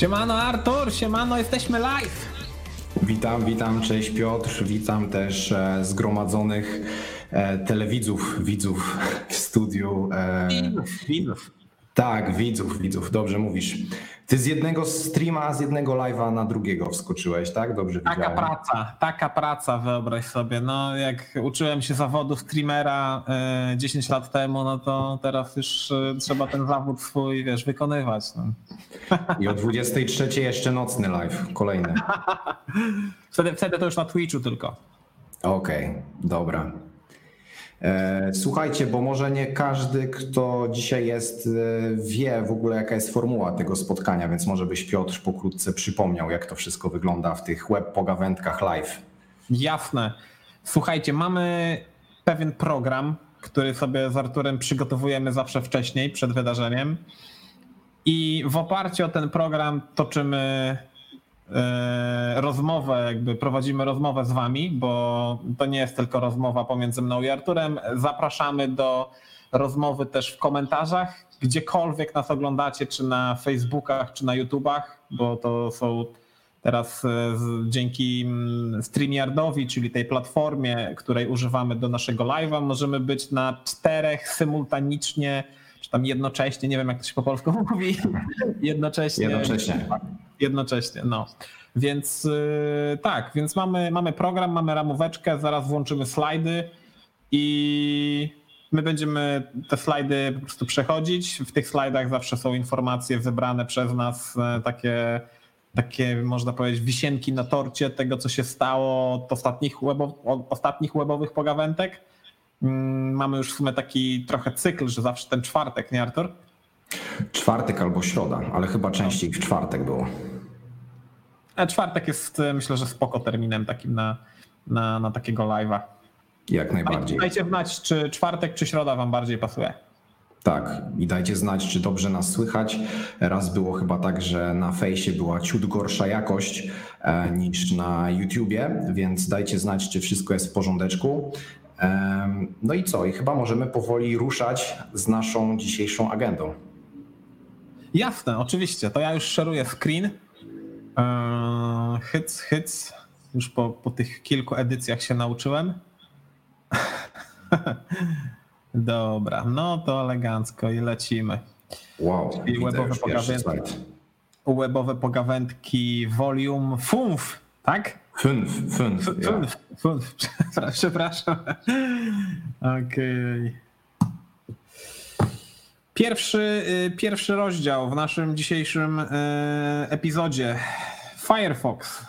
Siemano Artur, siemano, jesteśmy live. Witam, witam, cześć Piotr, witam też e, zgromadzonych e, telewidzów, widzów w studiu. E, widzów, widzów. Tak, widzów, widzów, dobrze mówisz. Ty z jednego streama, z jednego live'a na drugiego wskoczyłeś, tak? Dobrze taka widziałem. Praca, taka praca, wyobraź sobie. No, jak uczyłem się zawodu streamera 10 lat temu, no to teraz już trzeba ten zawód swój, wiesz, wykonywać. No. I o 23 jeszcze nocny live, kolejny. wtedy, wtedy to już na Twitchu tylko. Okej, okay, dobra. E, słuchajcie, bo może nie każdy, kto dzisiaj jest, e, wie w ogóle, jaka jest formuła tego spotkania, więc może byś Piotr pokrótce przypomniał, jak to wszystko wygląda w tych web pogawędkach live. Jasne. Słuchajcie, mamy pewien program, który sobie z Arturem przygotowujemy zawsze wcześniej, przed wydarzeniem. I w oparciu o ten program toczymy rozmowę, jakby prowadzimy rozmowę z wami, bo to nie jest tylko rozmowa pomiędzy mną i Arturem. Zapraszamy do rozmowy też w komentarzach, gdziekolwiek nas oglądacie, czy na Facebookach, czy na YouTubach, bo to są teraz e, dzięki mm, StreamYardowi, czyli tej platformie, której używamy do naszego live'a, możemy być na czterech symultanicznie czy tam jednocześnie, nie wiem jak to się po polsku mówi, jednocześnie. Jednocześnie. Jednocześnie, no. Więc yy, tak, więc mamy, mamy program, mamy ramóweczkę, zaraz włączymy slajdy i my będziemy te slajdy po prostu przechodzić. W tych slajdach zawsze są informacje wybrane przez nas, e, takie, takie można powiedzieć wisienki na torcie tego, co się stało od ostatnich, webo, od ostatnich webowych pogawętek. Mm, mamy już w sumie taki trochę cykl, że zawsze ten czwartek, nie Artur? Czwartek albo środa, ale chyba częściej w czwartek było. A czwartek jest myślę, że spoko terminem takim na, na, na takiego live'a. Jak najbardziej. Dajcie znać, czy czwartek, czy środa wam bardziej pasuje. Tak, i dajcie znać, czy dobrze nas słychać. Raz było chyba tak, że na fejsie była ciut gorsza jakość e, niż na YouTubie, więc dajcie znać, czy wszystko jest w porządeczku. No i co? I chyba możemy powoli ruszać z naszą dzisiejszą agendą. Jasne, oczywiście. To ja już szeruję screen. Hyc, hyc. Już po, po tych kilku edycjach się nauczyłem. Dobra, no to elegancko i lecimy. Wow, Czyli webowe pogawędki, webowe pogawędki volume FUNF, tak? Fünf, fünf. Fünf, fünf. Przepraszam. Okej. Okay. Pierwszy, y, pierwszy rozdział w naszym dzisiejszym y, epizodzie. Firefox.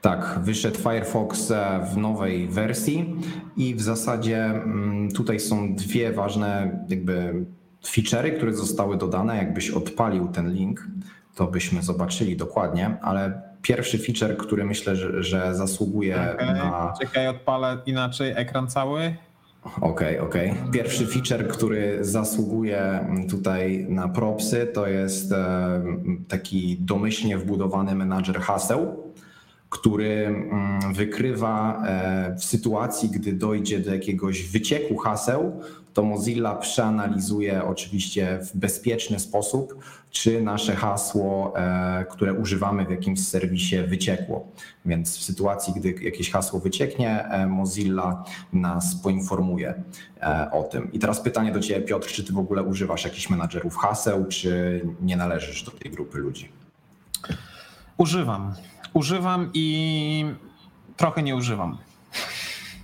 Tak, wyszedł Firefox e, w nowej wersji i w zasadzie mm, tutaj są dwie ważne jakby feature'y, które zostały dodane. Jakbyś odpalił ten link, to byśmy zobaczyli dokładnie, ale pierwszy feature, który myślę, że, że zasługuje okay. na. Czekaj, odpalę inaczej ekran cały. Okej, okay, okej. Okay. Pierwszy feature, który zasługuje tutaj na propsy, to jest taki domyślnie wbudowany menadżer haseł, który mm, wykrywa e, w sytuacji, gdy dojdzie do jakiegoś wycieku haseł, to Mozilla przeanalizuje oczywiście w bezpieczny sposób, czy nasze hasło, e, które używamy w jakimś serwisie, wyciekło. Więc w sytuacji, gdy jakieś hasło wycieknie, e, Mozilla nas poinformuje o tym. I teraz pytanie do Ciebie, Piotr, czy Ty w ogóle używasz jakichś menadżerów haseł, czy nie należysz do tej grupy ludzi? Używam. Używam i trochę nie używam.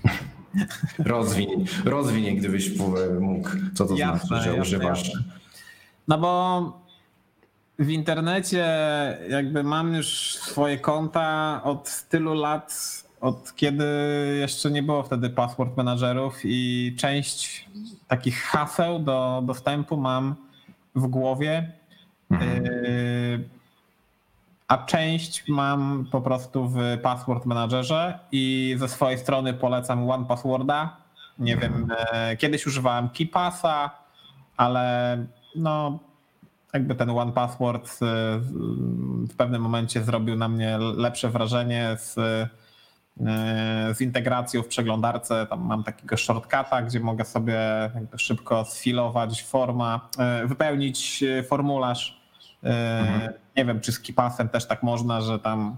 Rozwiń, rozwiń, gdybyś mógł, co to jasne, znaczy, że jasne, używasz. Jasne. No bo w internecie jakby mam już swoje konta od tylu lat, od kiedy jeszcze nie było wtedy password managerów i część takich haseł do dostępu mam w głowie. Mhm. Y, a część mam po prostu w Password Managerze i ze swojej strony polecam One Passworda. Nie wiem, e, kiedyś używałem KeePassa, ale no jakby ten One Password e, w pewnym momencie zrobił na mnie lepsze wrażenie z, e, z integracją w przeglądarce. Tam mam takiego shortcuta, gdzie mogę sobie szybko sfilować forma, wypełnić formularz Mhm. Nie wiem, czy z KeePassem też tak można, że tam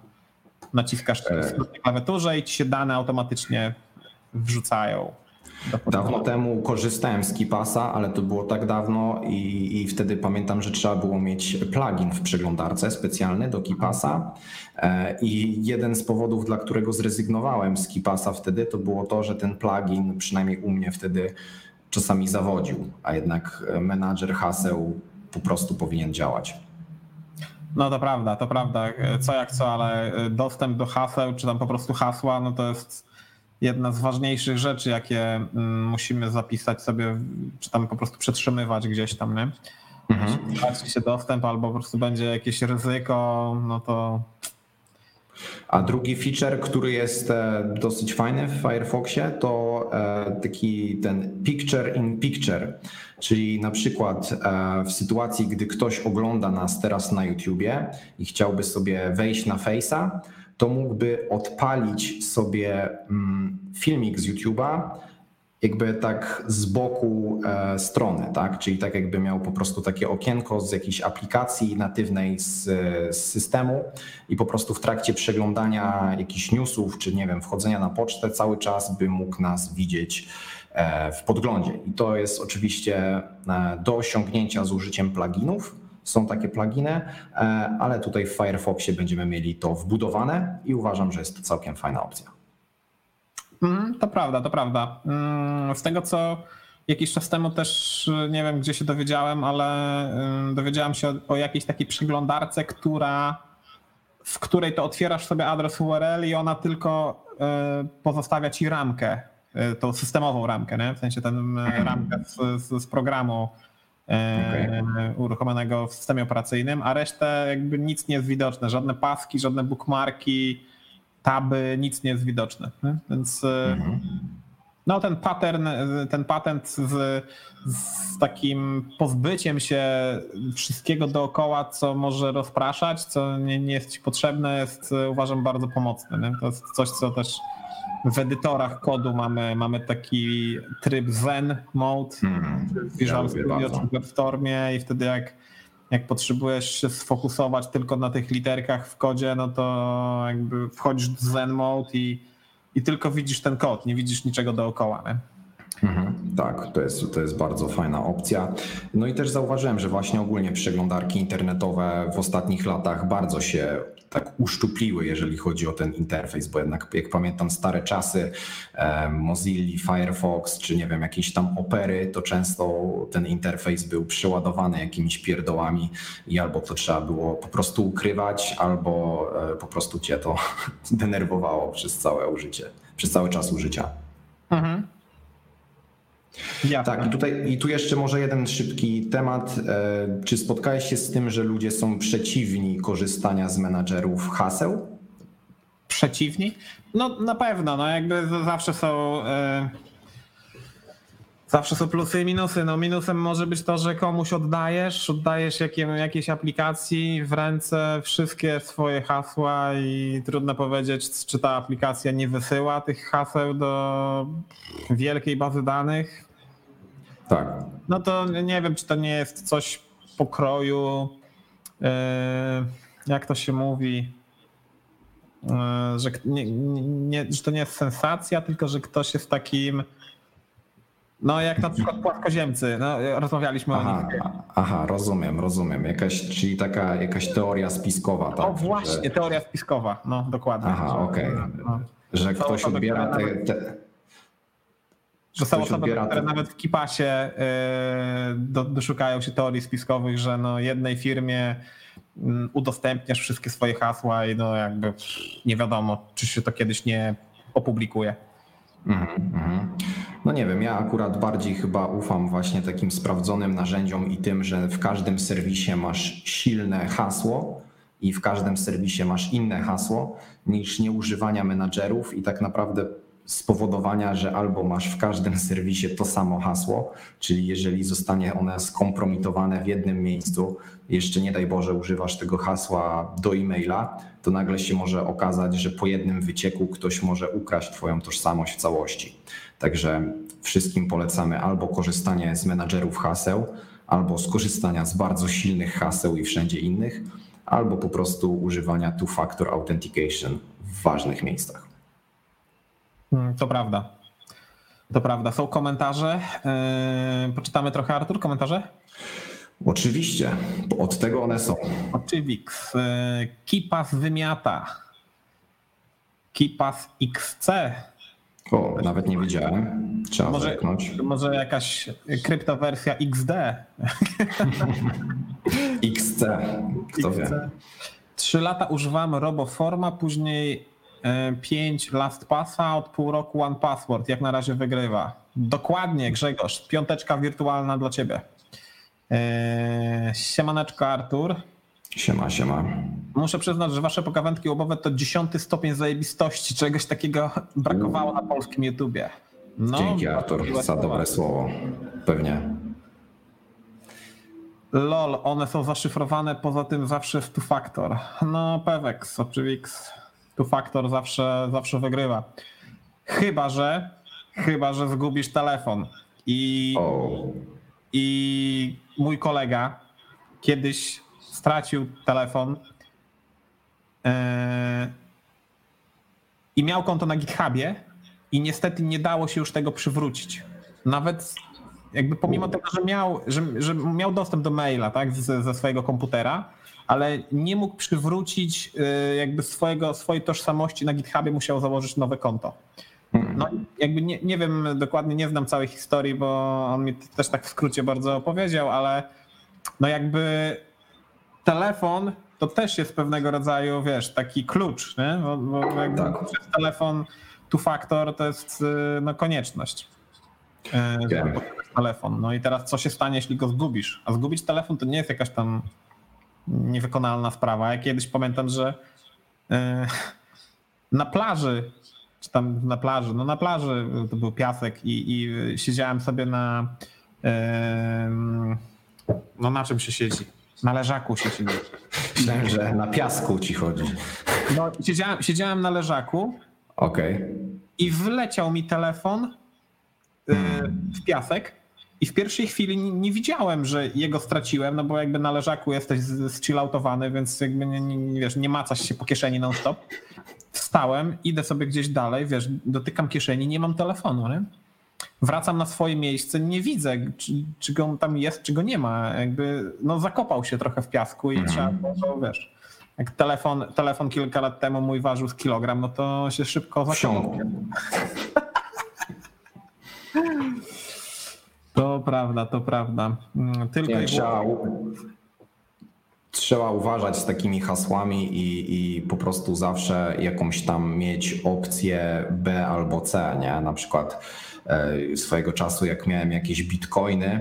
naciskasz e... na klawiaturze i ci się dane automatycznie wrzucają. Dawno temu korzystałem z KeePassa, ale to było tak dawno i, i, wtedy pamiętam, że trzeba było mieć plugin w przeglądarce specjalny do KeePassa e, i jeden z powodów, dla którego zrezygnowałem z KeePassa wtedy, to było to, że ten plugin, przynajmniej u mnie wtedy czasami zawodził, a jednak menadżer haseł po prostu powinien działać. No to prawda, to prawda, co jak co, ale dostęp do haseł, czy tam po prostu hasła, no to jest jedna z ważniejszych rzeczy, jakie mm, musimy zapisać sobie, czy tam po prostu przetrzymywać gdzieś tam, nie? Mhm. Jeśli się dostęp albo po prostu będzie jakieś ryzyko, no to a drugi feature, który jest e, dosyć fajny w Firefoxie, to e, taki ten picture in picture, czyli na przykład e, w sytuacji, gdy ktoś ogląda nas teraz na YouTubie i chciałby sobie wejść na Face'a, to mógłby odpalić sobie mm, filmik z YouTube'a jakby tak z boku e, strony, tak? Czyli tak jakby miał po prostu takie okienko z jakiejś aplikacji natywnej z, z, systemu i po prostu w trakcie przeglądania jakichś newsów, czy nie wiem, wchodzenia na pocztę cały czas by mógł nas widzieć e, w podglądzie. I to jest oczywiście e, do osiągnięcia z użyciem pluginów, są takie pluginy, e, ale tutaj w Firefoxie będziemy mieli to wbudowane i uważam, że jest to całkiem fajna opcja. Mm, to prawda, to prawda. Mm, z tego co jakiś czas temu też nie wiem, gdzie się dowiedziałem, ale dowiedziałem się o, o jakiejś takiej przeglądarce, która w której to otwierasz sobie adres URL i ona tylko e, pozostawia ci ramkę, e, tą systemową ramkę, nie? w sensie tę mhm. ramkę z, z, z programu okay. uruchomionego w systemie operacyjnym, a resztę jakby nic nie jest widoczne, żadne paski, żadne bookmarki, taby, nic nie jest widoczne. Więc mhm. no ten pattern, ten patent z, z takim pozbyciem się wszystkiego dookoła, co może rozpraszać, co nie, nie jest ci potrzebne, jest uważam bardzo pomocny. Nie? To jest coś, co też w edytorach kodu mamy, mamy taki tryb Zen mode hmm, w Visual ja Studio czy w WebStormie i wtedy jak, jak potrzebujesz się sfokusować tylko na tych literkach w kodzie, no to jakby wchodzisz w Zen mode i, i tylko widzisz ten kod, nie widzisz niczego dookoła. Nie? Mhm, tak, to jest, to jest bardzo fajna opcja. No i też zauważyłem, że właśnie ogólnie przeglądarki internetowe w ostatnich latach bardzo się tak uszczupliły, jeżeli chodzi o ten interfejs, bo jednak jak pamiętam stare czasy Mozilla, Firefox, czy nie wiem, jakieś tam opery, to często ten interfejs był przeładowany jakimiś pierdołami i albo to trzeba było po prostu ukrywać, albo e, po prostu cię to denerwowało przez całe użycie, przez cały czas użycia. Mhm. Ja. Tak, i, tutaj, i tu jeszcze może jeden szybki temat. E, czy spotkałeś się z tym, że ludzie są przeciwni korzystania z menadżerów haseł? Przeciwni? No na pewno, no jakby zawsze są. E, zawsze są plusy i minusy. No minusem może być to, że komuś oddajesz, oddajesz jakie, jakiejś aplikacji w ręce wszystkie swoje hasła i trudno powiedzieć, czy ta aplikacja nie wysyła tych haseł do wielkiej bazy danych. Tak. No to nie wiem, czy to nie jest coś pokroju, e, jak to się mówi, e, że, nie, nie, że to nie jest sensacja, tylko że ktoś jest takim. No, jak na przykład płaskoziemcy, no, rozmawialiśmy aha, o nich. Aha, rozumiem, rozumiem. Jakaś, czyli taka jakaś teoria spiskowa, tak? O, właśnie, że... teoria spiskowa, no dokładnie. Aha, okej. Okay. No. Że ktoś odbiera te, te, że są osoby, które nawet w Kipasie yy, doszukają się teorii spiskowych, że no jednej firmie mm, udostępniasz wszystkie swoje hasła i no jakby nie wiadomo, czy się to kiedyś nie opublikuje. Mm -hmm. No nie wiem, ja akurat bardziej chyba ufam właśnie takim sprawdzonym narzędziom i tym, że w każdym serwisie masz silne hasło i w każdym serwisie masz inne hasło niż nieużywania menadżerów i tak naprawdę spowodowania, że albo masz w każdym serwisie to samo hasło, czyli jeżeli zostanie one skompromitowane w jednym miejscu, jeszcze nie daj Boże używasz tego hasła do e-maila, to nagle się może okazać, że po jednym wycieku ktoś może ukraść Twoją tożsamość w całości. Także wszystkim polecamy albo korzystanie z menadżerów haseł, albo skorzystania z bardzo silnych haseł i wszędzie innych, albo po prostu używania two-factor authentication w ważnych miejscach. Mm, to prawda. To prawda. Są komentarze. Yy, poczytamy trochę, Artur, komentarze? Oczywiście, bo od tego one są. Oczywiks. Yy, Kipas wymiata. Kipas XC. O, nawet nie wiedziałem. Trzeba Może, zerknąć. może jakaś kryptowersja XD. XC, kto wie. Trzy lata używałem Roboforma, później 5 LastPassa, od pół roku One Password. Jak na razie wygrywa. Dokładnie, Grzegorz. Piąteczka wirtualna dla ciebie. Eee, Siemaneczko, Artur. Siema, siema. Muszę przyznać, że wasze pogawędki łobowe to dziesiąty stopień zajebistości. Czegoś takiego brakowało na polskim YouTubie. No, Dzięki Artur za dobre słowo. Pewnie. LOL, one są zaszyfrowane, poza tym zawsze w two factor. No, Pewex, oczywiście. Two factor zawsze, zawsze wygrywa. Chyba, że chyba, że zgubisz telefon. I, O, I mój kolega kiedyś stracił telefon yy, i miał konto na GitHubie i niestety nie dało się już tego przywrócić. Nawet jakby pomimo tego, że miał, że, że miał dostęp do maila tak, ze, ze swojego komputera, ale nie mógł przywrócić yy, jakby swojego, swojej tożsamości na GitHubie, musiał założyć nowe konto. No jakby nie, nie wiem dokładnie, nie znam całej historii, bo on mi też tak w skrócie bardzo opowiedział, ale no jakby telefon to też jest pewnego rodzaju, wiesz, taki klucz, nie? Bo, bo jakby Tak. przez telefon two factor to jest y, no, konieczność. y, posiadać telefon. No i teraz co się stanie, jeśli go zgubisz? A zgubić telefon to nie jest jakaś tam niewykonalna sprawa. Ja kiedyś pamiętam, że y, na plaży, czy tam na plaży, no na plaży to był piasek i, i siedziałem sobie na em, no na czym się siedzi? Na leżaku się siedzi. myślałem, że na piasku ci chodzi. No, siedziałem, siedziałem na leżaku Okej. i wleciał mi telefon y, w piasek i w pierwszej chwili nie, nie widziałem, że jego straciłem, no bo jakby na leżaku jesteś zchilloutowany, więc jakby nie, nie, nie, wiesz, nie macasz się po kieszeni non stop. Wstałem, idę sobie gdzieś dalej, wiesz, dotykam kieszeni, nie mam telefonu, nie? Wracam na swoje miejsce, nie widzę, czy, czy go tam jest, czy go nie ma. Jakby, no zakopał się trochę w piasku i trzeba było, wiesz, jak telefon, telefon kilka lat temu mój ważył z kilogram, no to się szybko zakopał. To prawda, to prawda. Mm, Tylko Nie, i trzeba, trzeba uważać z takimi hasłami i, i po prostu zawsze jakąś tam mieć opcję B albo C, nie? Na przykład e, swojego czasu, jak miałem jakieś bitcoiny,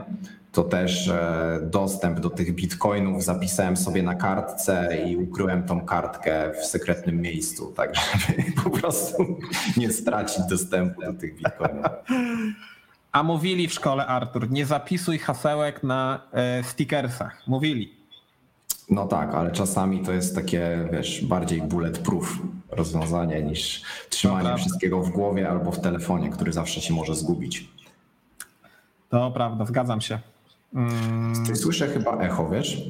to też e, dostęp do tych bitcoinów zapisałem sobie na kartce i ukryłem tą kartkę w sekretnym miejscu, tak żeby po prostu nie stracić dostępu do tych bitcoinów. A mówili w szkole, Artur, nie zapisuj hasełek na e, stickersach. Mówili. No tak, ale czasami to jest takie, wiesz, bardziej bulletproof rozwiązanie niż trzymanie wszystkiego w głowie albo w telefonie, który zawsze się może zgubić. To prawda, zgadzam się. Mm, Ty słyszę chyba echo, wiesz?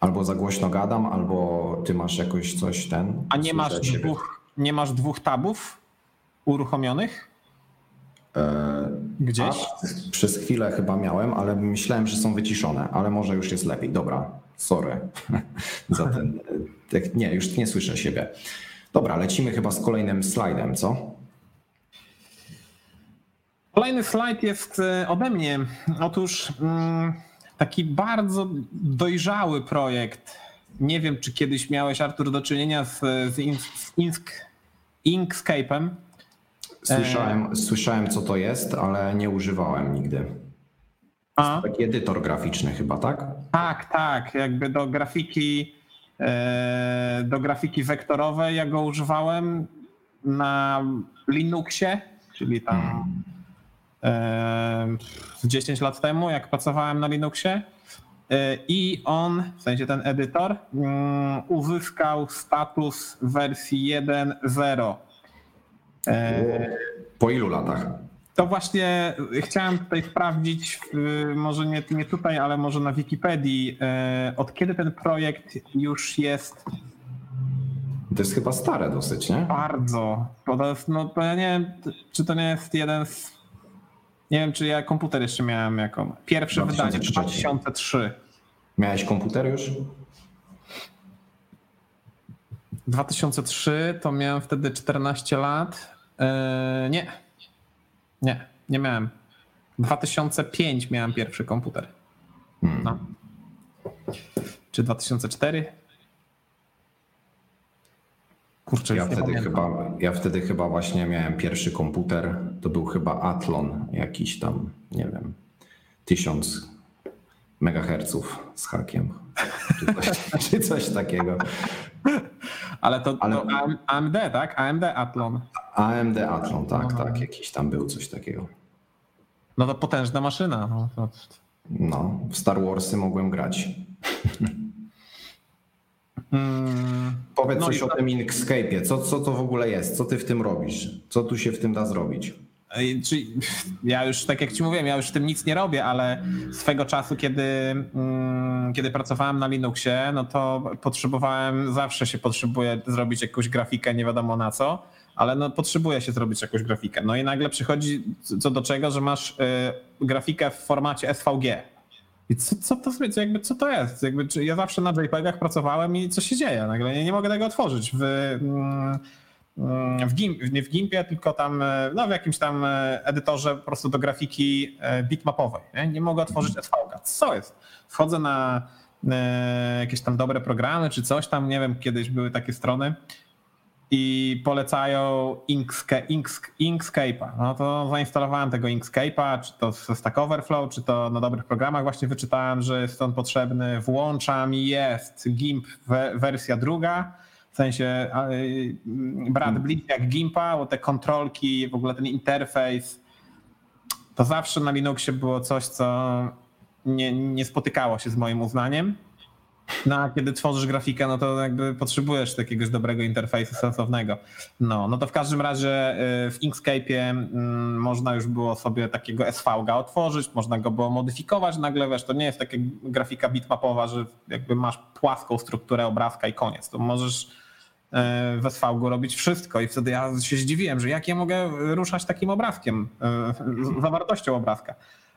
Albo za głośno gadam, albo ty masz jakoś coś ten. A nie masz, dwóch, nie masz dwóch tabów uruchomionych? Gdzieś? A, przez chwilę chyba miałem, ale myślałem, że są wyciszone, ale może już jest lepiej. Dobra, sorry za ten. Nie, już nie słyszę siebie. Dobra, lecimy chyba z kolejnym slajdem, co? Kolejny slajd jest e, ode mnie. Otóż mm, taki bardzo dojrzały projekt. Nie wiem, czy kiedyś miałeś, Artur, do czynienia z, z, z Ink, Inkscape'em. Słyszałem, słyszałem, co to jest, ale nie używałem nigdy. A? Taki edytor graficzny chyba, tak? Tak, tak, jakby do grafiki e, do grafiki wektorowej ja go używałem na Linuxie, czyli tam e, z 10 lat temu, jak pracowałem na Linuxie. E, I on, w sensie ten edytor, mm, uzyskał status wersji 1.0. E, Po ilu latach? To właśnie chciałem tutaj sprawdzić, może nie, nie tutaj, ale może na Wikipedii, y, od kiedy ten projekt już jest To jest chyba stare dosyć, nie? bardzo. Bo to jest, no to ja nie wiem, czy to nie jest jeden z. Nie wiem, czy ja komputer jeszcze miałem jako. Pierwsze wydanie 2003. 2003. Miałeś komputer już? 2003 to miałem wtedy 14 lat. Yy, nie. Nie, nie miałem. 2005 miałem pierwszy komputer. Hmm. No. Czy 2004? Kurczę, Ja wtedy, pamiętam. chyba, ja wtedy chyba właśnie miałem pierwszy komputer. To był chyba Athlon, jakiś tam, nie wiem, 1000 megaherców z hakiem. Czy coś, czy coś takiego. Ale to, Ale- to AM- AMD, tak? AMD Athlon. AMD Athlon, tak, No. tak, jakiś tam był coś takiego. No to potężna maszyna. No, to, No, w Star Warsy mogłem grać. mm, Powiedz No coś i o tym Inkscape'ie. Co, co to w ogóle jest? Co ty w tym robisz? Co tu się w tym da zrobić? Czyli ja już, tak jak ci mówiłem, ja już w tym nic nie robię, ale swego czasu, kiedy, mm, kiedy pracowałem na Linuxie, no to potrzebowałem, zawsze się potrzebuje zrobić jakąś grafikę, nie wiadomo na co, ale no potrzebuje się zrobić jakąś grafikę. No i nagle przychodzi co do czego, że masz y, grafikę w formacie SVG. I co, co to co, jakby, co to jest? Jakby, ja zawsze na JPEGach pracowałem i co się dzieje? Nagle nie, nie mogę tego otworzyć. W, mm, w, Gimp, nie w Gimpie, tylko tam e, no, w jakimś tam e, edytorze po prostu do grafiki e, bitmapowej. Nie, nie mogę otworzyć SVG. Co jest? Wchodzę na jakieś tam dobre programy czy coś tam, nie wiem, kiedyś były takie strony i polecają Inksk, Inkscape'a. No to zainstalowałem tego Inkscape'a, czy to ze Stack Overflow, czy to na dobrych programach właśnie wyczytałem, że jest on potrzebny. Włączam i jest GIMP we, wersja druga, w sensie y, brat bliźniak jak GIMPa, bo te kontrolki, w ogóle ten interfejs, to zawsze na Linuxie było coś, co nie, nie spotykało się z moim uznaniem. No a kiedy tworzysz grafikę, no to jakby potrzebujesz jakiegoś dobrego interfejsu sensownego. No, no to w każdym razie y, w Inkscape'ie mm, można już było sobie takiego SVG otworzyć, można go było modyfikować nagle, wiesz, to nie jest taka grafika bitmapowa, że jakby masz płaską strukturę obrazka i koniec. To możesz w SVG robić wszystko i wtedy ja się zdziwiłem, że jak ja mogę ruszać takim obrazkiem, y, zawartością obrazka.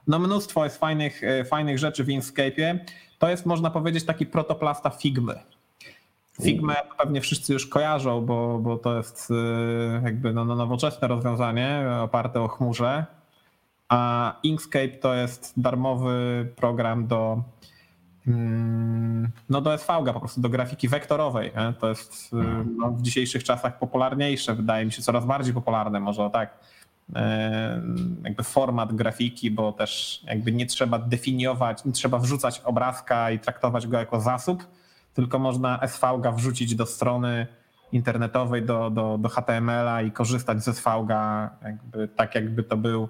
No mnóstwo jest fajnych, y, fajnych rzeczy w Inkscape'ie. To jest, można powiedzieć, taki protoplasta Figmy. Figmę pewnie wszyscy już kojarzą, bo, bo to jest jakby no, no, nowoczesne rozwiązanie oparte o chmurze, a Inkscape to jest darmowy program do no do SVG, po prostu do grafiki wektorowej. To jest y, no, w dzisiejszych czasach popularniejsze, wydaje mi się coraz bardziej popularne, może tak e, jakby format grafiki, bo też jakby nie trzeba definiować, nie trzeba wrzucać obrazka i traktować go jako zasób, tylko można SVG wrzucić do strony internetowej, do, do, do HTML-a i korzystać ze SVG jakby, tak, jakby to był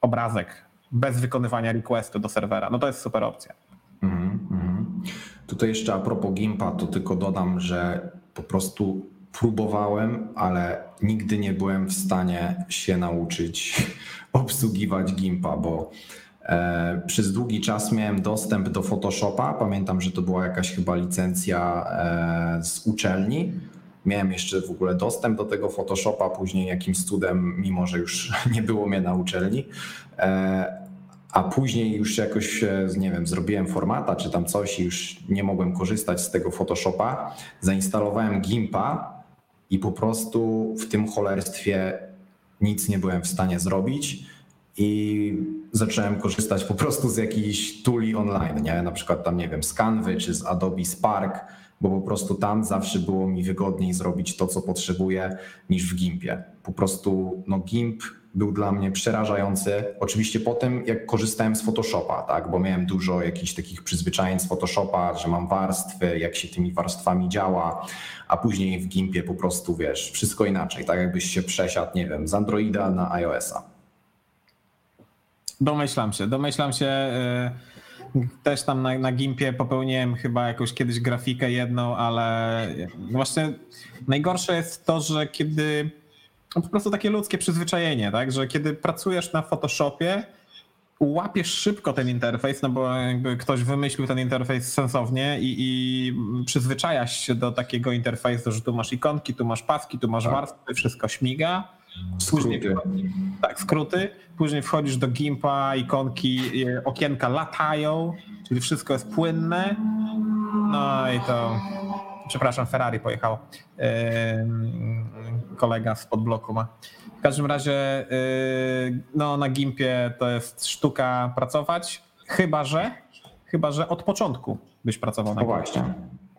obrazek bez wykonywania requestu do serwera. No to jest super opcja. Mhm, mhm. Tutaj jeszcze a propos Gimpa, to tylko dodam, że po prostu próbowałem, ale nigdy nie byłem w stanie się nauczyć obsługiwać Gimpa, bo e, przez długi czas miałem dostęp do Photoshopa. Pamiętam, że to była jakaś chyba licencja e, z uczelni. Miałem jeszcze w ogóle dostęp do tego Photoshopa, później jakimś cudem, mimo że już nie było mnie na uczelni. E, a później już jakoś, e, nie wiem, zrobiłem formata czy tam coś i już nie mogłem korzystać z tego Photoshopa. Zainstalowałem Gimpa i po prostu w tym cholerstwie nic nie byłem w stanie zrobić i zacząłem korzystać po prostu z jakichś tuli online, nie? Na przykład tam, nie wiem, z Canvy czy z Adobe Spark, bo po prostu tam zawsze było mi wygodniej zrobić to, co potrzebuję, niż w Gimpie. Po prostu, no Gimp był dla mnie przerażający. Oczywiście potem, jak korzystałem z Photoshopa, tak, bo miałem dużo jakichś takich przyzwyczajeń z Photoshopa, że mam warstwy, jak się tymi warstwami działa, a później w Gimpie po prostu, wiesz, wszystko inaczej, tak jakbyś się przesiadł, nie wiem, z Androida na iOS-a. Domyślam się, domyślam się. y, Też tam na, na Gimpie popełniłem chyba jakąś kiedyś grafikę jedną, ale właśnie najgorsze jest to, że kiedy no po prostu takie ludzkie przyzwyczajenie, tak? Że kiedy pracujesz na Photoshopie, łapiesz szybko ten interfejs, no bo jakby ktoś wymyślił ten interfejs sensownie i, i przyzwyczajasz się do takiego interfejsu, że tu masz ikonki, tu masz paski, tu masz Tak. warstwy, wszystko śmiga. Później, Skróty. tak, skróty. Później wchodzisz do Gimpa, ikonki, e, okienka latają, czyli wszystko jest płynne. No i to, przepraszam, Ferrari pojechał. Kolega z podbloku ma. W każdym razie, yy, no na Gimpie to jest sztuka pracować, chyba że, chyba że od początku byś pracował na No Gimpie. właśnie.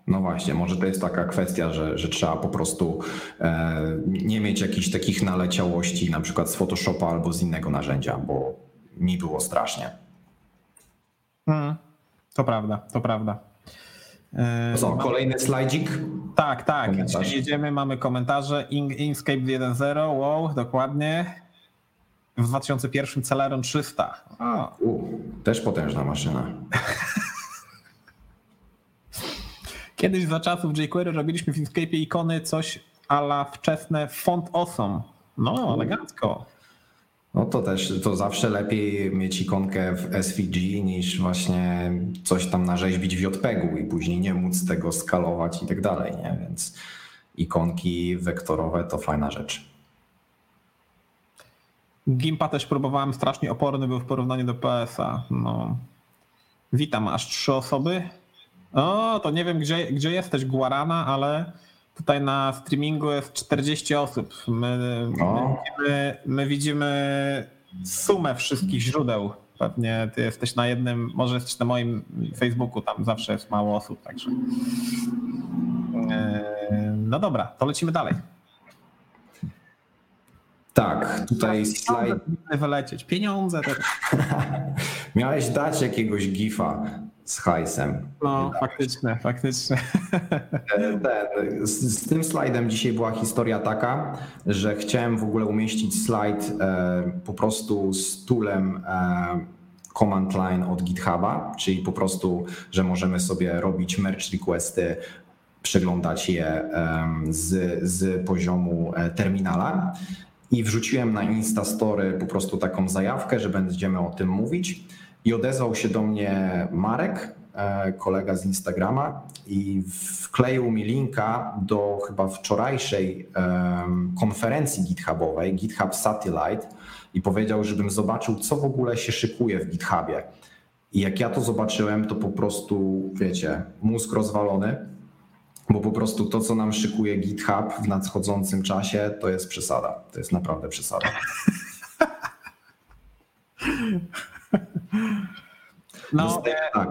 No właśnie, może to jest taka kwestia, że, że trzeba po prostu e, nie mieć jakichś takich naleciałości, na przykład z Photoshopa albo z innego narzędzia, bo mi było strasznie. Mm, to prawda, to prawda. Co, kolejny slajdzik? Tak, tak. Jedziemy, mamy komentarze. In- Inkscape 1.0, wow, dokładnie. W 2001 Celeron 300. O, U, też potężna maszyna. Kiedyś za czasów jQuery robiliśmy w Inkscape ikony coś ala wczesne font awesome. No, elegancko. No to też, to zawsze lepiej mieć ikonkę w SVG niż właśnie coś tam narzeźbić w JPEG-u i później nie móc tego skalować i tak dalej, nie? Więc ikonki wektorowe to fajna rzecz. Gimpa też próbowałem, strasznie oporny był w porównaniu do PS-a. No. Witam, aż trzy osoby. O, to nie wiem, gdzie, gdzie jesteś, Guarana, ale tutaj na streamingu jest 40 osób. My, my, widzimy, my widzimy sumę wszystkich źródeł. Pewnie ty jesteś na jednym, może jesteś na moim Facebooku, tam zawsze jest mało osób, także. Eee, No dobra, to lecimy dalej. Tak, tutaj slajd. Wylecieć. Pieniądze to. Miałeś dać jakiegoś gifa z hajsem. No, faktycznie, faktycznie. E, z, z tym slajdem dzisiaj była historia taka, że chciałem w ogóle umieścić slajd e, po prostu z toolem e, command line od GitHuba, czyli po prostu, że możemy sobie robić merge requesty, przeglądać je em, z, z poziomu e, terminala. I wrzuciłem na Instastory po prostu taką zajawkę, że będziemy o tym mówić. I odezwał się do mnie Marek, e, kolega z Instagrama, i wkleił mi linka do chyba wczorajszej konferencji GitHubowej, GitHub Satellite, i powiedział, żebym zobaczył, co w ogóle się szykuje w GitHubie. I jak ja to zobaczyłem, to po prostu, wiecie, mózg rozwalony, bo po prostu to, co nam szykuje GitHub w nadchodzącym czasie, to jest przesada. To jest naprawdę przesada. No, tak.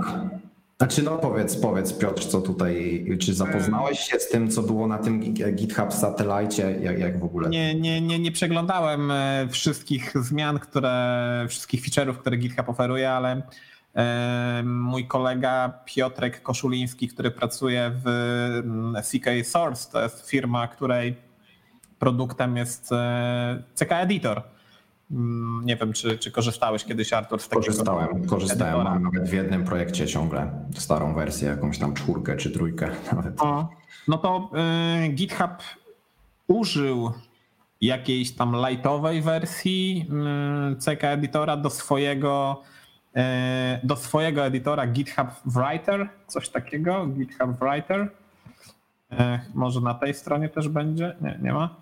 Znaczy, no powiedz, powiedz Piotr, co tutaj, czy zapoznałeś się z tym, co było na tym GitHub Satellite, jak, jak w ogóle? nie, nie, nie, nie przeglądałem e, wszystkich zmian, które, wszystkich feature'ów, które GitHub oferuje, ale e, mój kolega Piotrek Koszuliński, który pracuje w CK Source, to jest firma, której produktem jest e, CK Editor. Mm, Nie wiem, czy, czy korzystałeś kiedyś, Artur, z takiego Korzystałem, korzystałem. Mam nawet w jednym projekcie ciągle starą wersję, jakąś tam czwórkę czy trójkę nawet. O, no to y, GitHub użył jakiejś tam lightowej wersji y, CK Editora do swojego y, do swojego editora GitHub Writer, coś takiego, GitHub Writer. Y, może na tej stronie też będzie? Nie, nie ma.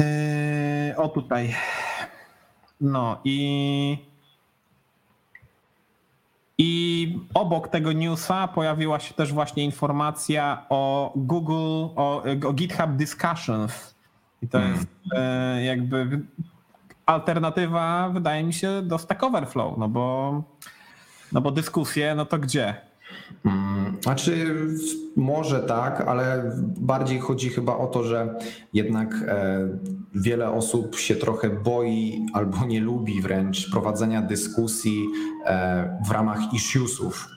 Y, o tutaj. No i i obok tego newsa pojawiła się też właśnie informacja o Google, o, o GitHub Discussions. I to jest e, jakby alternatywa, wydaje mi się, do Stack Overflow, no bo, no bo dyskusje, no to gdzie? Mm, Znaczy, może tak, ale bardziej chodzi chyba o to, że jednak e, wiele osób się trochę boi albo nie lubi wręcz prowadzenia dyskusji e, w ramach issuesów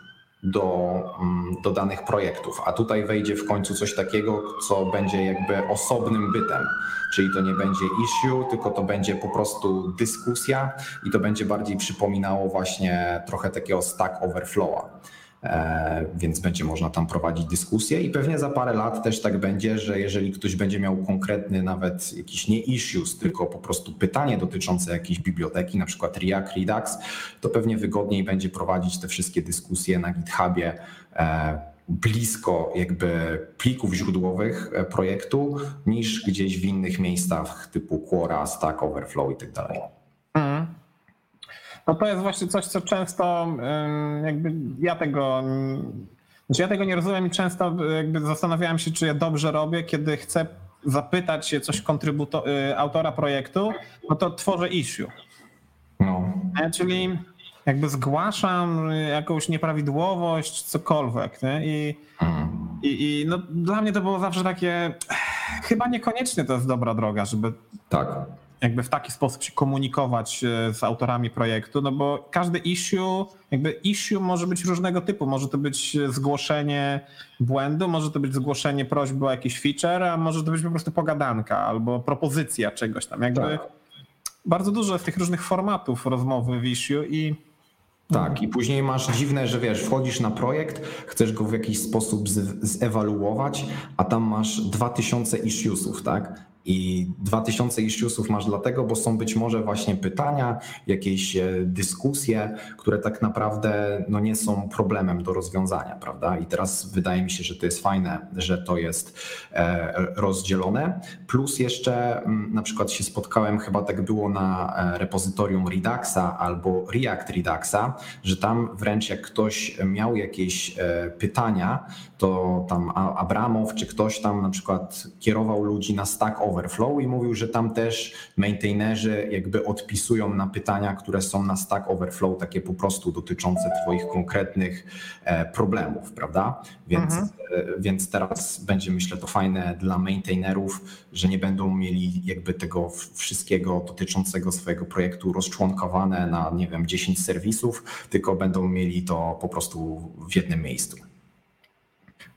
do, mm, do danych projektów. A tutaj wejdzie w końcu coś takiego, co będzie jakby osobnym bytem. Czyli to nie będzie issue, tylko to będzie po prostu dyskusja i to będzie bardziej przypominało właśnie trochę takiego stack overflowa. E, więc będzie można tam prowadzić dyskusję i pewnie za parę lat też tak będzie, że jeżeli ktoś będzie miał konkretny nawet jakiś nie issues, tylko po prostu pytanie dotyczące jakiejś biblioteki, na przykład React, Redux, to pewnie wygodniej będzie prowadzić te wszystkie dyskusje na GitHubie e, blisko jakby plików źródłowych e, projektu niż gdzieś w innych miejscach typu Quora, Stack Overflow i tak dalej. No to jest właśnie coś, co często jakby ja tego, znaczy ja tego nie rozumiem i często jakby zastanawiałem się, czy ja dobrze robię, kiedy chcę zapytać się coś kontrybuto- y, autora projektu, no to tworzę issue. No. E, czyli jakby zgłaszam jakąś nieprawidłowość, cokolwiek. Nie? I, mhm. i, i no, dla mnie to było zawsze takie, chyba niekoniecznie to jest dobra droga, żeby tak jakby w taki sposób się komunikować e, z autorami projektu, no bo każdy issue, jakby issue może być różnego typu. Może to być zgłoszenie błędu, może to być zgłoszenie prośby o jakiś feature, a może to być po prostu pogadanka albo propozycja czegoś tam. Jakby tak. bardzo dużo jest tych różnych formatów rozmowy w issue i tak, i później masz dziwne, że wiesz, wchodzisz na projekt, chcesz go w jakiś sposób zewaluować, a tam masz 2000 issuesów, tak? I 2000 issuesów masz dlatego, bo są być może właśnie pytania, jakieś e, dyskusje, które tak naprawdę no, nie są problemem do rozwiązania, prawda? I teraz wydaje mi się, że to jest fajne, że to jest e, rozdzielone. Plus jeszcze mm, na przykład się spotkałem, chyba tak było na e, repozytorium Reduxa albo React Reduxa, że tam wręcz jak ktoś miał jakieś pytania, to tam Abramow czy ktoś tam na przykład kierował ludzi na Stack Overflow i mówił, że tam też maintainerzy jakby odpisują na pytania, które są na Stack Overflow, takie po prostu dotyczące Twoich konkretnych e, problemów, prawda? Więc, mhm. E, więc teraz będzie myślę to fajne dla maintainerów, że nie będą mieli jakby tego wszystkiego dotyczącego swojego projektu rozczłonkowane na nie wiem 10 serwisów, tylko będą mieli to po prostu w jednym miejscu.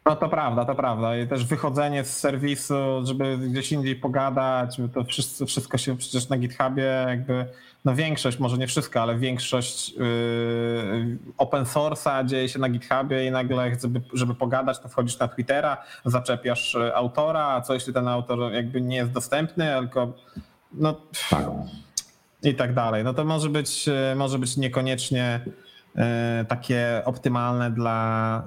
No to prawda, to prawda. I też wychodzenie z serwisu, żeby gdzieś indziej pogadać, to wszystko, wszystko się przecież na GitHubie jakby, no większość, może nie wszystko, ale większość yy, open source'a dzieje się na GitHubie i nagle żeby, żeby pogadać, to wchodzisz na Twittera, zaczepiasz y, autora, a co jeśli ten autor jakby nie jest dostępny, tylko no tak. i tak dalej. No to może być, y, może być niekoniecznie takie optymalne dla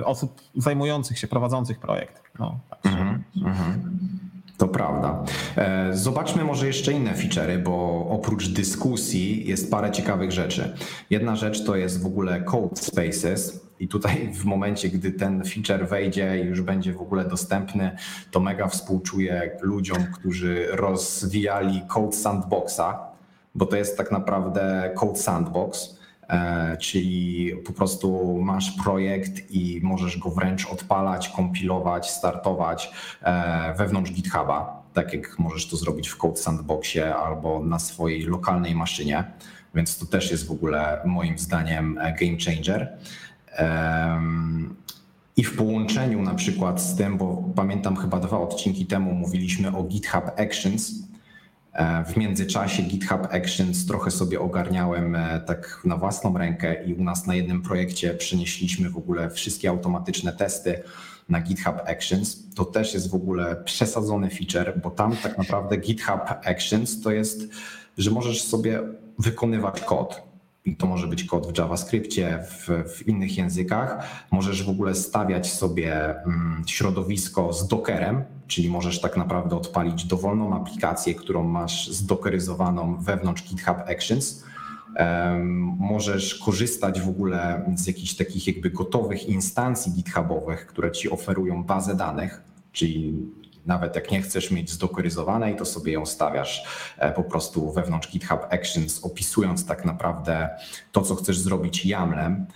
e, osób zajmujących się, prowadzących projekt. No, tak. mm -hmm. To prawda. E, zobaczmy może jeszcze inne feature'y, bo oprócz dyskusji jest parę ciekawych rzeczy. Jedna rzecz to jest w ogóle Code Spaces. I tutaj w momencie, gdy ten feature wejdzie i już będzie w ogóle dostępny, to mega współczuję ludziom, którzy rozwijali Code Sandboxa, bo to jest tak naprawdę Code Sandbox E, czyli po prostu masz projekt i możesz go wręcz odpalać, kompilować, startować e, wewnątrz GitHuba, tak jak możesz to zrobić w Code Sandboxie albo na swojej lokalnej maszynie, więc to też jest w ogóle moim zdaniem e, game changer. I w połączeniu na przykład z tym, bo pamiętam chyba dwa odcinki temu mówiliśmy o GitHub Actions, E, w międzyczasie GitHub Actions trochę sobie ogarniałem e, tak na własną rękę i u nas na jednym projekcie przenieśliśmy w ogóle wszystkie automatyczne testy na GitHub Actions. To też jest w ogóle przesadzony feature, bo tam tak naprawdę GitHub Actions to jest, że możesz sobie wykonywać kod. I to może być kod w JavaScriptie, w, w innych językach. Możesz w ogóle stawiać sobie mm, środowisko z Dockerem, czyli możesz tak naprawdę odpalić dowolną aplikację, którą masz zdokeryzowaną wewnątrz GitHub Actions. Możesz korzystać w ogóle z jakichś takich jakby gotowych instancji GitHubowych, które ci oferują bazę danych, czyli nawet jak nie chcesz mieć zdokoryzowanej, to sobie ją stawiasz e, po prostu wewnątrz GitHub Actions, opisując tak naprawdę to, co chcesz zrobić YAMLem.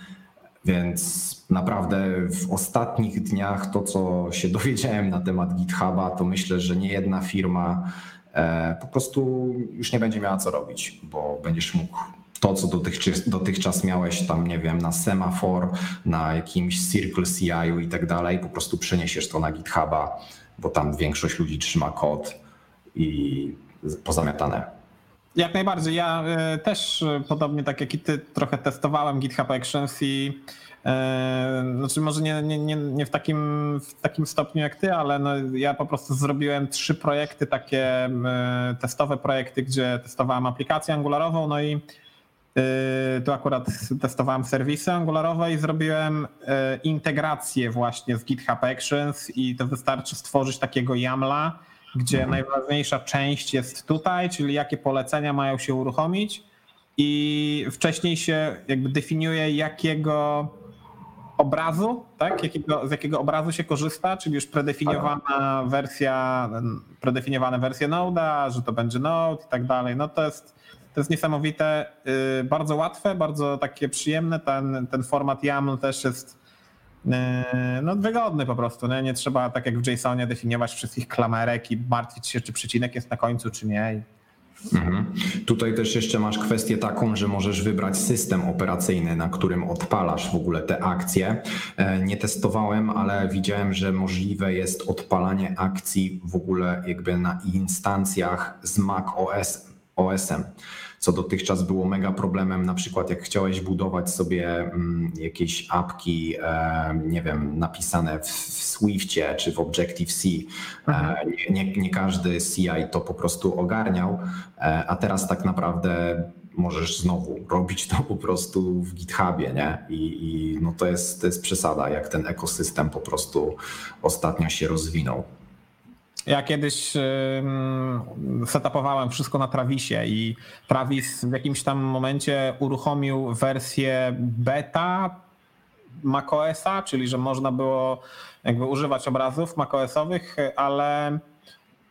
Więc naprawdę w ostatnich dniach to, co się dowiedziałem na temat GitHuba, to myślę, że nie jedna firma e, po prostu już nie będzie miała co robić, bo będziesz mógł to, co dotychczas, dotychczas miałeś tam, nie wiem, na semafor, na jakimś Circle CI i tak dalej, po prostu przeniesiesz to na GitHuba, bo tam większość ludzi trzyma kod i pozamiatane. Jak najbardziej. Ja y, też y, podobnie tak jak i ty trochę testowałem GitHub Actions i y, znaczy może nie, nie, nie, nie w, takim, w takim stopniu jak ty, ale no ja po prostu zrobiłem trzy projekty, takie testowe projekty, gdzie testowałem aplikację angularową, no i tu akurat testowałem serwisy angularowe i zrobiłem integrację właśnie z GitHub Actions i to wystarczy stworzyć takiego YAMLa, gdzie mhm. najważniejsza część jest tutaj, czyli jakie polecenia mają się uruchomić i wcześniej się jakby definiuje jakiego obrazu, tak? Jakiego, z jakiego obrazu się korzysta, czyli już predefiniowana wersja, predefiniowane wersje Node'a, że to będzie Node i tak dalej. No to jest, to jest niesamowite, yy, bardzo łatwe, bardzo takie przyjemne. Ten, ten format YAML też jest Yy, no wygodny po prostu, nie? nie trzeba tak jak w JSONie definiować wszystkich klamerek i martwić się, czy przecinek jest na końcu, czy nie. Mhm. Tutaj też jeszcze masz kwestię taką, że możesz wybrać system operacyjny, na którym odpalasz w ogóle te akcje. E, nie testowałem, ale widziałem, że możliwe jest odpalanie akcji w ogóle jakby na instancjach z Mac OS, OS-em co dotychczas było mega problemem, na przykład jak chciałeś budować sobie mm, jakieś apki, e, nie wiem, napisane w Swiftie czy w Objective-C, e, mhm. nie, nie, nie każdy CI to po prostu ogarniał, e, a teraz tak naprawdę możesz znowu robić to po prostu w GitHubie, nie? I, i no to, jest, to jest przesada, jak ten ekosystem po prostu ostatnio się rozwinął. Ja kiedyś setupowałem wszystko na Travisie i Travis w jakimś tam momencie uruchomił wersję beta macOSa, czyli że można było jakby używać obrazów macOSowych, ale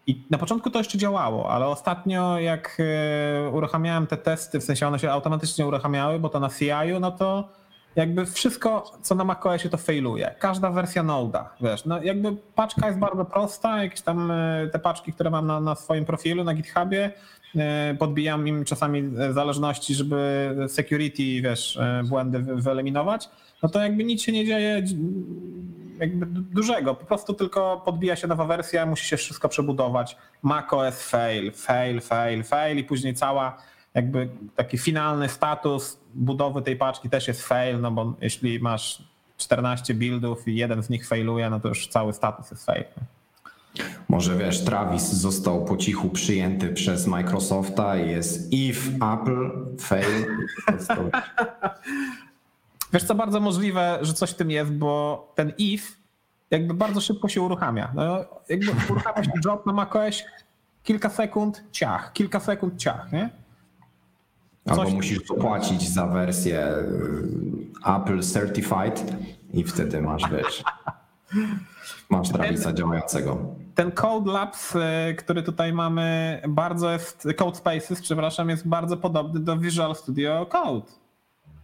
i na początku to jeszcze działało, ale ostatnio jak e, uruchamiałem te testy, w sensie one się automatycznie uruchamiały, bo to na CI-u, no to jakby wszystko, co na macOSie to failuje. Każda wersja Node'a, wiesz, no jakby paczka jest bardzo prosta, jakieś tam e, te paczki, które mam na, na swoim profilu na GitHubie, e, podbijam im czasami zależności, żeby security, wiesz, e, błędy wyeliminować, no to jakby nic się nie dzieje jakby dużego, po prostu tylko podbija się nowa wersja, musi się wszystko przebudować. macOS fail, fail, fail, fail i później cała jakby taki finalny status budowy tej paczki też jest fail, no bo jeśli masz 14 buildów i jeden z nich failuje, no to już cały status jest fail. Może wiesz, Travis został po cichu przyjęty przez Microsofta i jest if Apple fail. wiesz co, bardzo możliwe, że coś w tym jest, bo ten if jakby bardzo szybko się uruchamia. No, jakby uruchamia się job na macOS, kilka sekund, ciach, kilka sekund, ciach, nie? Albo Coś musisz zapłacić za wersję y, Apple Certified i wtedy masz, wiesz, masz Travisa działającego. Ten Code Labs, y, który tutaj mamy, bardzo jest, Code Spaces, przepraszam, jest bardzo podobny do Visual Studio Code.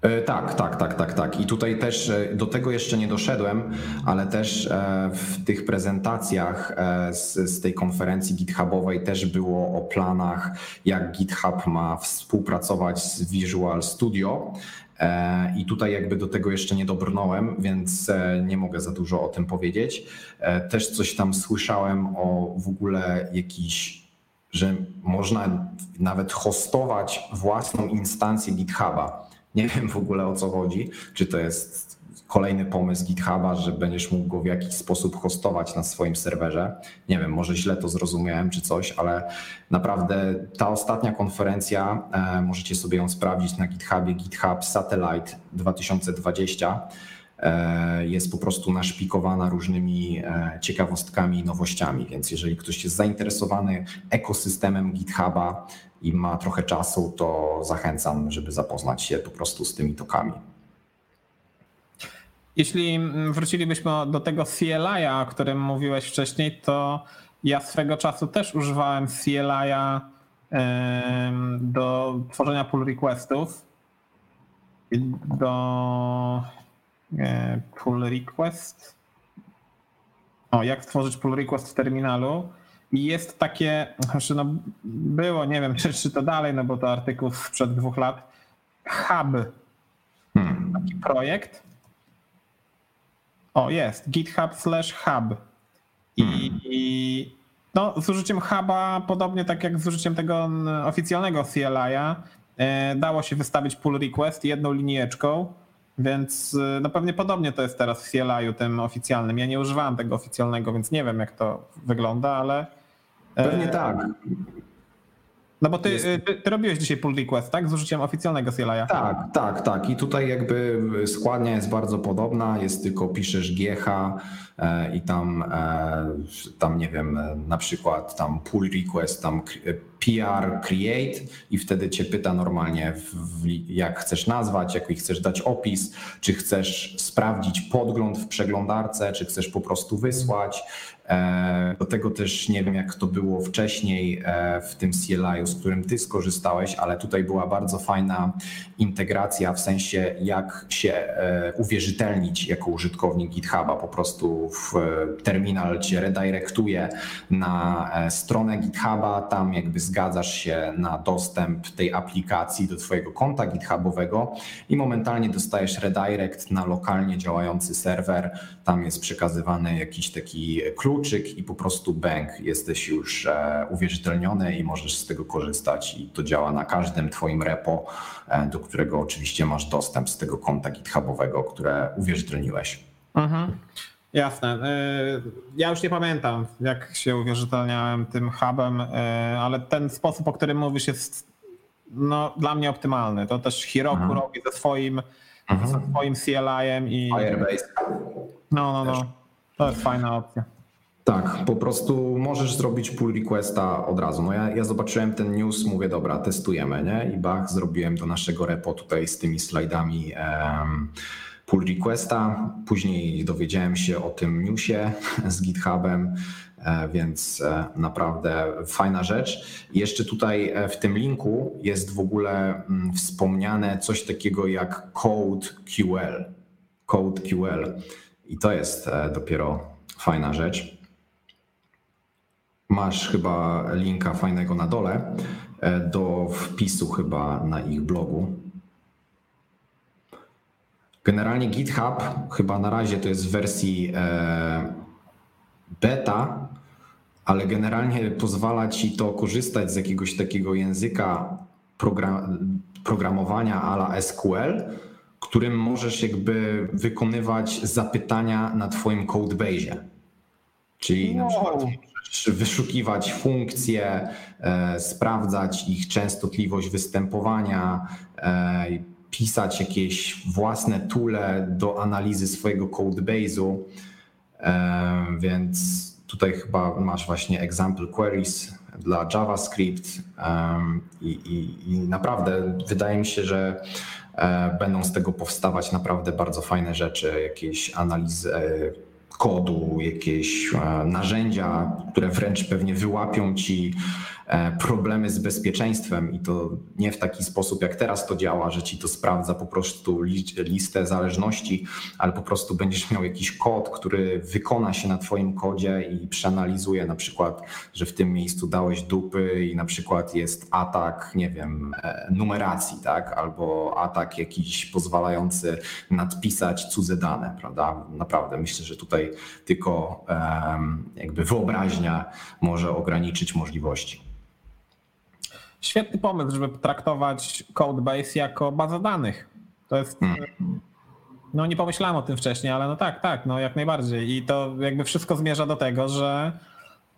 E, tak, tak, tak, tak, tak. I tutaj też e, do tego jeszcze nie doszedłem, ale też e, w tych prezentacjach z, z tej konferencji GitHubowej też było o planach, jak GitHub ma współpracować z Visual Studio. I tutaj jakby do tego jeszcze nie dobrnąłem, więc nie mogę za dużo o tym powiedzieć. Też coś tam słyszałem o w ogóle jakiś, że można nawet hostować własną instancję GitHuba. Nie wiem w ogóle o co chodzi. Czy to jest kolejny pomysł GitHuba, że będziesz mógł go w jakiś sposób hostować na swoim serwerze. Nie wiem, może źle to zrozumiałem czy coś, ale naprawdę ta ostatnia konferencja, e, możecie sobie ją sprawdzić na GitHubie, GitHub Satellite 2020 e, jest po prostu naszpikowana różnymi e, ciekawostkami i nowościami. Więc jeżeli ktoś jest zainteresowany ekosystemem GitHuba, i ma trochę czasu, to zachęcam, żeby zapoznać się po prostu z tymi tokami. Jeśli wrócilibyśmy do tego CLI-a, o którym mówiłeś wcześniej, to ja swego czasu też używałem CLI-a do tworzenia pull requestów. Do e, pull request. O, jak stworzyć pull request w terminalu? I jest takie, znaczy no było, nie wiem czy, czy to dalej, no bo to artykuł sprzed dwóch lat, Hub, hmm. taki projekt. O, jest, github slash hub. I, hmm. i No, z użyciem huba, podobnie tak jak z użyciem tego oficjalnego CLI-a, e, dało się wystawić pull request jedną linijeczką, więc e, no pewnie podobnie to jest teraz w CLI-u tym oficjalnym. Ja nie używałem tego oficjalnego, więc nie wiem jak to wygląda, ale... Pewnie tak. No bo ty, jest... ty, ty, robiłeś dzisiaj pull request, tak? Z użyciem oficjalnego CLI. Tak, tak, tak. I tutaj jakby składnia jest bardzo podobna, jest tylko piszesz GH e, i tam, e, tam nie wiem, na przykład tam pull request, tam PR create i wtedy cię pyta normalnie, jak chcesz nazwać, jaki chcesz dać opis, czy chcesz sprawdzić podgląd w przeglądarce, czy chcesz po prostu wysłać. E, do tego też nie wiem, jak to było wcześniej e, w tym CLI, z którym ty skorzystałeś, ale tutaj była bardzo fajna integracja w sensie, jak się e, uwierzytelnić jako użytkownik GitHuba. Po prostu w terminal cię redirectuje na stronę GitHuba, tam jakby zgadzasz się na dostęp tej aplikacji do Twojego konta GitHubowego i momentalnie dostajesz redirect na lokalnie działający serwer. Tam jest przekazywany jakiś taki kluczyk i po prostu bank. Jesteś już e, uwierzytelniony i możesz z tego korzystać. I to działa na każdym Twoim repo, e, do którego oczywiście masz dostęp z tego konta GitHubowego, które uwierzytelniłeś. Mhm. Jasne. E, ja już nie pamiętam, jak się uwierzytelniałem tym hubem, ale ten sposób, o którym mówisz, jest no, dla mnie optymalny. To też Heroku mhm. robi ze swoim, mhm. ze swoim CLI-em i. Firebase. No, no, no. To jest fajna opcja. Tak, po prostu możesz zrobić pull requesta od razu. No ja, ja zobaczyłem ten news, mówię, dobra, testujemy, nie? I bach, zrobiłem do naszego repo tutaj z tymi slajdami. Um, pull requesta. Później dowiedziałem się o tym newsie z GitHubem, e, więc e, naprawdę fajna rzecz. Jeszcze tutaj e, w tym linku jest w ogóle mm, wspomniane coś takiego jak Code QL. Code QL. I to jest dopiero fajna rzecz. Masz chyba linka fajnego na dole do wpisu chyba na ich blogu. Generalnie GitHub chyba na razie to jest w wersji e, beta, ale generalnie pozwala ci to korzystać z jakiegoś takiego języka programowania ala SQL, którym możesz jakby wykonywać zapytania na twoim codebase. Czyli na przykład wyszukiwać funkcje, e, sprawdzać ich częstotliwość występowania, e, pisać jakieś własne toole do analizy swojego codebase'u, e, więc tutaj chyba masz właśnie example queries dla JavaScript i, i, i naprawdę wydaje mi się, że będą z tego powstawać naprawdę bardzo fajne rzeczy, jakieś analizy kodu, jakieś narzędzia, które wręcz pewnie wyłapią ci E, problemy z bezpieczeństwem i to nie w taki sposób, jak teraz to działa, że ci to sprawdza po prostu listę zależności, ale po prostu będziesz miał jakiś kod, który wykona się na Twoim kodzie i przeanalizuje na przykład, że w tym miejscu dałeś dupy i na przykład jest atak, nie wiem, e, numeracji, tak, albo atak jakiś pozwalający nadpisać cudze dane, prawda? Naprawdę myślę, że tutaj tylko jakby wyobraźnia może ograniczyć możliwości. Świetny pomysł, żeby traktować Codebase jako bazę danych. To jest. Hmm. No nie pomyślałem o tym wcześniej, ale no tak, tak, no jak najbardziej. I to jakby wszystko zmierza do tego, że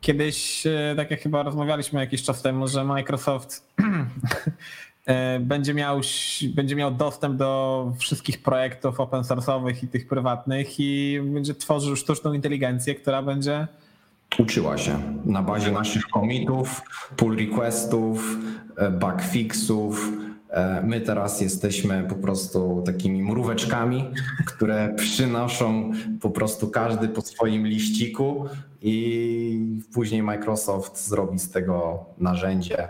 kiedyś, e, tak jak chyba rozmawialiśmy jakiś czas temu, że Microsoft e, będzie miał, będzie miał dostęp do wszystkich projektów open source'owych i tych prywatnych i będzie tworzył sztuczną inteligencję, która będzie uczyła się na bazie naszych commitów, pull requestów, e, bug fixów. E, my teraz jesteśmy po prostu takimi mróweczkami, które przynoszą po prostu każdy po swoim liściku i później Microsoft zrobi z tego narzędzie,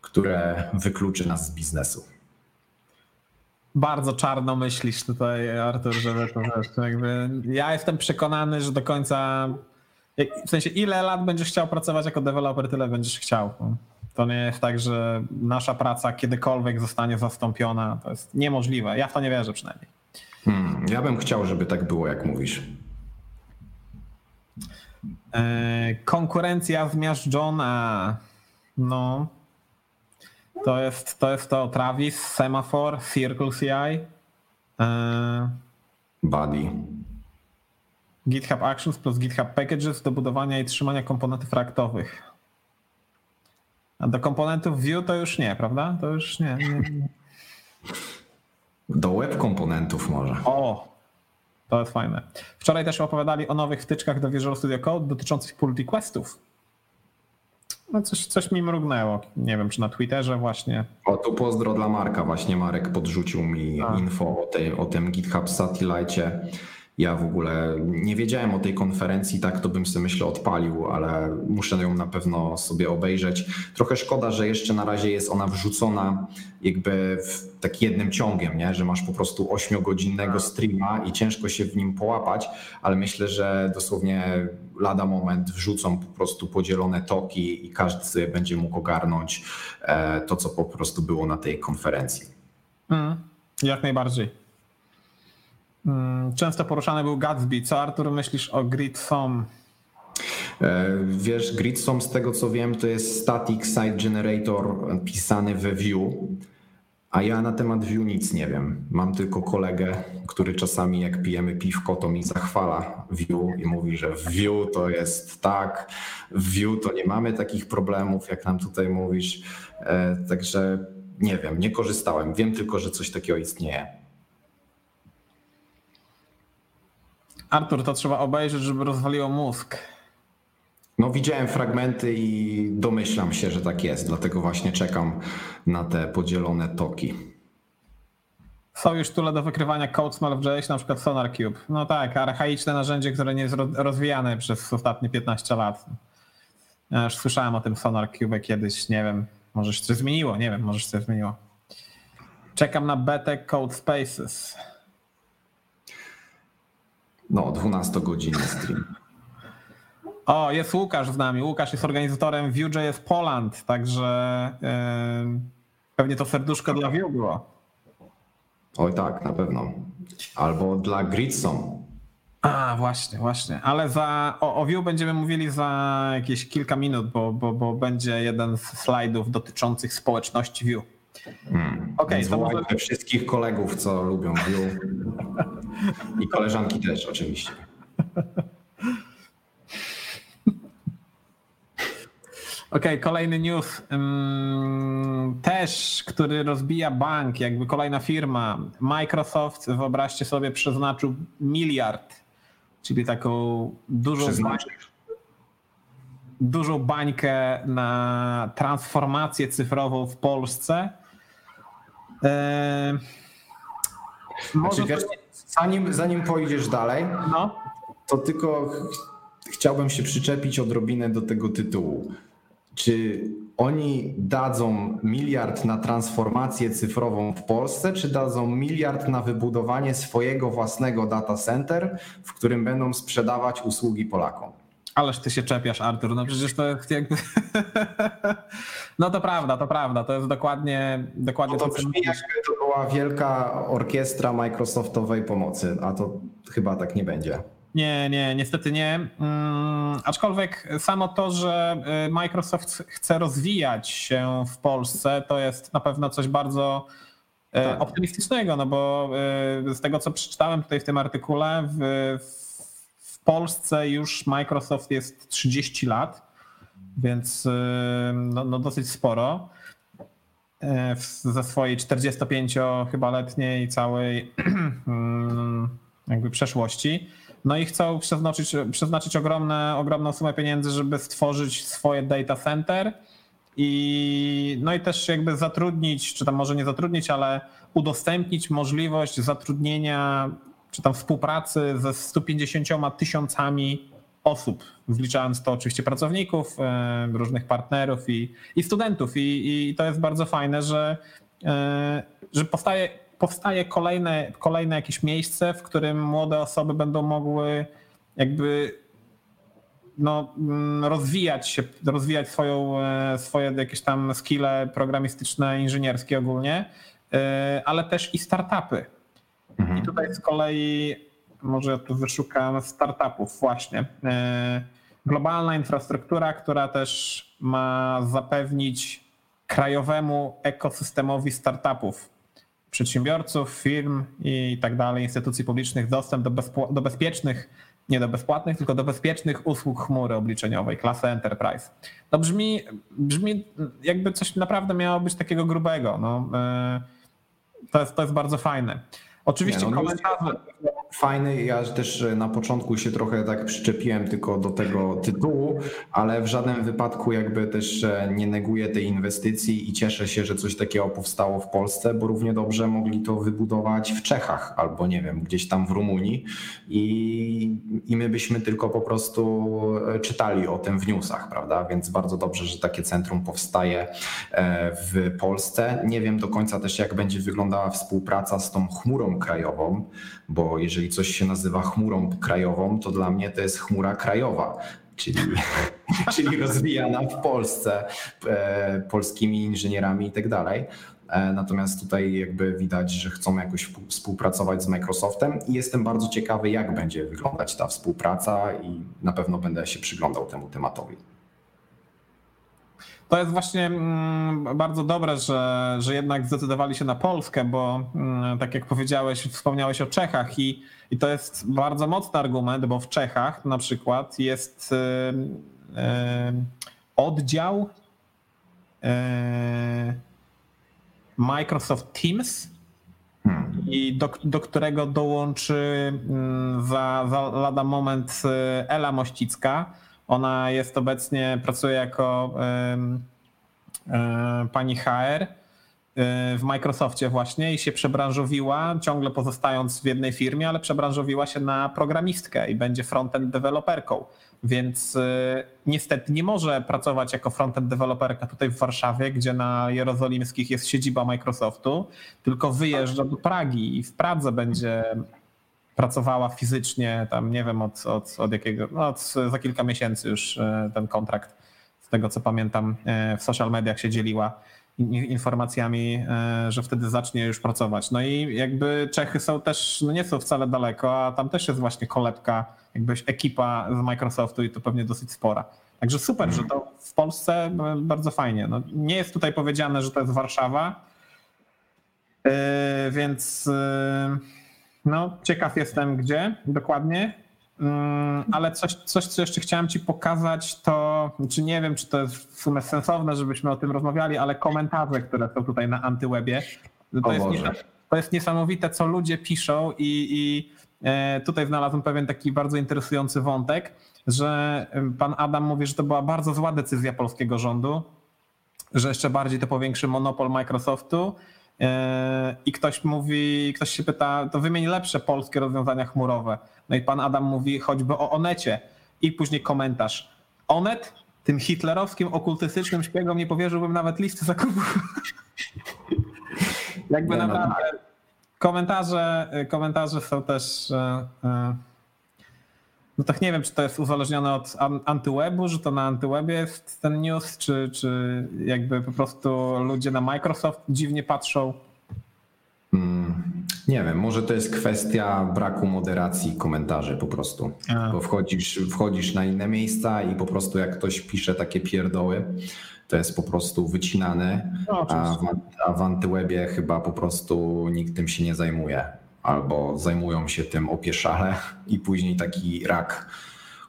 które wykluczy nas z biznesu. Bardzo czarno myślisz tutaj, Artur, żeby to wiesz, jakby ja jestem przekonany, że do końca w sensie, ile lat będziesz chciał pracować jako deweloper, tyle będziesz chciał. To nie jest tak, że nasza praca kiedykolwiek zostanie zastąpiona. To jest niemożliwe. Ja w to nie wierzę przynajmniej. Hmm, ja bym chciał, żeby tak było, jak mówisz. E, konkurencja zmiażdżona. No. To jest to, jest to Travis, Semaphore, Circle CI. E, Buddy. GitHub Actions plus GitHub Packages do budowania i trzymania komponentów reaktowych. A do komponentów Vue to już nie, prawda? To już nie. nie, nie. Do web komponentów może. O, to jest fajne. Wczoraj też opowiadali o nowych wtyczkach do Visual Studio Code dotyczących pull requestów. No coś, coś mi mrugnęło. Nie wiem, czy na Twitterze właśnie. O, tu pozdro dla Marka. Właśnie Marek podrzucił mi A. info o, tej, o tym GitHub Satellite. Ja w ogóle nie wiedziałem o tej konferencji, tak to bym sobie myślę odpalił, ale muszę ją na pewno sobie obejrzeć. Trochę szkoda, że jeszcze na razie jest ona wrzucona jakby w tak jednym ciągiem, nie? że masz po prostu ośmiogodzinnego streama i ciężko się w nim połapać, ale myślę, że dosłownie lada moment wrzucą po prostu podzielone toki i każdy będzie mógł ogarnąć e, to, co po prostu było na tej konferencji. Mm, jak najbardziej. Mm, Często poruszany był Gatsby. Co Artur myślisz o GridSom? E, Wiesz, Gridsom z tego co wiem, to jest static site generator pisany we Vue, a ja na temat Vue nic nie wiem. Mam tylko kolegę, który czasami jak pijemy piwko, to mi zachwala Vue i mówi, że w Vue to jest tak, w Vue to nie mamy takich problemów, jak nam tutaj mówisz. E, Także nie wiem, nie korzystałem. Wiem tylko, że coś takiego istnieje. Artur, to trzeba obejrzeć, żeby rozwaliło mózg. No, widziałem fragmenty i domyślam się, że tak jest, dlatego właśnie czekam na te podzielone toki. Są już tule do wykrywania code smell w JS, na przykład SonarCube. No tak, archaiczne narzędzie, które nie jest ro- rozwijane przez ostatnie 15 lat. Ja już słyszałem o tym SonarCube kiedyś, nie wiem, może się coś zmieniło, nie wiem, może się coś zmieniło. Czekam na betę Code Spaces. No, 12-godzinny stream. O, jest Łukasz z nami. Łukasz jest organizatorem Vue.js Poland, także yy, pewnie to serduszko dla Vue było. Oj tak, na pewno. Albo dla Gridsom. A, właśnie, właśnie. Ale za, o, o Vue będziemy mówili za jakieś kilka minut, bo, bo, bo będzie jeden z slajdów dotyczących społeczności Vue. Hmm. Okej, to może- wszystkich kolegów, co lubią Vue. I koleżanki też oczywiście. Okej, kolejny news. Też, który rozbija bank, jakby kolejna firma. Microsoft, wyobraźcie sobie, przeznaczył miliard, czyli taką dużą, Przeznaczyć. dużą bańkę na transformację cyfrową w Polsce. Może Znaczy, wiesz, zanim, zanim pójdziesz dalej, no, to tylko ch- chciałbym się przyczepić odrobinę do tego tytułu. Czy oni dadzą miliard na transformację cyfrową w Polsce, czy dadzą miliard na wybudowanie swojego własnego data center, w którym będą sprzedawać usługi Polakom? Ależ ty się czepiasz, Artur. No przecież to jakby. No to prawda, to prawda. To jest dokładnie, dokładnie No to to, brzmi jakby to była wielka orkiestra Microsoftowej pomocy, a to chyba tak nie będzie. Nie, nie, niestety nie. Mm, aczkolwiek samo to, że y, Microsoft chce rozwijać się w Polsce, to jest na pewno coś bardzo y, Tak. optymistycznego, no bo y, z tego, co przeczytałem tutaj w tym artykule, w, w Polsce już Microsoft jest 30 lat, więc y, no, no dosyć sporo. Y, w- Ze swojej 45 chyba letniej całej jakby przeszłości. No i chcą przeznaczyć, przeznaczyć ogromne, ogromną sumę pieniędzy, żeby stworzyć swoje data center i no i też jakby zatrudnić, czy tam może nie zatrudnić, ale udostępnić możliwość zatrudnienia, czy tam współpracy ze 150 tysiącami osób, wliczając to oczywiście pracowników, e, różnych partnerów i, i studentów. I, I to jest bardzo fajne, że, e, że powstaje, powstaje kolejne, kolejne jakieś miejsce, w którym młode osoby będą mogły jakby no, mm, rozwijać się, rozwijać swoją, e, swoje jakieś tam skille programistyczne, inżynierskie ogólnie, ale też i startupy. Mhm. I tutaj z kolei może tu wyszukam startupów właśnie. E, globalna infrastruktura, która też ma zapewnić krajowemu ekosystemowi startupów, przedsiębiorców, firm i tak dalej, instytucji publicznych dostęp do, do bezpiecznych, nie do bezpłatnych, tylko do bezpiecznych usług chmury obliczeniowej, klasy enterprise. To brzmi, brzmi jakby coś naprawdę miało być takiego grubego. No, e, to, jest, to jest bardzo fajne. Oczywiście nie, no, komentarze. Fajny, ja też na początku się trochę tak przyczepiłem tylko do tego tytułu, ale w żadnym wypadku jakby też nie neguję tej inwestycji i cieszę się, że coś takiego powstało w Polsce, bo równie dobrze mogli to wybudować w Czechach albo nie wiem, gdzieś tam w Rumunii i, i my byśmy tylko po prostu e, czytali o tym w newsach, prawda? Więc bardzo dobrze, że takie centrum powstaje e, w Polsce. Nie wiem do końca też, jak będzie wyglądała współpraca z tą chmurą krajową, bo jeżeli coś się nazywa chmurą krajową, to dla mnie to jest chmura krajowa. Czyli, czyli rozwijana w Polsce e, polskimi inżynierami i tak dalej. E, natomiast tutaj jakby widać, że chcą jakoś współpracować z Microsoftem i jestem bardzo ciekawy, jak będzie wyglądać ta współpraca i na pewno będę się przyglądał temu tematowi. To jest właśnie mm, bardzo dobre, że, że jednak zdecydowali się na Polskę, bo mm, tak jak powiedziałeś, wspomniałeś o Czechach i, i to jest bardzo mocny argument, bo w Czechach na przykład jest oddział Microsoft Teams hmm. i do, do którego dołączy mm, za, za lada moment Ela Mościcka, ona jest obecnie, pracuje jako pani HR w Microsoftie właśnie i się przebranżowiła, ciągle pozostając w jednej firmie, ale przebranżowiła się na programistkę i będzie frontend deweloperką. Więc niestety nie może pracować jako frontend deweloperka tutaj w Warszawie, gdzie na Jerozolimskich jest siedziba Microsoftu, tylko wyjeżdża do Pragi i w Pradze będzie pracowała fizycznie, tam nie wiem od, od, od jakiego, no od, za kilka miesięcy już e, ten kontrakt, z tego co pamiętam, e, w social mediach się dzieliła informacjami, e, że wtedy zacznie już pracować. No i jakby Czechy są też, no nie są wcale daleko, a tam też jest właśnie kolebka, jakbyś ekipa z Microsoftu i to pewnie dosyć spora. Także super, że to w Polsce bardzo fajnie. No, nie jest tutaj powiedziane, że to jest Warszawa, więc no, ciekaw jestem gdzie dokładnie, mm, ale coś, coś, co jeszcze chciałem Ci pokazać, to czy nie wiem, czy to jest w sumie sensowne, żebyśmy o tym rozmawiali, ale komentarze, które są tutaj na Antywebie, to, jest, to jest niesamowite, co ludzie piszą i, i e, tutaj znalazłem pewien taki bardzo interesujący wątek, że pan Adam mówi, że to była bardzo zła decyzja polskiego rządu, że jeszcze bardziej to powiększy monopol Microsoftu i ktoś mówi, ktoś się pyta, to wymień lepsze polskie rozwiązania chmurowe. No i pan Adam mówi choćby o Onecie i później komentarz. Onet tym hitlerowskim, okultystycznym szpiegom nie powierzyłbym nawet listy zakupów. Jakby no, naprawdę komentarze, komentarze są też e, e, no tak nie wiem, czy to jest uzależnione od antywebu, że to na antywebie jest ten news, czy, czy jakby po prostu ludzie na Microsoft dziwnie patrzą. Hmm, nie wiem, może to jest kwestia braku moderacji komentarzy po prostu. A. Bo wchodzisz, wchodzisz na inne miejsca i po prostu jak ktoś pisze takie pierdoły, to jest po prostu wycinane, no, a, w, a w antywebie chyba po prostu nikt tym się nie zajmuje albo zajmują się tym opieszale i później taki rak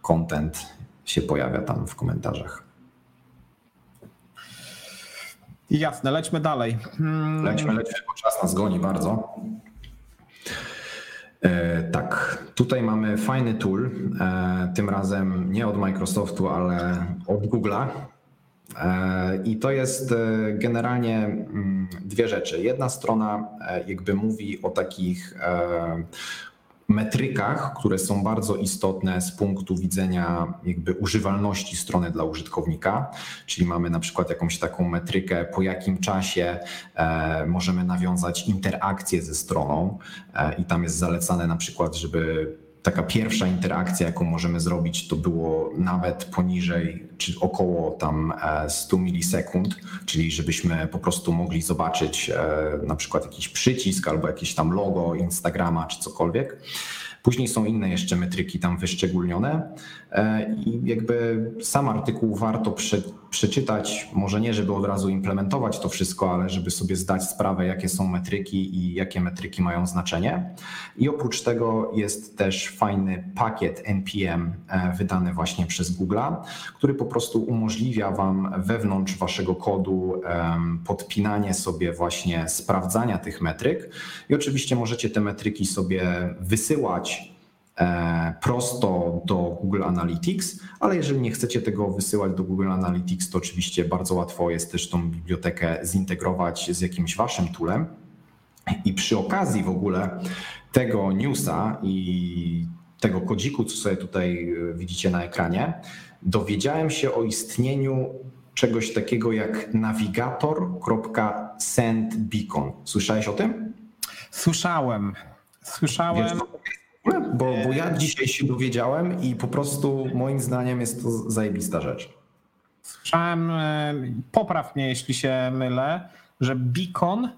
content się pojawia tam w komentarzach. Jasne, lećmy dalej. Hmm. Lećmy, lećmy, bo czas nas goni bardzo. E, tak, tutaj mamy fajny tool, e, tym razem nie od Microsoftu, ale od Google'a. E, I to jest e, generalnie mm, dwie rzeczy. Jedna strona e, jakby mówi o takich metrykach, które są bardzo istotne z punktu widzenia jakby używalności strony dla użytkownika, czyli mamy na przykład jakąś taką metrykę, po jakim czasie możemy nawiązać interakcję ze stroną i tam jest zalecane na przykład, żeby taka pierwsza interakcja, jaką możemy zrobić, to było nawet poniżej, czy około tam 100 e, milisekund, czyli żebyśmy po prostu mogli zobaczyć e, na przykład jakiś przycisk albo jakieś tam logo Instagrama czy cokolwiek. Później są inne jeszcze metryki tam wyszczególnione e, i jakby sam artykuł warto prze, przeczytać, może nie żeby od razu implementować to wszystko, ale żeby sobie zdać sprawę, jakie są metryki i jakie metryki mają znaczenie. I oprócz tego jest też fajny pakiet NPM e, wydany właśnie przez Google'a, który po prostu umożliwia Wam wewnątrz Waszego kodu podpinanie sobie właśnie sprawdzania tych metryk. I oczywiście możecie te metryki sobie wysyłać prosto do Google Analytics, ale jeżeli nie chcecie tego wysyłać do Google Analytics, to oczywiście bardzo łatwo jest też tą bibliotekę zintegrować z jakimś waszym toolem. I przy okazji w ogóle tego newsa i tego kodziku, co sobie tutaj e, widzicie na ekranie, dowiedziałem się o istnieniu czegoś takiego jak navigator.sendbeacon. Słyszałeś o tym? Słyszałem. Słyszałem. Wiesz, bo, bo ja dzisiaj się dowiedziałem i po prostu moim zdaniem jest to zajebista rzecz. Słyszałem, e, popraw mnie jeśli się mylę, że beacon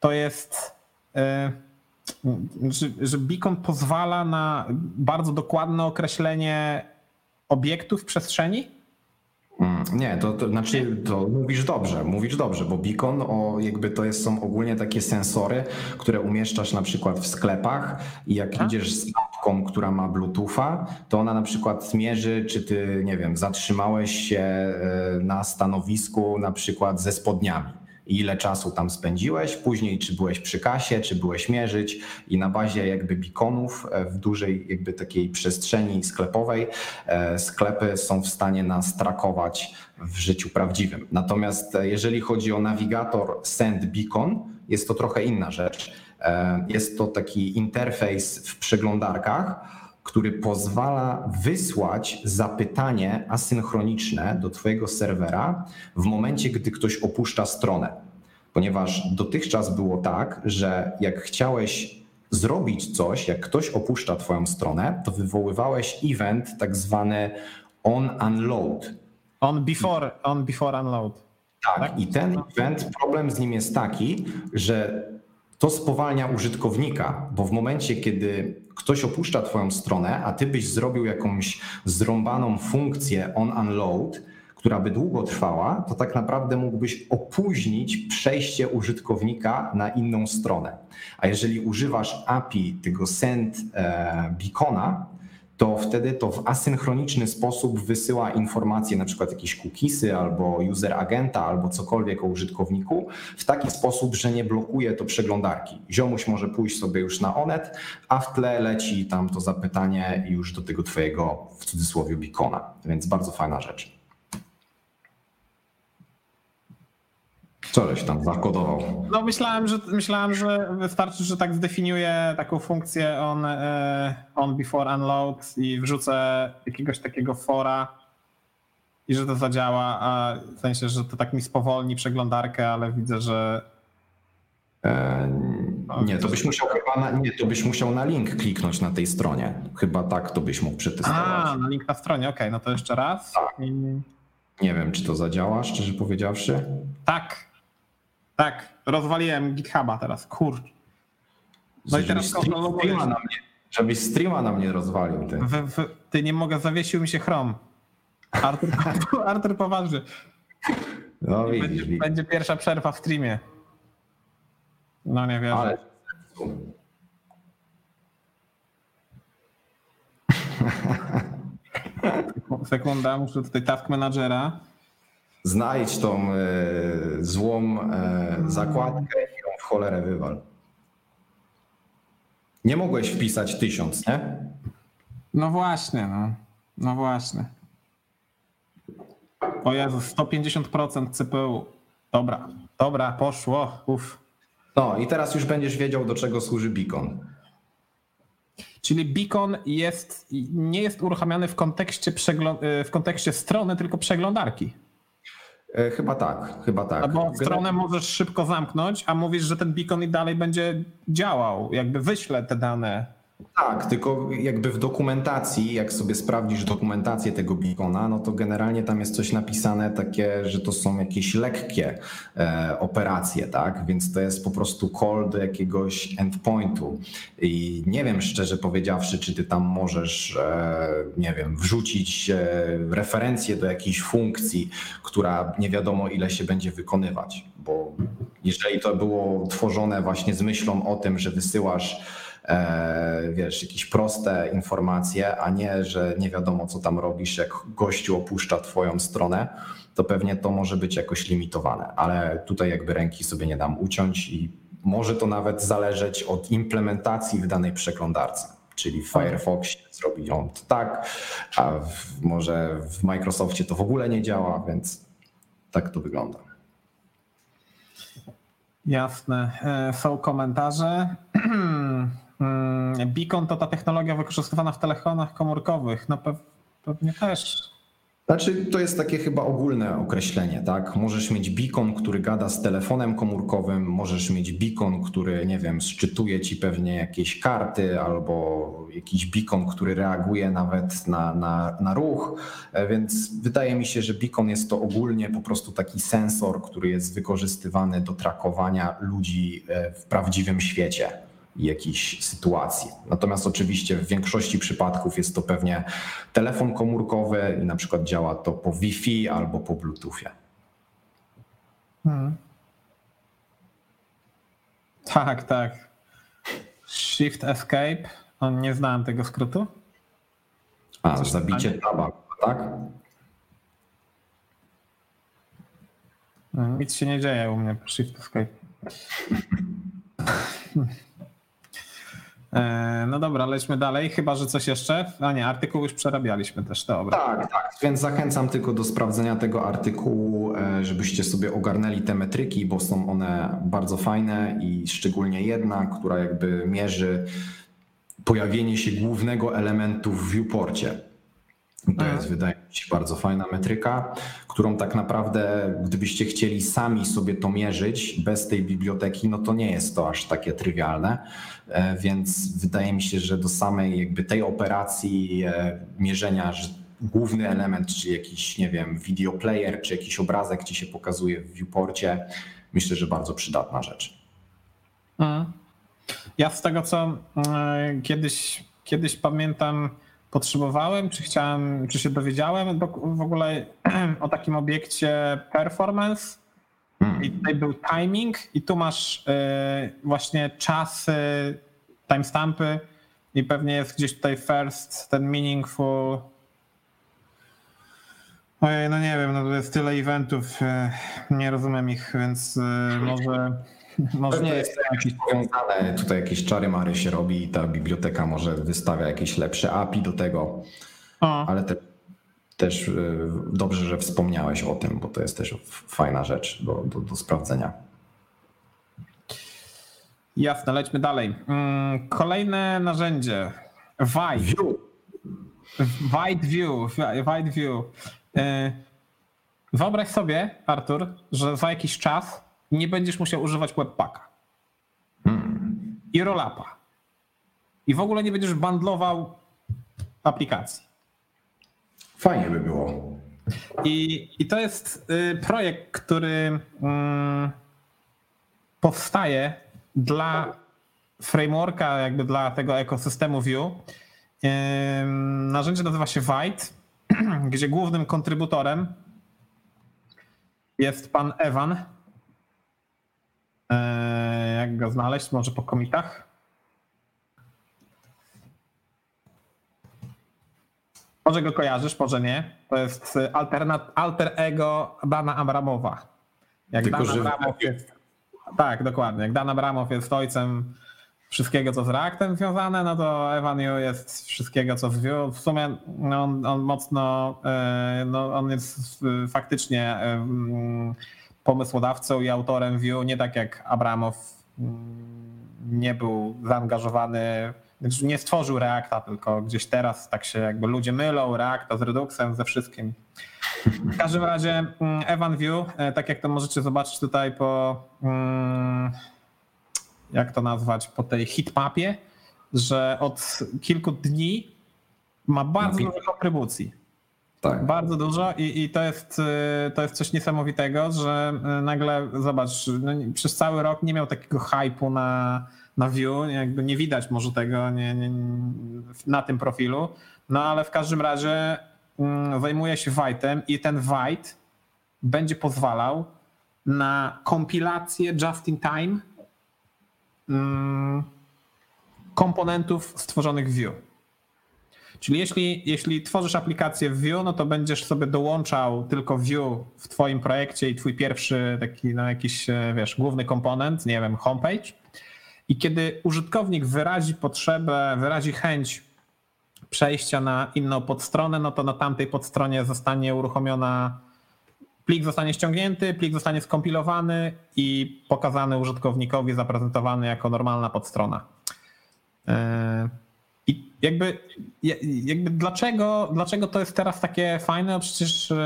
to jest, e, że, że beacon pozwala na bardzo dokładne określenie obiektów w przestrzeni? Mm, nie, to, to znaczy, to mówisz dobrze, mówisz dobrze, bo beacon o, jakby to jest, są ogólnie takie sensory, które umieszczasz na przykład w sklepach i jak A? idziesz z apką, która ma Bluetootha, to ona na przykład zmierzy, czy ty, nie wiem, zatrzymałeś się e, na stanowisku na przykład ze spodniami ile czasu tam spędziłeś, później czy byłeś przy kasie, czy byłeś mierzyć i na bazie jakby beaconów e, w dużej jakby takiej przestrzeni sklepowej e, sklepy są w stanie nas trakować w życiu prawdziwym. Natomiast e, jeżeli chodzi o nawigator Send Beacon, jest to trochę inna rzecz. Jest to taki interfejs w przeglądarkach, który pozwala wysłać zapytanie asynchroniczne do Twojego serwera w momencie, gdy ktoś opuszcza stronę. Ponieważ dotychczas było tak, że jak chciałeś zrobić coś, jak ktoś opuszcza Twoją stronę, to wywoływałeś event tak zwany on unload. On before, on before unload. Tak, tak, i ten event, problem z nim jest taki, że to spowalnia użytkownika, bo w momencie, kiedy ktoś opuszcza Twoją stronę, a Ty byś zrobił jakąś zrąbaną funkcję on-unload, która by długo trwała, to tak naprawdę mógłbyś opóźnić przejście użytkownika na inną stronę. A jeżeli używasz API tego send e, beacona, to wtedy to w asynchroniczny sposób wysyła informacje, na przykład jakieś cookiesy albo user agenta albo cokolwiek o użytkowniku w taki sposób, że nie blokuje to przeglądarki. Ziomuś może pójść sobie już na Onet, a w tle leci tam to zapytanie już do tego twojego w cudzysłowie beacona, więc bardzo fajna rzecz. Żeś tam zakodował? No myślałem, że myślałem, że wystarczy, że tak zdefiniuję taką funkcję on, e, on before unload i wrzucę jakiegoś takiego fora i że to zadziała, a w sensie, że to tak mi spowolni przeglądarkę, ale widzę, że e, no, nie, to byś musiał chyba na, nie, to byś musiał na link kliknąć na tej stronie. Chyba tak to byś mógł przetestować. A, na link na stronie, okej, okay, no to jeszcze raz. Tak. Nie wiem, czy to zadziała, szczerze powiedziawszy. Tak, tak, rozwaliłem GitHuba teraz, kurcz. No i teraz streama na mnie, Żebyś streama na mnie rozwalił. Ty, w, w, ty nie mogę, zawiesił mi się Chrome. Artur, Artur poważnie. No, widzisz, będzie, widzisz. będzie pierwsza przerwa w streamie. No nie wiem. Ale... Sekunda, muszę tutaj task managera znajdź tą e, złą e, zakładkę i ją w cholerę wywal. Nie mogłeś wpisać tysiąc, nie? No właśnie, no. No właśnie. O Jezu, 150% CPU. Dobra, dobra, poszło. Uf. No i teraz już będziesz wiedział, do czego służy beacon. Czyli beacon jest, nie jest uruchamiany w kontekście, w kontekście strony, tylko przeglądarki. E, chyba tak, chyba tak. No bo stronę możesz szybko zamknąć, a mówisz, że ten beacon i dalej będzie działał, jakby wyśle te dane. Tak, tylko jakby w dokumentacji, jak sobie sprawdzisz dokumentację tego beacona, no to generalnie tam jest coś napisane takie, że to są jakieś lekkie e, operacje, tak? Więc to jest po prostu call do jakiegoś endpointu. I nie wiem szczerze powiedziawszy, czy ty tam możesz, e, nie wiem, wrzucić e, referencję do jakiejś funkcji, która nie wiadomo ile się będzie wykonywać, bo jeżeli to było tworzone właśnie z myślą o tym, że wysyłasz wiesz, jakieś proste informacje, a nie, że nie wiadomo, co tam robisz, jak gościu opuszcza twoją stronę, to pewnie to może być jakoś limitowane, ale tutaj jakby ręki sobie nie dam uciąć i może to nawet zależeć od implementacji w danej przeglądarce. Czyli w Firefoxie zrobi on to tak, a w, może w Microsoftie to w ogóle nie działa, więc tak to wygląda. Jasne. E, są komentarze. Mm, beacon to ta technologia wykorzystywana w telefonach komórkowych. No pewnie też. Znaczy, to jest takie chyba ogólne określenie, tak? Możesz mieć beacon, który gada z telefonem komórkowym, możesz mieć beacon, który, nie wiem, szczytuje ci pewnie jakieś karty, albo jakiś beacon, który reaguje nawet na, na, na ruch. E, więc wydaje mi się, że beacon jest to ogólnie po prostu taki sensor, który jest wykorzystywany do trakowania ludzi e, w prawdziwym świecie jakiejś sytuacji. Natomiast oczywiście w większości przypadków jest to pewnie telefon komórkowy i na przykład działa to po Wi-Fi albo po Bluetoothie. Hmm. Tak, tak. Shift Escape. On nie znałem tego skrótu. A, Coś zabicie taba, tak? Nic się nie dzieje u mnie. Shift Escape. E, no dobra, lećmy dalej, chyba że coś jeszcze. A nie, artykuł już przerabialiśmy też, dobra. Tak, tak, więc zachęcam tylko do sprawdzenia tego artykułu, e, żebyście sobie ogarnęli te metryki, bo są one bardzo fajne i szczególnie jedna, która jakby mierzy pojawienie się głównego elementu w viewporcie. To jest, wydaje mi się, bardzo fajna metryka, którą tak naprawdę, gdybyście chcieli sami sobie to mierzyć bez tej biblioteki, no to nie jest to aż takie trywialne. E, więc wydaje mi się, że do samej jakby tej operacji e, mierzenia, że główny element, czy jakiś, nie wiem, video player, czy jakiś obrazek ci się pokazuje w viewporcie, myślę, że bardzo przydatna rzecz. Mhm. Ja z tego, co e, kiedyś, kiedyś pamiętam, potrzebowałem, czy chciałem, czy się dowiedziałem w ogóle o takim obiekcie performance. Hmm. I tutaj był timing, i tu masz y, właśnie czasy, timestampy, i pewnie jest gdzieś tutaj first, ten meaningful. Ojej, no nie wiem, no to jest tyle eventów, y, nie rozumiem ich, więc może może nie jest jakieś powiązane, tutaj jakieś czary mary się robi i ta biblioteka może wystawia jakieś lepsze API do tego, o. ale te, też y, dobrze, że wspomniałeś o tym, bo to jest też fajna rzecz do, do, do sprawdzenia. Jasne, lećmy dalej. Mm, kolejne narzędzie. Wide. View. Wide View. Wide View. Y, wyobraź sobie, Artur, że za jakiś czas nie będziesz musiał używać webpacka hmm. i rollapa. I w ogóle nie będziesz bandlował aplikacji. Fajnie by było. I, i to jest y, projekt, który mm, powstaje dla frameworka, jakby dla tego ekosystemu Vue. Narzędzie nazywa się Vite, gdzie głównym kontrybutorem jest pan Evan, Eee, jak go znaleźć? Może po komitach? Może go kojarzysz, może nie. To jest alternat, alter ego Dana Abramowa. Jak Tylko, Dan Abramow jest, tak, dokładnie. Jak Dan Abramow jest ojcem wszystkiego, co z Reactem związane, no to Evan Yu jest wszystkiego, co z Vue. W sumie no, on, on, mocno, e, no, on jest faktycznie mm, pomysłodawcą i autorem Vue, nie tak jak Abramow mm, nie był zaangażowany, znaczy nie stworzył Reacta, tylko gdzieś teraz tak się jakby ludzie mylą Reacta z Reduxem, ze wszystkim. W każdym razie mm, Evan View, e, tak jak to możecie zobaczyć tutaj po, mm, jak to nazwać, po tej hitmapie, że od kilku dni ma bardzo dużo kontrybucji. Tak. Bardzo dużo i, i to, jest, y, to jest coś niesamowitego, że y, nagle zobacz, no, przez cały rok nie miał takiego hypu na, na view, jakby nie widać może tego nie, nie, na tym profilu, no ale w każdym razie mm, zajmuje się White'em i ten White będzie pozwalał na kompilację just in time mm, komponentów stworzonych w Vue. Czyli jeśli, jeśli tworzysz aplikację w Vue, no to będziesz sobie dołączał tylko Vue w twoim projekcie i twój pierwszy taki no jakiś, e, wiesz, główny komponent, nie wiem, homepage. I kiedy użytkownik wyrazi potrzebę, wyrazi chęć przejścia na inną podstronę, no to na tamtej podstronie zostanie uruchomiona plik zostanie ściągnięty, plik zostanie skompilowany i pokazany użytkownikowi, zaprezentowany jako normalna podstrona. E, I jakby, jakby dlaczego, dlaczego to jest teraz takie fajne? No przecież e,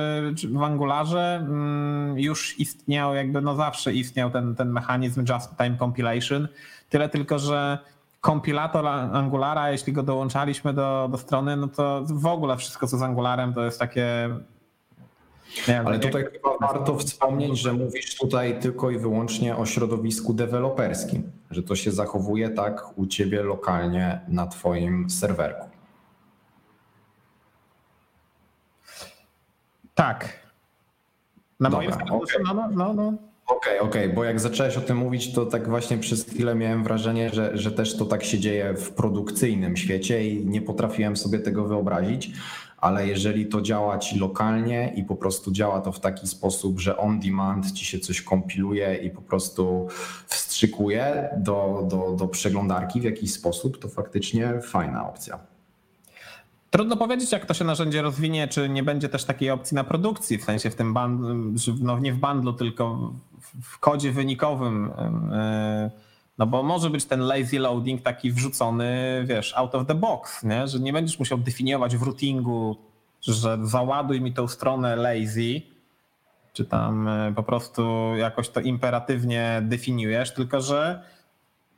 w Angularze mm, już istniał, jakby no zawsze istniał ten, ten mechanizm just-time compilation, tyle tylko, że kompilator Angulara, jeśli go dołączaliśmy do, do strony, no to w ogóle wszystko co z Angularem to jest takie ale tutaj chyba warto wspomnieć, że mówisz tutaj tylko i wyłącznie o środowisku deweloperskim, że to się zachowuje tak u ciebie lokalnie na twoim serwerku. Tak. Na Dobra, moim serwerku, okay. no, no, no. Okej, okay, okej, okay. bo jak zacząłeś o tym mówić, to tak właśnie przez chwilę miałem wrażenie, że, że też to tak się dzieje w produkcyjnym świecie i nie potrafiłem sobie tego wyobrazić ale jeżeli to działa ci lokalnie i po prostu działa to w taki sposób, że on demand ci się coś kompiluje i po prostu wstrzykuje do, do, do przeglądarki w jakiś sposób, to faktycznie fajna opcja. Trudno powiedzieć, jak to się narzędzie rozwinie, czy nie będzie też takiej opcji na produkcji, w sensie w tym bundlu, no nie w bundlu, tylko w kodzie wynikowym. No bo może być ten lazy loading taki wrzucony, wiesz, out of the box, nie? że nie będziesz musiał definiować w routingu, że załaduj mi tą stronę lazy, czy tam e, po prostu jakoś to imperatywnie definiujesz, tylko że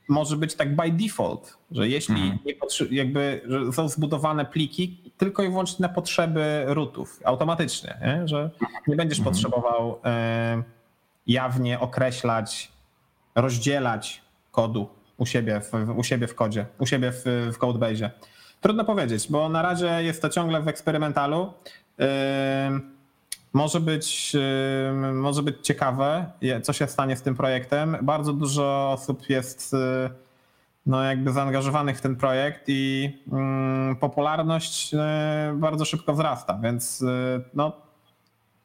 może być tak by default, że jeśli mhm. nie jakby że są zbudowane pliki tylko i wyłącznie na potrzeby rootów, automatycznie, nie? że nie będziesz mhm. potrzebował e, jawnie określać, rozdzielać kodu u siebie w, u siebie w kodzie, u siebie w, w codebase. Trudno powiedzieć, bo na razie jest to ciągle w eksperymentalu. Yy, może być, może być ciekawe, co się stanie z tym projektem. Bardzo dużo osób jest yy, no jakby zaangażowanych w ten projekt i popularność bardzo szybko wzrasta, więc no,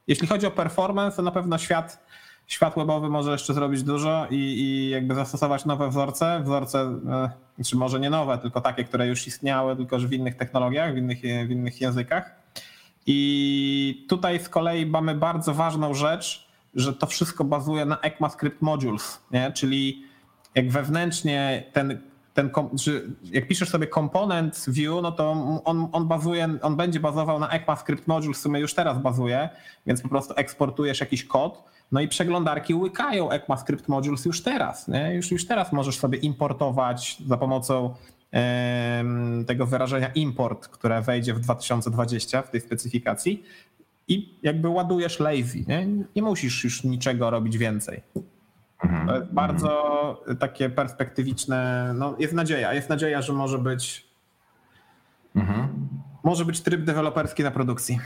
jeśli chodzi o performance, to na pewno świat świat webowy może jeszcze zrobić dużo i, i jakby zastosować nowe wzorce, wzorce, czy może nie nowe, tylko takie, które już istniały, tylko że w innych technologiach, w innych, w innych językach. I tutaj z kolei mamy bardzo ważną rzecz, że to wszystko bazuje na ECMAScript modules, nie? czyli jak wewnętrznie ten, ten jak piszesz sobie komponent view, no to on, on bazuje, on będzie bazował na ECMAScript modules, w sumie już teraz bazuje, więc po prostu eksportujesz jakiś kod, no i przeglądarki łykają ECMAScript modules już teraz. Nie? Już, już teraz możesz sobie importować za pomocą tego wyrażenia import, które wejdzie w 2020 w tej specyfikacji i jakby ładujesz lazy. Nie, nie musisz już niczego robić więcej. Mhm, to jest bardzo takie perspektywiczne. No jest nadzieja. Jest nadzieja, że może być. Mhm. Może być tryb deweloperski na produkcji.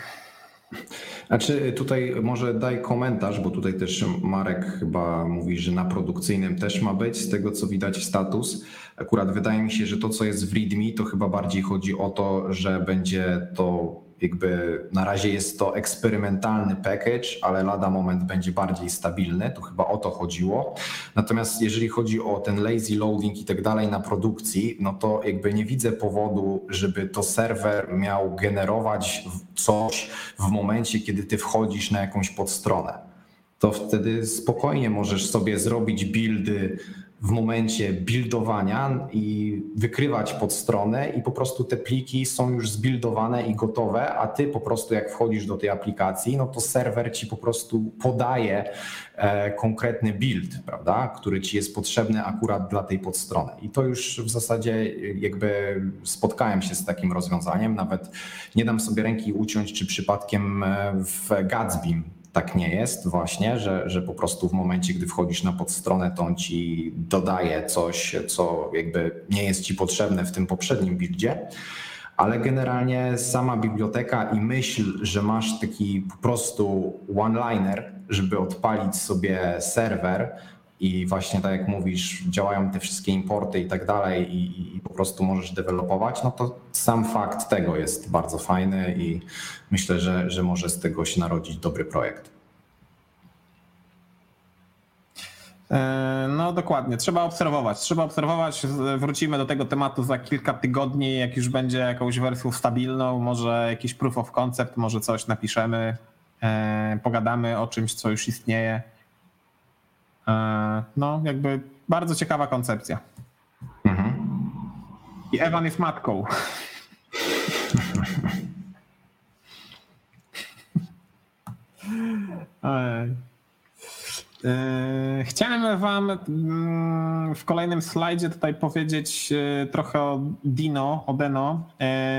Znaczy tutaj może daj komentarz, bo tutaj też Marek chyba mówi, że na produkcyjnym też ma być, z tego co widać status. Akurat wydaje mi się, że to co jest w README to chyba bardziej chodzi o to, że będzie to jakby na razie jest to eksperymentalny package, ale lada moment będzie bardziej stabilny, to chyba o to chodziło. Natomiast jeżeli chodzi o ten lazy loading i tak dalej na produkcji, no to jakby nie widzę powodu, żeby to serwer miał generować coś w momencie, kiedy ty wchodzisz na jakąś podstronę. To wtedy spokojnie możesz sobie zrobić buildy w momencie buildowania i wykrywać pod stronę i po prostu te pliki są już zbuildowane i gotowe, a ty po prostu jak wchodzisz do tej aplikacji, no to serwer ci po prostu podaje e, konkretny build, prawda, który ci jest potrzebny akurat dla tej podstrony. I to już w zasadzie jakby spotkałem się z takim rozwiązaniem, nawet nie dam sobie ręki uciąć, czy przypadkiem e, w Gatsby tak nie jest właśnie, że, że po prostu w momencie, gdy wchodzisz na podstronę, to on ci dodaje coś, co jakby nie jest ci potrzebne w tym poprzednim buildzie. Ale generalnie sama biblioteka i myśl, że masz taki po prostu one-liner, żeby odpalić sobie serwer, i właśnie tak jak mówisz, działają te wszystkie importy i tak dalej i, i, po prostu możesz dewelopować, no to sam fakt tego jest bardzo fajny i myślę, że, że może z tego się narodzić dobry projekt. E, no dokładnie, trzeba obserwować. Trzeba obserwować. Wrócimy do tego tematu za kilka tygodni, jak już będzie jakąś wersją stabilną, może jakiś proof of concept, może coś napiszemy, e, pogadamy o czymś, co już istnieje. E, no, jakby bardzo ciekawa koncepcja. Mhm. I Ewan jest matką. E, chciałem Wam mm, w kolejnym slajdzie tutaj powiedzieć e, trochę o Dino, o Deno.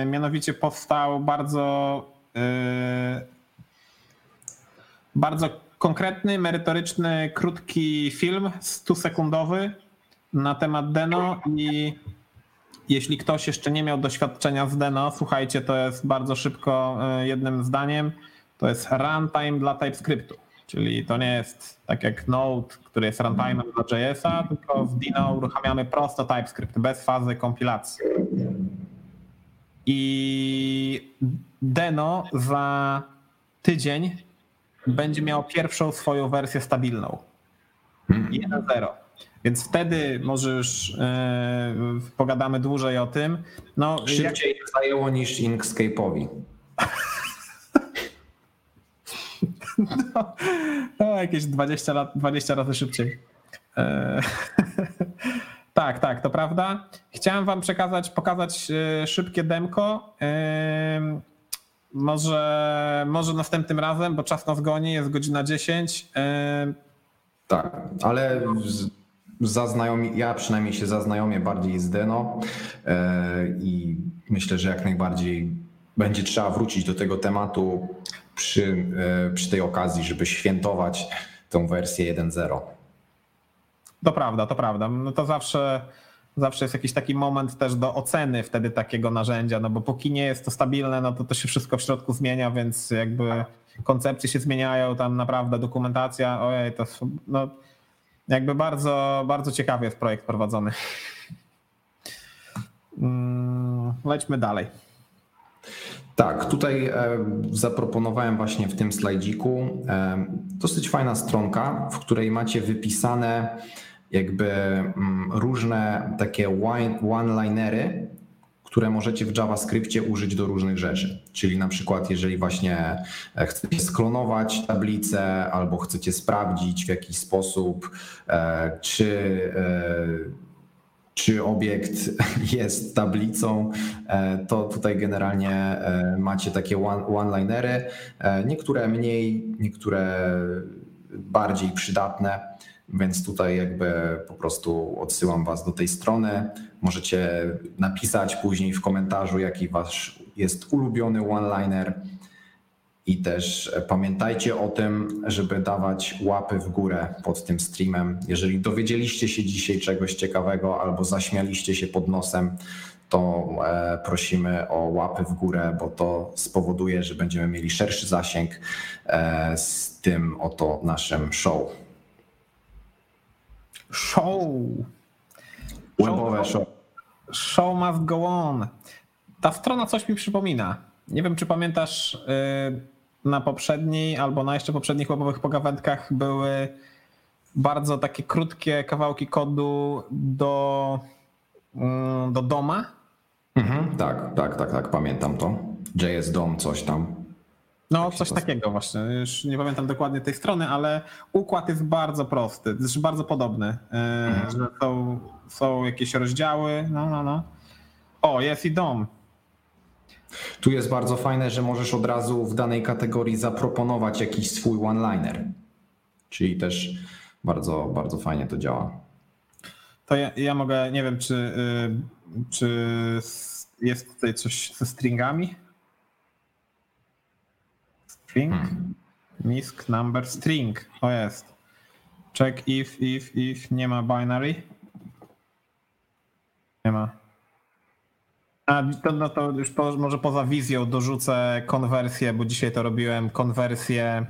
Mianowicie powstał bardzo, bardzo konkretny, merytoryczny, krótki film, 100-sekundowy na temat Deno i jeśli ktoś jeszcze nie miał doświadczenia z Deno, słuchajcie, to jest bardzo szybko e, jednym zdaniem, to jest runtime dla TypeScriptu. Czyli to nie jest tak jak Node, który jest runtime'em dla JS-a, tylko w Dino uruchamiamy prosto TypeScript, bez fazy kompilacji. I Deno za tydzień będzie miał pierwszą swoją wersję stabilną. 1.0. Więc wtedy może już yy, pogadamy dłużej o tym. No, Szybciej jak... zajęło niż Inkscape'owi. no, no, jakieś 20, lat, 20 razy szybciej. E, tak, tak, to prawda. Chciałem wam przekazać, pokazać e, szybkie demko. Może, może następnym razem, bo czas nas goni, jest godzina 10. Tak, ale zaznajomi, ja przynajmniej się zaznajomię bardziej z Deno e, i myślę, że jak najbardziej będzie trzeba wrócić do tego tematu przy, e, przy tej okazji, żeby świętować tą wersję 1.0. To prawda, to prawda. No to zawsze zawsze jest jakiś taki moment też do oceny wtedy takiego narzędzia, no bo póki nie jest to stabilne, no to to się wszystko w środku zmienia, więc jakby koncepcje się zmieniają, tam naprawdę dokumentacja, ojej, to no, jakby bardzo, bardzo ciekawie jest projekt prowadzony. Mm, lećmy dalej. Tak, tutaj e, zaproponowałem właśnie w tym slajdziku e, dosyć fajna stronka, w której macie wypisane jakby mm, różne takie one-linery, które możecie w JavaScriptie użyć do różnych rzeczy. Czyli na przykład, jeżeli właśnie e, chcecie sklonować tablicę albo chcecie sprawdzić w jakiś sposób, e, czy, e, czy obiekt jest tablicą, to tutaj generalnie macie takie one-linery. Niektóre mniej, niektóre bardziej przydatne. Więc tutaj jakby po prostu odsyłam Was do tej strony. Możecie napisać później w komentarzu, jaki Wasz jest ulubiony one-liner. I też pamiętajcie o tym, żeby dawać łapy w górę pod tym streamem. Jeżeli dowiedzieliście się dzisiaj czegoś ciekawego albo zaśmialiście się pod nosem, to e, prosimy o łapy w górę, bo to spowoduje, że będziemy mieli szerszy zasięg e, z tym oto naszym show. Show. Webowe show. Show must go on. Ta strona coś mi przypomina. Nie wiem, czy pamiętasz, y, na poprzedniej albo na jeszcze poprzednich webowych pogawędkach były bardzo takie krótkie kawałki kodu do, mm, do doma. Mhm, tak, tak, tak, tak, pamiętam to. JS DOM, coś tam. No, Tak coś takiego właśnie. Już nie pamiętam dokładnie tej strony, ale układ jest bardzo prosty, znaczy bardzo podobny. e, Mhm. Że są, są jakieś rozdziały. No, no, no. O, jest i dom. Tu jest bardzo fajne, że możesz od razu w danej kategorii zaproponować jakiś swój one-liner. Czyli też bardzo, bardzo fajnie to działa. To ja, ja mogę, nie wiem, czy, y, czy jest tutaj coś ze stringami? String? Misk, number, string. O jest. Check if, if, if. Nie ma binary. Nie ma. A to, no to już po, może poza wizją dorzucę konwersję, bo dzisiaj to robiłem konwersję.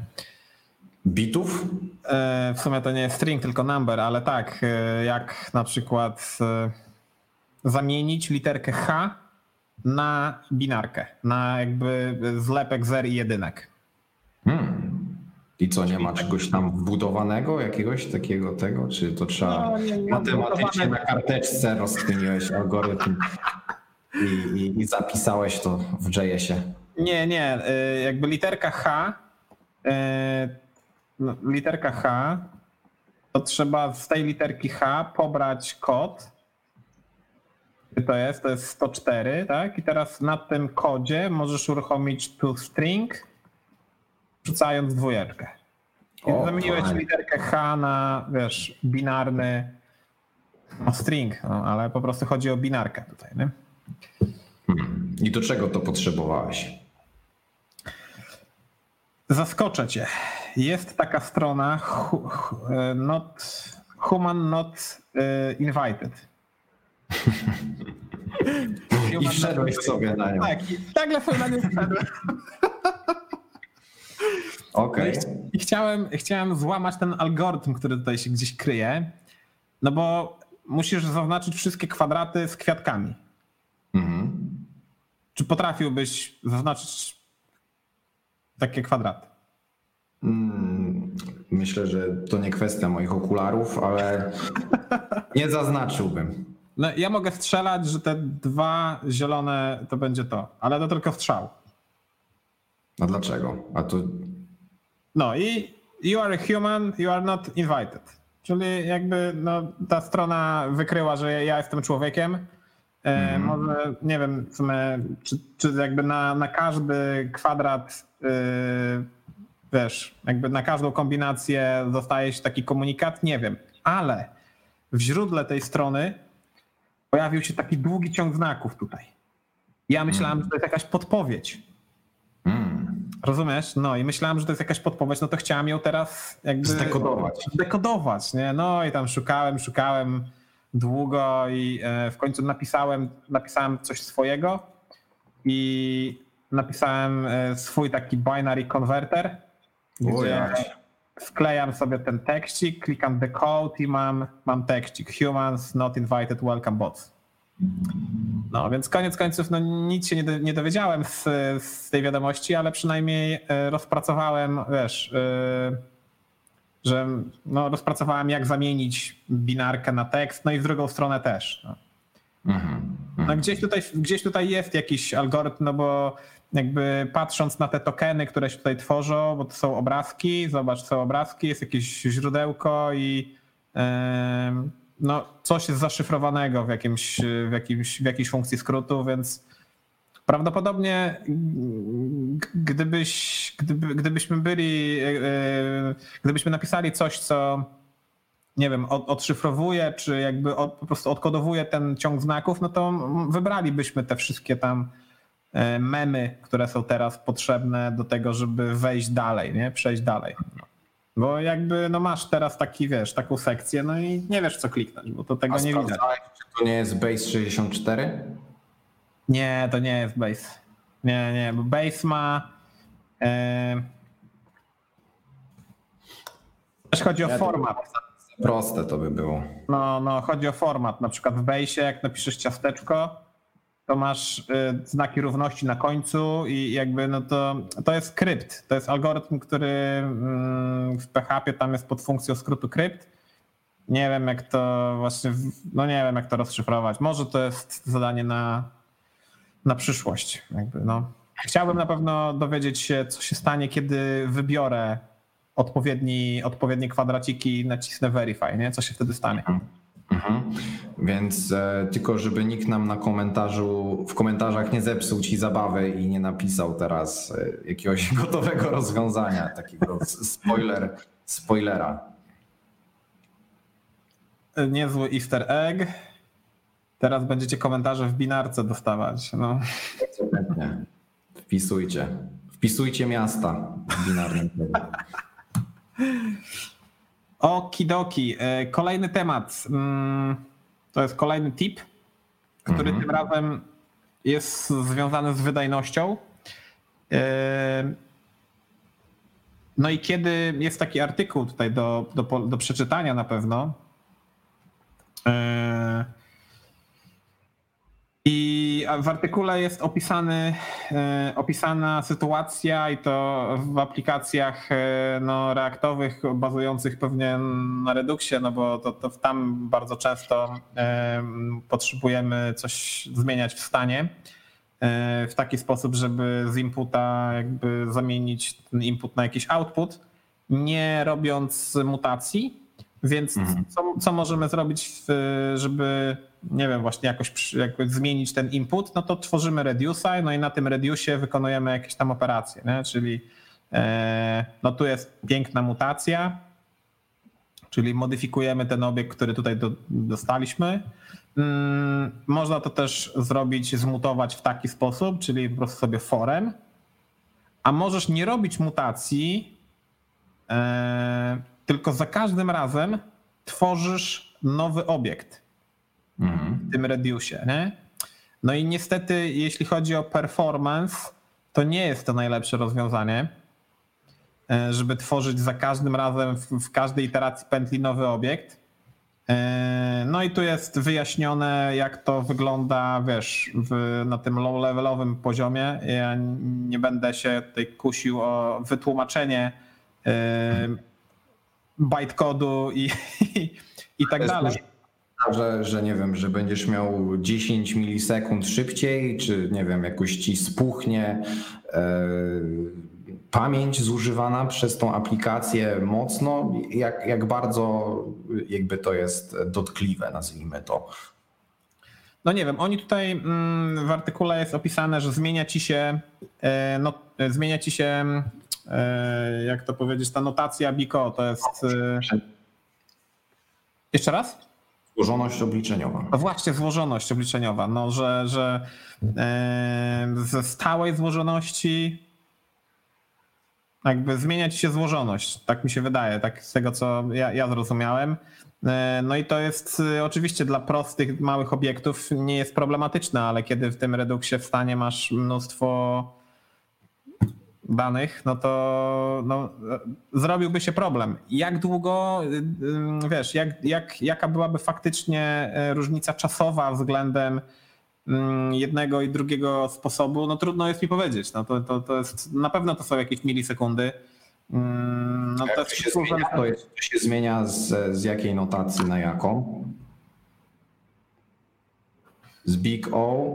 Bitów? E, W sumie to nie jest string, tylko number, ale tak, e, jak na przykład e, zamienić literkę H na binarkę, na jakby zlepek zer i jedynek. Hmm. I co, nie ma czegoś tam wbudowanego, jakiegoś takiego tego? Czy to trzeba No, nie, nie matematycznie na karteczce rozkminiłeś algorytm i, i, i zapisałeś to w JS-ie? Nie, nie, e, jakby literka H, e, no, literka H, to trzeba z tej literki H pobrać kod. To jest, to jest 104, tak? I teraz na tym kodzie możesz uruchomić toString, wrzucając dwójeczkę. O, Zamieniłeś fajnie. literkę H na, wiesz, binarny no, string, no, ale po prostu chodzi o binarkę tutaj, nie? Hmm. I do czego to potrzebowałeś? Zaskoczę cię. Jest taka strona hu, hu, e, not, Human Not e, Invited. I wszedłeś sobie na nią. Tak, nagle sobie na nią wszedłem. Okej. I chciałem, chciałem złamać ten algorytm, który tutaj się gdzieś kryje, no bo musisz zaznaczyć wszystkie kwadraty z kwiatkami. Mhm. Czy potrafiłbyś zaznaczyć takie kwadraty? Mm, Myślę, że to nie kwestia moich okularów, ale nie zaznaczyłbym. No, ja mogę strzelać, że te dwa zielone to będzie to, ale to tylko strzał. A dlaczego? A to No i you are a human, you are not invited. Czyli jakby no, ta strona wykryła, że ja jestem człowiekiem. E, Może nie wiem, w sumie, czy, czy jakby na, na każdy kwadrat, yy, wiesz, jakby na każdą kombinację dostaje się taki komunikat, nie wiem. Ale w źródle tej strony pojawił się taki długi ciąg znaków tutaj. Ja myślałem, że to jest jakaś podpowiedź. mm, Rozumiesz? No i myślałem, że to jest jakaś podpowiedź, no to chciałem ją teraz jakby zdekodować. dekodować, nie? No i tam szukałem, szukałem długo i e, w końcu napisałem, napisałem coś swojego i napisałem e, swój taki binary converter, gdzie jak. wklejam sobie ten tekścik, klikam decode i mam, mam tekścik humans not invited welcome bots. No, więc koniec końców no, nic się nie, nie dowiedziałem z, z tej wiadomości, ale przynajmniej e, rozpracowałem, wiesz, e, że no, rozpracowałem jak zamienić binarkę na tekst, no i w drugą stronę też. No. Mhm. No gdzieś tutaj, gdzieś tutaj jest jakiś algorytm, no bo jakby patrząc na te tokeny, które się tutaj tworzą, bo to są obrazki, zobacz, są obrazki, jest jakieś źródełko i em, no, coś jest zaszyfrowanego w, jakimś, w, jakimś, w jakiejś funkcji skrótu, więc prawdopodobnie gdybyś, gdyby, gdybyśmy byli, e, e, gdybyśmy napisali coś, co nie wiem, od, odszyfrowuje, czy jakby od, po prostu odkodowuje ten ciąg znaków, no to wybralibyśmy te wszystkie tam memy, które są teraz potrzebne do tego, żeby wejść dalej, nie? Przejść dalej. No. Bo jakby no masz teraz taki, wiesz, taką sekcję, no i nie wiesz co kliknąć, bo to tego A nie widać. czy to nie jest Base 64? Nie, to nie jest base. Nie, nie, bo base ma. E, też chodzi o Ja format. Proste to by było. No, no, chodzi o format. Na przykład w Base, jak napiszesz ciasteczko, to masz y, znaki równości na końcu i jakby no to, to jest skrypt. To jest algorytm, który mm, w PHP tam jest pod funkcją skrótu krypt. Nie wiem jak to właśnie, no nie wiem jak to rozszyfrować. Może to jest zadanie na, na przyszłość. Jakby, no. chciałbym na pewno dowiedzieć się, co się stanie, kiedy wybiorę odpowiedni, odpowiednie kwadraciki i nacisnę verify, nie? Co się wtedy stanie? Mhm. Więc e, tylko, żeby nikt nam na komentarzu, w komentarzach nie zepsuł ci zabawy i nie napisał teraz e, jakiegoś gotowego rozwiązania, takiego spoiler, spoilera. Niezły easter egg. Teraz będziecie komentarze w binarce dostawać. No. Wpisujcie. Wpisujcie miasta w binarnym. Okidoki. E, Kolejny temat. Mm, To jest kolejny tip, który Mhm. tym razem jest związany z wydajnością. E, No i kiedy jest taki artykuł tutaj do, do, do przeczytania na pewno. I w artykule jest opisany, e, opisana sytuacja i to w aplikacjach e, no, reaktowych bazujących pewnie na Reduxie, no bo to, to tam bardzo często e, potrzebujemy coś zmieniać w stanie w taki sposób, żeby z inputa jakby zamienić ten input na jakiś output, nie robiąc mutacji. Więc Mhm. co, co możemy zrobić, żeby, nie wiem, właśnie jakoś, zmienić ten input, no to tworzymy reduce'a, no i na tym reduce'ie wykonujemy jakieś tam operacje, nie? czyli e, no tu jest piękna mutacja, czyli modyfikujemy ten obiekt, który tutaj do, dostaliśmy. Mm, Można to też zrobić, zmutować w taki sposób, czyli po prostu sobie forem, a możesz nie robić mutacji, e, tylko za każdym razem tworzysz nowy obiekt Mhm. w tym Reduce'ie. Nie? No i niestety, jeśli chodzi o performance, to nie jest to najlepsze rozwiązanie, e, żeby tworzyć za każdym razem w, każdej iteracji pętli nowy obiekt. E, No i tu jest wyjaśnione, jak to wygląda, wiesz, w, na tym low-levelowym poziomie. Ja nie będę się tutaj kusił o wytłumaczenie e, bytecodu i, i tak jest dalej. Że, że nie wiem, że będziesz miał 10 milisekund szybciej, czy nie wiem, jakoś ci spuchnie e, pamięć zużywana przez tą aplikację mocno, jak, jak bardzo jakby to jest dotkliwe, nazwijmy to. No nie wiem, oni tutaj mm, w artykule jest opisane, że zmienia ci się, e, no, zmienia ci się, e, jak to powiedzieć, ta notacja BICO, to jest... Jeszcze raz? Złożoność obliczeniowa. No właśnie, złożoność obliczeniowa, no że, że ze stałej złożoności jakby zmienia ci się złożoność, tak mi się wydaje, tak z tego co ja, ja zrozumiałem. E, No i to jest e, oczywiście dla prostych, małych obiektów nie jest problematyczne, ale kiedy w tym Reduxie w stanie masz mnóstwo danych, no to no, zrobiłby się problem. Jak długo, y, y, wiesz, jak, jak, jaka byłaby faktycznie e, różnica czasowa względem mm, jednego i drugiego sposobu, no trudno jest mi powiedzieć. No to, to, to jest, na pewno to są jakieś milisekundy. Mm, No to się zmienia, to, jest, to się zmienia z, z jakiej notacji na jaką? Z Big O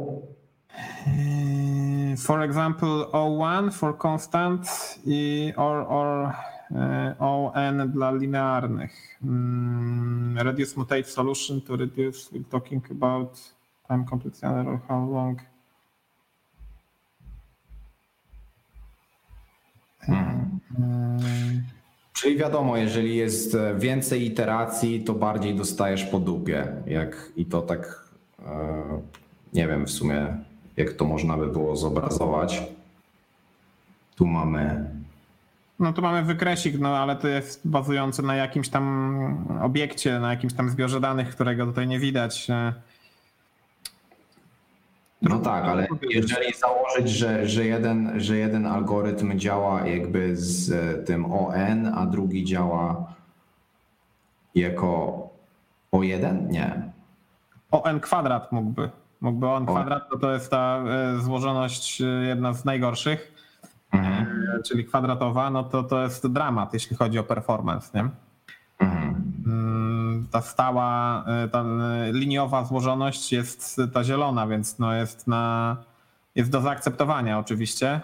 For example, O1 for constant i or, or e, ON dla linearnych. Mm, Reduce mutate solution to reduce, we're talking about time completion error, how long. Mm, Czyli wiadomo, jeżeli jest więcej iteracji, to bardziej dostajesz po dupie. Jak, I to tak, nie wiem w sumie, jak to można by było zobrazować. Tu mamy. No tu mamy wykresik, no ale to jest bazujący na jakimś tam obiekcie, na jakimś tam zbiorze danych, którego tutaj nie widać. E, No tak, ale jeżeli założyć, że, że, jeden, że jeden algorytm działa jakby z e, tym ON, a drugi działa jako O1? Nie. ON kwadrat mógłby. Mógłby ON kwadrat, to, to jest ta e, złożoność e, jedna z najgorszych, Mhm. e, czyli kwadratowa, no to to jest dramat, jeśli chodzi o performance, nie? Mhm. Mm, Ta stała, ta liniowa złożoność jest ta zielona, więc no jest na jest do zaakceptowania oczywiście.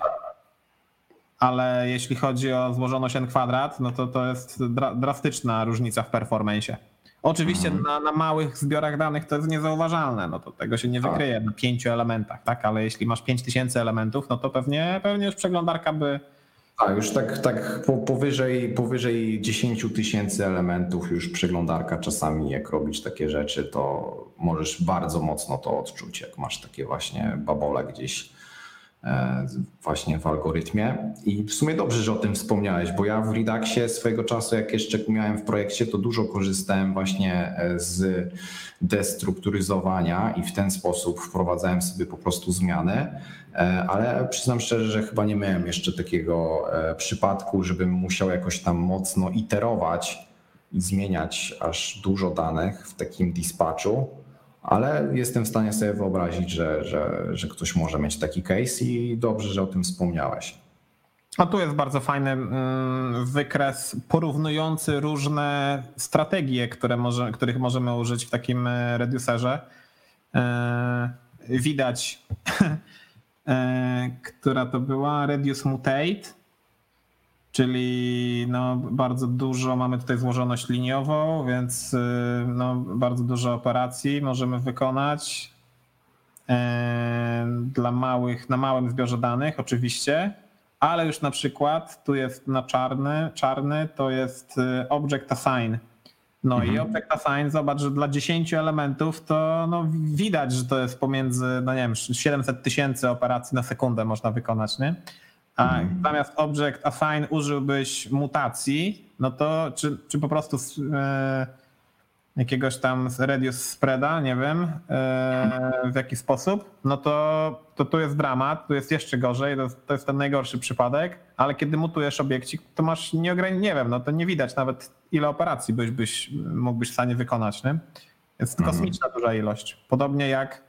Ale jeśli chodzi o złożoność n kwadrat, no to to jest dra drastyczna różnica w performance. Oczywiście mhm. na, na, małych zbiorach danych to jest niezauważalne, no to tego się nie tak. wykryje na pięciu elementach, tak? Ale jeśli masz 5000 elementów, no to pewnie, pewnie już przeglądarka by. A już tak, tak powyżej, powyżej 10 tysięcy elementów już przeglądarka czasami jak robisz takie rzeczy, to możesz bardzo mocno to odczuć, jak masz takie właśnie babole gdzieś właśnie w algorytmie. I w sumie dobrze, że o tym wspomniałeś, bo ja w Reduxie swojego czasu, jak jeszcze miałem w projekcie, to dużo korzystałem właśnie e, z destrukturyzowania i w ten sposób wprowadzałem sobie po prostu zmiany, e, ale przyznam szczerze, że chyba nie miałem jeszcze takiego przypadku, żebym musiał jakoś tam mocno iterować i zmieniać aż dużo danych w takim dispatchu ale jestem w stanie sobie wyobrazić, że, że, że ktoś może mieć taki case i dobrze, że o tym wspomniałeś. A tu jest bardzo fajny mm, wykres porównujący różne strategie, które może, których możemy użyć w takim e, reducerze. E, widać, e, która to była, reduce mutate czyli no, bardzo dużo mamy tutaj złożoność liniową, więc y, no, bardzo dużo operacji możemy wykonać dla małych, na małym zbiorze danych oczywiście, ale już na przykład tu jest na czarny, czarny to jest y, object assign. No mhm. i object assign, zobacz, że dla 10 elementów to no, widać, że to jest pomiędzy, no nie wiem, 700 tysięcy operacji na sekundę można wykonać, nie? A mhm. zamiast object assign użyłbyś mutacji, no to czy, czy po prostu e, jakiegoś tam reduce spreada, nie wiem e, w jaki sposób, no to, to tu jest dramat, tu jest jeszcze gorzej, to jest, to jest ten najgorszy przypadek, ale kiedy mutujesz obiekcik, to masz nieograniczone, nie wiem, no to nie widać nawet ile operacji byś, byś mógłbyś w stanie wykonać, nie? Jest mhm. kosmiczna duża ilość. Podobnie jak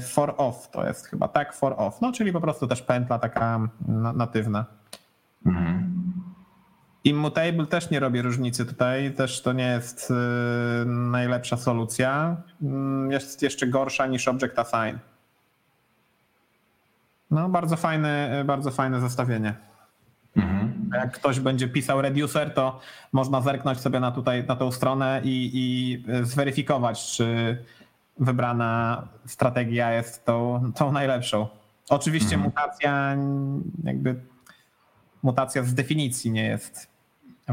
for off to jest chyba tak, for off, no czyli po prostu też pętla taka natywna. Mhm. Immutable też nie robi różnicy tutaj, też to nie jest e, najlepsza solucja. Mm, jest jeszcze gorsza niż Object Assign. No, bardzo fajne, bardzo fajne zestawienie. Mhm. Jak ktoś będzie pisał reducer, to można zerknąć sobie na tutaj na tą stronę i, i zweryfikować, czy wybrana strategia jest tą, tą najlepszą. Oczywiście mhm. mutacja, jakby mutacja z definicji nie jest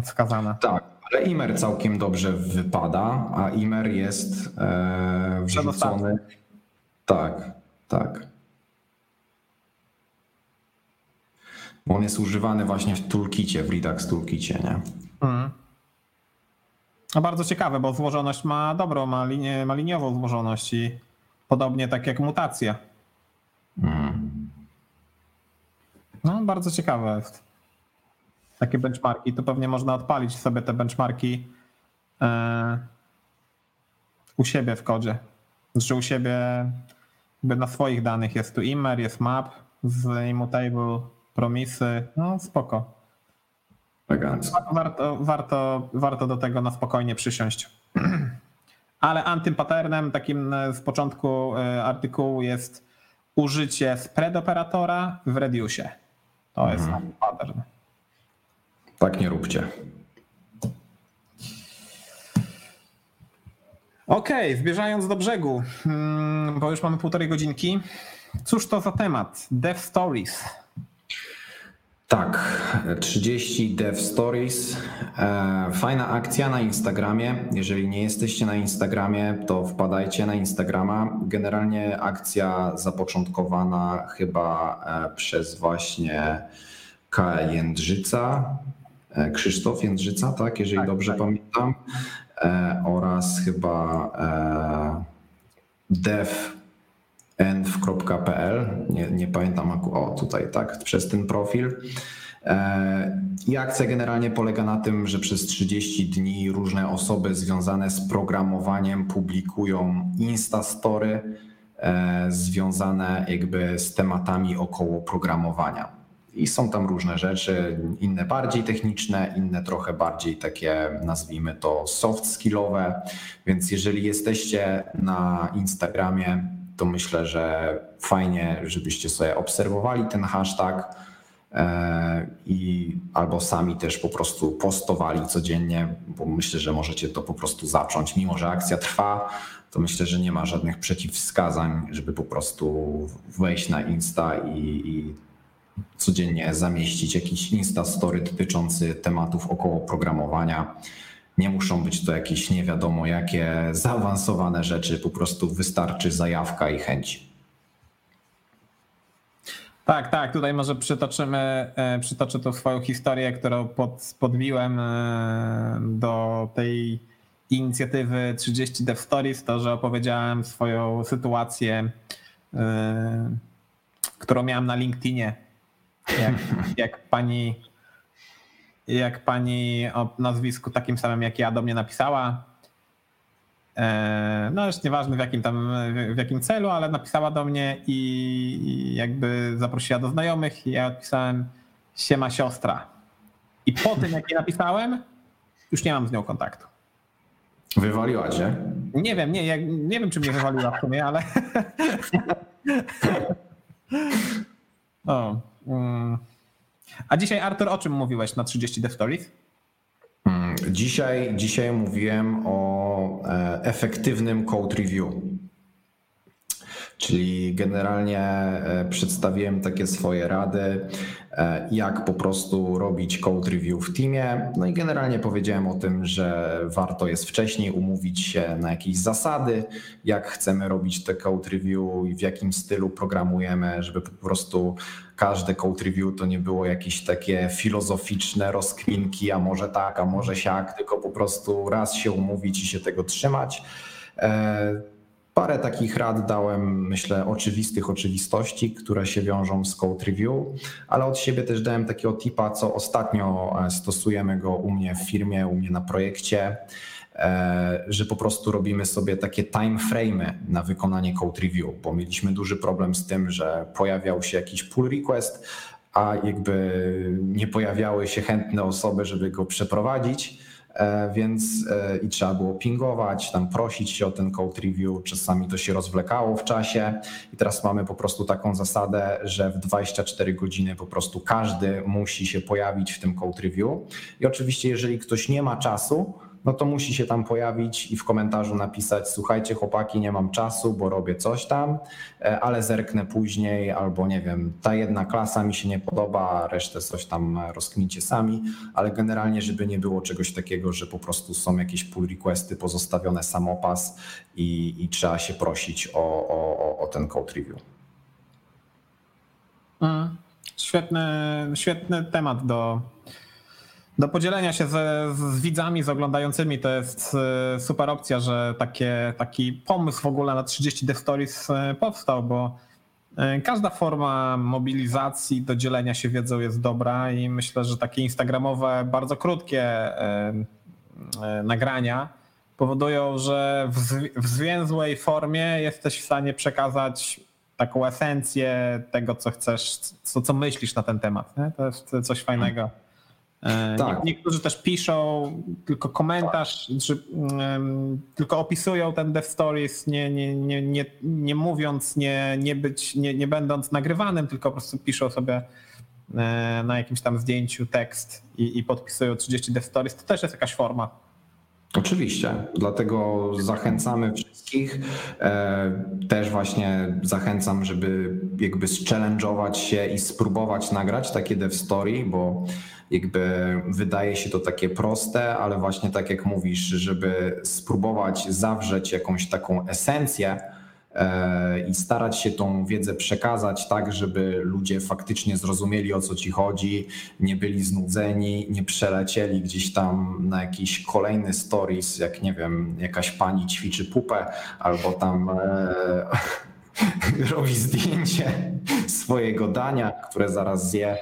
wskazana. Tak, ale Imer całkiem dobrze wypada, a Imer jest e, wrzucony. Tak, tak. Bo on jest używany właśnie w toolkicie, w Redux toolkicie, nie? Mhm. No bardzo ciekawe, bo złożoność ma dobrą, ma, linię, ma liniową złożoność i podobnie tak jak mutacja. Mm. No, bardzo ciekawe jest. Takie benchmarki, to pewnie można odpalić sobie te benchmarki e, u siebie w kodzie. Znaczy u siebie jakby na swoich danych jest tu immer, jest map z immutable, promisy, no spoko. Warto, warto, warto do tego na spokojnie przysiąść. Ale antypatternem takim e, z początku e, artykułu jest użycie spread operatora w Rediusie. To mhm. jest antypattern. Tak nie róbcie. Okej, okay, zbierzając do brzegu, mm, bo już mamy półtorej godzinki. Cóż to za temat? Dev Stories. Tak, 30 Dev Stories. E, fajna akcja na Instagramie. Jeżeli nie jesteście na Instagramie, to wpadajcie na Instagrama. Generalnie akcja zapoczątkowana chyba e, przez właśnie KL Jędrzyca, e, Krzysztof Jędrzyca, tak, jeżeli tak, dobrze tak. pamiętam, oraz chyba Dev env.pl, nie, nie pamiętam, o tutaj tak, przez ten profil. E, I akcja generalnie polega na tym, że przez 30 dni różne osoby związane z programowaniem publikują Instastory e, związane jakby z tematami około programowania. I są tam różne rzeczy, inne bardziej techniczne, inne trochę bardziej takie, nazwijmy to soft skillowe. Więc jeżeli jesteście na Instagramie, to myślę, że fajnie, żebyście sobie obserwowali ten hashtag e, i albo sami też po prostu postowali codziennie, bo myślę, że możecie to po prostu zacząć. Mimo, że akcja trwa, to myślę, że nie ma żadnych przeciwwskazań, żeby po prostu wejść na Insta i, i codziennie zamieścić jakiś Insta Story dotyczący tematów około programowania. Nie muszą być to jakieś nie wiadomo jakie zaawansowane rzeczy, po prostu wystarczy zajawka i chęć. Tak, tak, tutaj może przytoczymy, e, przytoczę tą swoją historię, którą pod, podbiłem e, do tej inicjatywy 30 Dev Stories, to że opowiedziałem swoją sytuację, e, którą miałem na LinkedInie, jak, jak pani jak pani o nazwisku takim samym jak ja do mnie napisała. E, no już nieważne w jakim tam, w jakim celu, ale napisała do mnie i jakby zaprosiła do znajomych i ja odpisałem siema siostra. I po tym jak jej napisałem, już nie mam z nią kontaktu. Wywaliła cię? Nie wiem, nie, nie wiem czy mnie wywaliła w sumie, ale... o, mm. A dzisiaj, Artur, o czym mówiłeś na 30 Dev Stories? Mm, dzisiaj, dzisiaj mówiłem o e, efektywnym code review. Czyli generalnie e, przedstawiłem takie swoje rady, jak po prostu robić code review w teamie. No i generalnie powiedziałem o tym, że warto jest wcześniej umówić się na jakieś zasady, jak chcemy robić te code review i w jakim stylu programujemy, żeby po prostu każde code review to nie było jakieś takie filozoficzne rozkminki, a może tak, a może siak, tylko po prostu raz się umówić i się tego trzymać. Parę takich rad dałem, myślę, oczywistych oczywistości, które się wiążą z code review, ale od siebie też dałem takiego tipa, co ostatnio e, stosujemy go u mnie w firmie, u mnie na projekcie. E, że po prostu robimy sobie takie time frame'y na wykonanie code review, bo mieliśmy duży problem z tym, że pojawiał się jakiś pull request, a jakby nie pojawiały się chętne osoby, żeby go przeprowadzić. E, więc e, i trzeba było pingować, tam prosić się o ten code review, czasami to się rozwlekało w czasie. I teraz mamy po prostu taką zasadę, że w 24 godziny po prostu każdy musi się pojawić w tym code review. I oczywiście jeżeli ktoś nie ma czasu, no to musi się tam pojawić i w komentarzu napisać: Słuchajcie, chłopaki, nie mam czasu, bo robię coś tam, e, ale zerknę później, albo nie wiem, ta jedna klasa mi się nie podoba, resztę coś tam rozkmincie sami, ale generalnie, żeby nie było czegoś takiego, że po prostu są jakieś pull requesty pozostawione samopas i, i trzeba się prosić o, o, o ten code review. Mm, świetny, świetny temat do, do podzielenia się z, z widzami, z oglądającymi to jest e, super opcja, że takie, taki pomysł w ogóle na 30 Dev Stories e, powstał, bo e, każda forma mobilizacji do dzielenia się wiedzą jest dobra i myślę, że takie instagramowe, bardzo krótkie nagrania powodują, że w zwięzłej formie jesteś w stanie przekazać taką esencję tego, co chcesz, co, co myślisz na ten temat. Nie? To jest coś fajnego. E, tak. Niektórzy też piszą tylko komentarz, tak. czy, um, tylko opisują ten Death Stories, nie, nie, nie, nie, nie mówiąc, nie, nie, być, nie, nie będąc nagrywanym, tylko po prostu piszą sobie e, na jakimś tam zdjęciu tekst i, i podpisują 30 Death Stories. To też jest jakaś forma. Oczywiście, dlatego zachęcamy wszystkich. E, też właśnie zachęcam, żeby jakby challenge'ować się i spróbować nagrać takie dev story, bo jakby wydaje się to takie proste, ale właśnie tak jak mówisz, żeby spróbować zawrzeć jakąś taką esencję e, i starać się tą wiedzę przekazać tak, żeby ludzie faktycznie zrozumieli o co ci chodzi, nie byli znudzeni, nie przelecieli gdzieś tam na jakiś kolejny stories, jak nie wiem, jakaś pani ćwiczy pupę albo tam e, robi zdjęcie swojego dania, które zaraz zje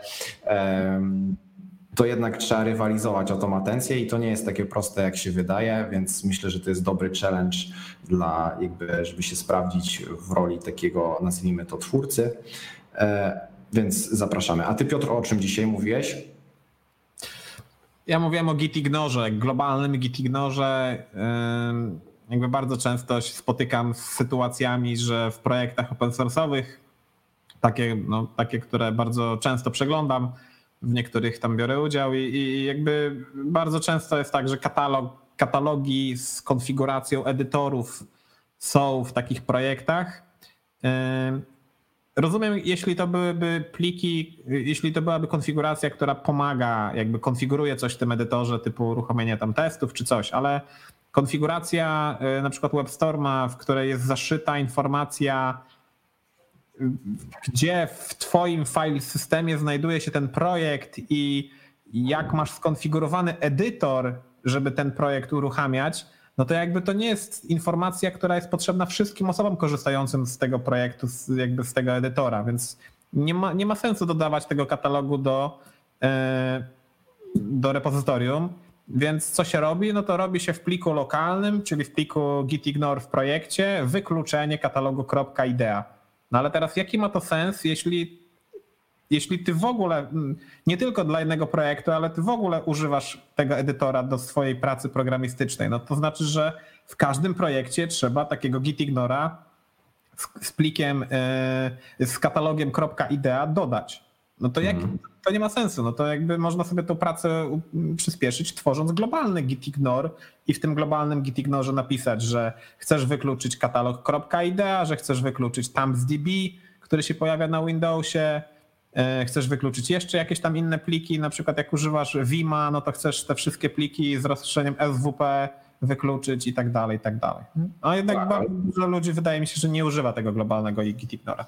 to jednak trzeba rywalizować o tą atencję i to nie jest takie proste, jak się wydaje, więc myślę, że to jest dobry challenge dla jakby, żeby się sprawdzić w roli takiego, nazwijmy to, twórcy. E, więc zapraszamy. A ty Piotr, o czym dzisiaj mówiłeś? Ja mówiłem o Git Ignorze, globalnym Git Ignorze. jakby bardzo często się spotykam z sytuacjami, że w projektach open source'owych, takie, no, takie, które bardzo często przeglądam, w niektórych tam biorę udział i, i jakby bardzo często jest tak, że katalog, katalogi z konfiguracją edytorów są w takich projektach. Rozumiem, jeśli to byłyby pliki, jeśli to byłaby konfiguracja, która pomaga, jakby konfiguruje coś w tym edytorze, typu uruchomienie tam testów czy coś, ale konfiguracja y, na przykład WebStorma, w której jest zaszyta informacja, gdzie w Twoim file systemie znajduje się ten projekt i jak masz skonfigurowany edytor, żeby ten projekt uruchamiać, no to jakby to nie jest informacja, która jest potrzebna wszystkim osobom korzystającym z tego projektu, jakby z tego edytora, więc nie ma, nie ma sensu dodawać tego katalogu do, e, do repozytorium. Więc co się robi? No to robi się w pliku lokalnym, czyli w pliku gitignore w projekcie, wykluczenie katalogu .idea. No ale teraz jaki ma to sens, jeśli jeśli ty w ogóle, mm, nie tylko dla jednego projektu, ale ty w ogóle używasz tego edytora do swojej pracy programistycznej, no to znaczy, że w każdym projekcie trzeba takiego gitignora z, z plikiem, yy, z katalogiem .idea dodać. No to jak, mhm. to nie ma sensu, no to jakby można sobie tą pracę przyspieszyć tworząc globalny gitignore i w tym globalnym gitignorze napisać, że chcesz wykluczyć katalog .idea, że chcesz wykluczyć thumbsdb, który się pojawia na Windowsie, E, chcesz wykluczyć jeszcze jakieś tam inne pliki, na przykład jak używasz Vima, no to chcesz te wszystkie pliki z rozszerzeniem SWP wykluczyć i tak dalej, i tak dalej. A jednak tak. bardzo dużo ludzi wydaje mi się, że nie używa tego globalnego gitignora.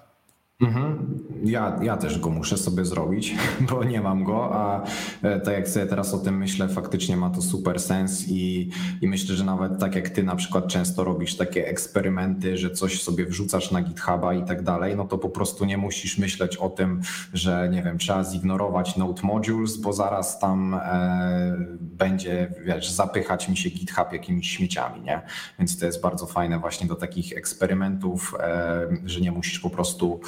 Mhm. Ja, ja też go muszę sobie zrobić, bo nie mam go, a e, tak jak sobie teraz o tym myślę, faktycznie ma to super sens i, i myślę, że nawet tak jak ty na przykład często robisz takie eksperymenty, że coś sobie wrzucasz na GitHuba i tak dalej, no to po prostu nie musisz myśleć o tym, że nie wiem, trzeba zignorować Node Modules, bo zaraz tam e, będzie, wiesz, zapychać mi się GitHub jakimiś śmieciami, nie? Więc to jest bardzo fajne właśnie do takich eksperymentów, e, że nie musisz po prostu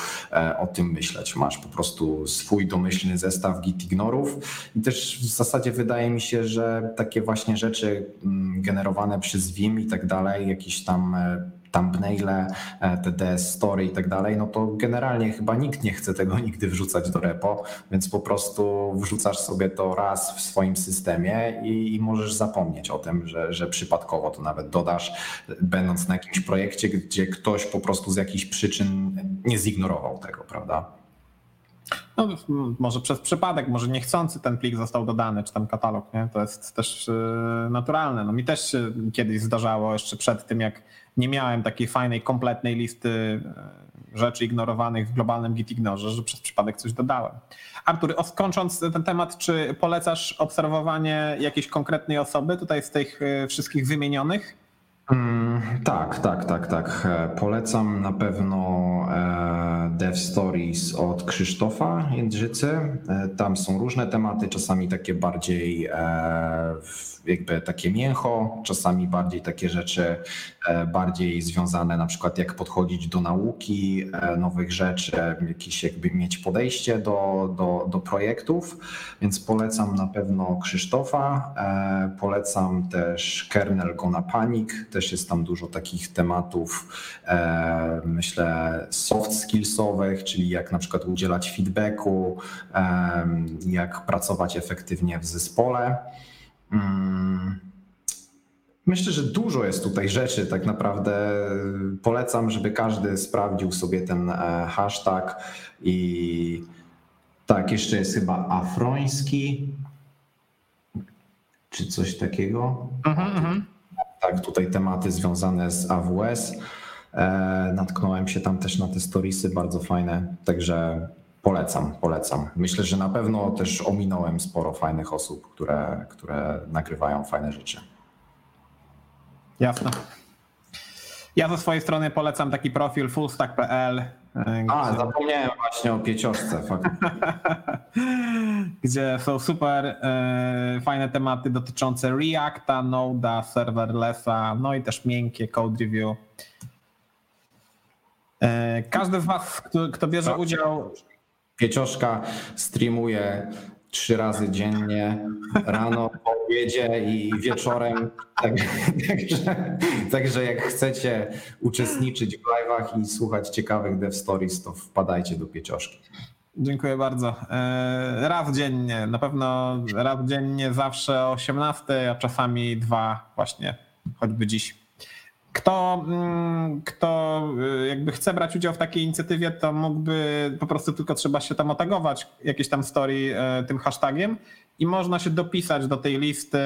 o tym myśleć. Masz po prostu swój domyślny zestaw git ignorów i też w zasadzie wydaje mi się, że takie właśnie rzeczy mm, generowane przez Vim i tak dalej, jakieś tam e, thumbnaile, e, te DS story i tak dalej, no to generalnie chyba nikt nie chce tego nigdy wrzucać do repo, więc po prostu wrzucasz sobie to raz w swoim systemie i, i możesz zapomnieć o tym, że, że przypadkowo to nawet dodasz, będąc na jakimś projekcie, gdzie ktoś po prostu z jakichś przyczyn nie zignorował tego, prawda? No, może przez przypadek, może niechcący ten plik został dodany, czy tam katalog, nie? To jest też y, naturalne. No mi też się kiedyś zdarzało jeszcze przed tym, jak nie miałem takiej fajnej, kompletnej listy e, rzeczy ignorowanych w globalnym Git-Ignorze, że przez przypadek coś dodałem. Artur, skończąc ten temat, czy polecasz obserwowanie jakiejś konkretnej osoby tutaj z tych e, wszystkich wymienionych? Mm, tak, tak, tak, tak. E, polecam na pewno Dev Stories od Krzysztofa Jędrzycy. Tam są różne tematy, czasami takie bardziej jakby takie mięcho, czasami bardziej takie rzeczy e, bardziej związane na przykład jak podchodzić do nauki, e, nowych rzeczy, jakieś jakby mieć podejście do, do, do projektów, więc polecam na pewno Krzysztofa, e, polecam też Kernel Gona Panic, też jest tam dużo takich tematów, myślę soft skillsowych, czyli jak na przykład udzielać feedbacku, jak pracować efektywnie w zespole. Mm. Myślę, że dużo jest tutaj rzeczy. Tak naprawdę polecam, żeby każdy sprawdził sobie ten e, hashtag. I tak, jeszcze jest chyba afroński, czy coś takiego. Mhm, mhm. Tak, tutaj tematy związane z AWS. E, natknąłem się tam też na te storiesy, bardzo fajne. Także Polecam, polecam. Myślę, że na pewno też ominąłem sporo fajnych osób, które, które nagrywają fajne rzeczy. Jasne. Ja ze swojej strony polecam taki profil fullstack.pl. A, gdzie... zapomniałem właśnie o pieciążce. gdzie są super e, fajne tematy dotyczące Reacta, Node'a, serverlessa, no i też miękkie code review. E, każdy z Was, kto, kto bierze udział Piecioszka streamuje trzy razy dziennie, rano, po obiedzie i wieczorem. Tak, także, także jak chcecie uczestniczyć w live'ach i słuchać ciekawych dev stories, to wpadajcie do piecioszki. Dziękuję bardzo. E, raz dziennie, na pewno raz dziennie, zawsze o 18, a czasami dwa właśnie, choćby dziś. Kto, mm, kto y, jakby chce brać udział w takiej inicjatywie, to mógłby po prostu tylko trzeba się tam otagować jakieś tam story e, tym hashtagiem i można się dopisać do tej listy.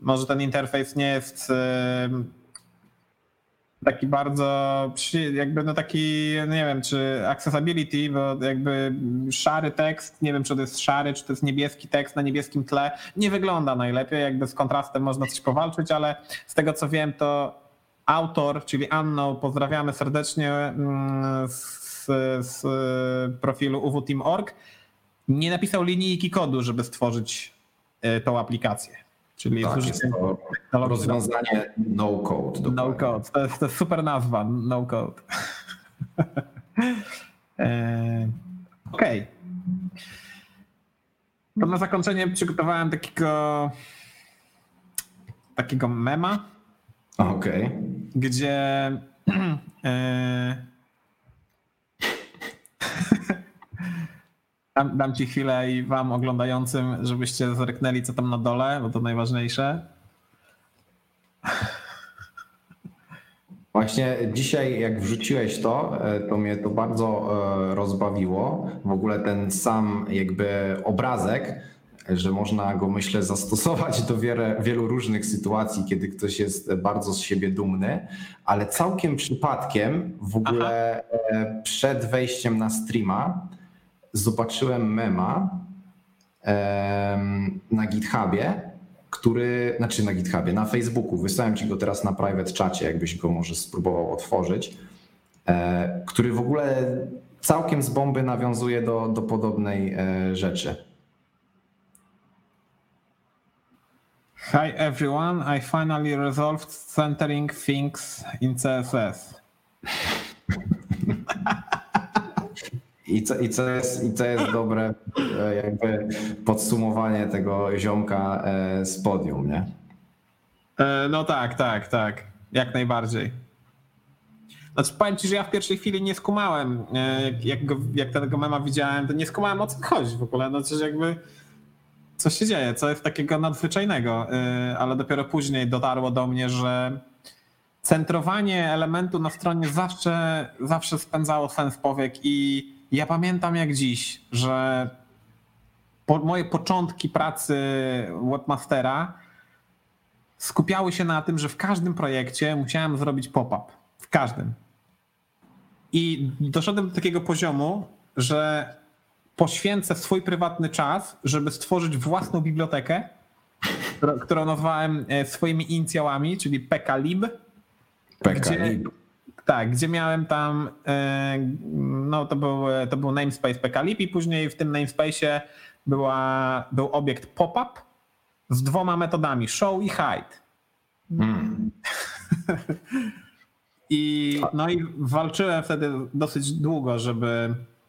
Może ten interfejs nie jest taki bardzo, jakby no taki, nie wiem, czy accessibility, bo jakby szary tekst, nie wiem, czy to jest szary, czy to jest niebieski tekst na niebieskim tle, nie wygląda najlepiej, jakby z kontrastem można coś powalczyć, ale z tego co wiem, to autor, czyli Anno, pozdrawiamy serdecznie mm, z, z profilu uwteam.org, nie napisał linijki kodu, żeby stworzyć e, tą aplikację. Czyli tak, jest to rozwiązanie no code. Dokładnie. No code. To jest, to jest super nazwa, no code. E, okej. Okay. To na zakończenie przygotowałem takiego takiego mema. Okej. Okay. Gdzie e, Dam, dam ci chwilę i wam oglądającym, żebyście zerknęli, co tam na dole, bo to najważniejsze. Właśnie dzisiaj, jak wrzuciłeś to, e, to mnie to bardzo e, rozbawiło. W ogóle ten sam jakby obrazek, że można go myślę zastosować do wiele, wielu różnych sytuacji, kiedy ktoś jest bardzo z siebie dumny, ale całkiem przypadkiem w ogóle Aha. E, przed wejściem na streama zobaczyłem mema na GitHubie, który, znaczy na GitHubie, na Facebooku, wysłałem ci go teraz na private czacie, jakbyś go może spróbował otworzyć, e, który w ogóle całkiem z bomby nawiązuje do, do podobnej e, rzeczy. Hi everyone, I finally resolved centering things in CSS. I co, i, co jest, I co jest dobre, e, jakby podsumowanie tego ziomka e, z podium, nie? E, no tak, tak, tak. Jak najbardziej. Znaczy powiem ci, że ja w pierwszej chwili nie skumałem, jak, jak, go, jak tego mema widziałem, to nie skumałem o co chodzi w ogóle. Znaczy jakby co się dzieje, co jest takiego nadzwyczajnego, ale dopiero później dotarło do mnie, że centrowanie elementu na stronie zawsze, zawsze spędzało sens powiek i ja pamiętam jak dziś, że po, moje początki pracy webmastera skupiały się na tym, że w każdym projekcie musiałem zrobić pop-up. W każdym. I doszedłem do takiego poziomu, że poświęcę swój prywatny czas, żeby stworzyć własną bibliotekę, którą nazwałem e, swoimi inicjałami, czyli pklib. pklib. Tak, gdzie miałem tam, e, no to był, to był namespace pklib i później w tym namespace'ie była, był obiekt pop-up z dwoma metodami, show i hide. Hmm. I, no i walczyłem wtedy dosyć długo, żeby e,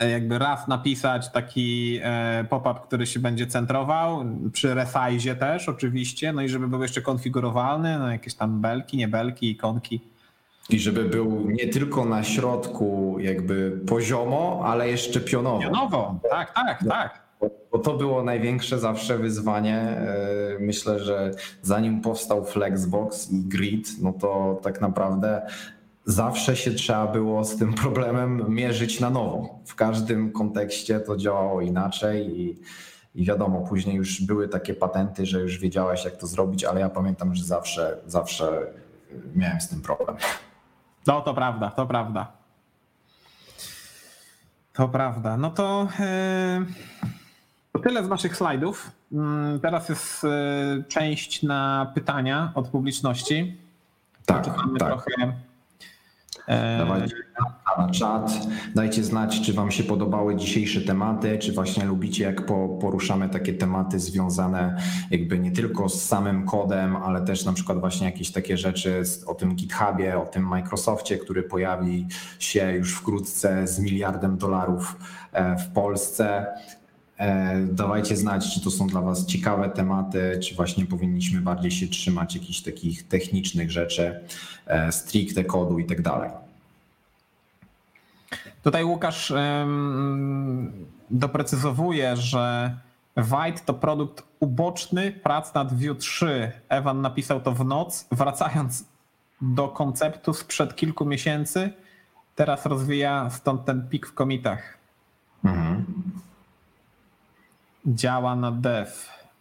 jakby raz napisać taki e, pop-up, który się będzie centrował, przy resize też oczywiście, no i żeby był jeszcze konfigurowalny, no jakieś tam belki, nie belki, ikonki i żeby był nie tylko na środku jakby poziomo, ale jeszcze pionowo. Pionowo, tak, tak, tak. Bo to było największe zawsze wyzwanie. E, myślę, że zanim powstał Flexbox i Grid, no to tak naprawdę zawsze się trzeba było z tym problemem mierzyć na nowo. W każdym kontekście to działało inaczej i, i wiadomo, później już były takie patenty, że już wiedziałeś jak to zrobić, ale ja pamiętam, że zawsze, zawsze miałem z tym problem. No to prawda, to prawda. To prawda. No to, yy, to tyle z naszych slajdów. Yy, teraz jest yy, część na pytania od publiczności. Tak, tak. Trochę Dawajcie na czat, dajcie znać, czy Wam się podobały dzisiejsze tematy, czy właśnie lubicie, jak poruszamy takie tematy związane jakby nie tylko z samym kodem, ale też na przykład właśnie jakieś takie rzeczy o tym GitHubie, o tym Microsoftie, który pojawi się już wkrótce z miliardem dolarów e, w Polsce. E, dawajcie znać, czy to są dla Was ciekawe tematy, czy właśnie powinniśmy bardziej się trzymać jakichś takich technicznych rzeczy, e, stricte kodu i tak dalej. Tutaj Łukasz doprecyzowuje, że White to produkt uboczny prac nad Vue 3. Ewan napisał to w noc, wracając do konceptu sprzed kilku miesięcy. Teraz rozwija stąd ten pik w komitach. Mhm. Działa na dev.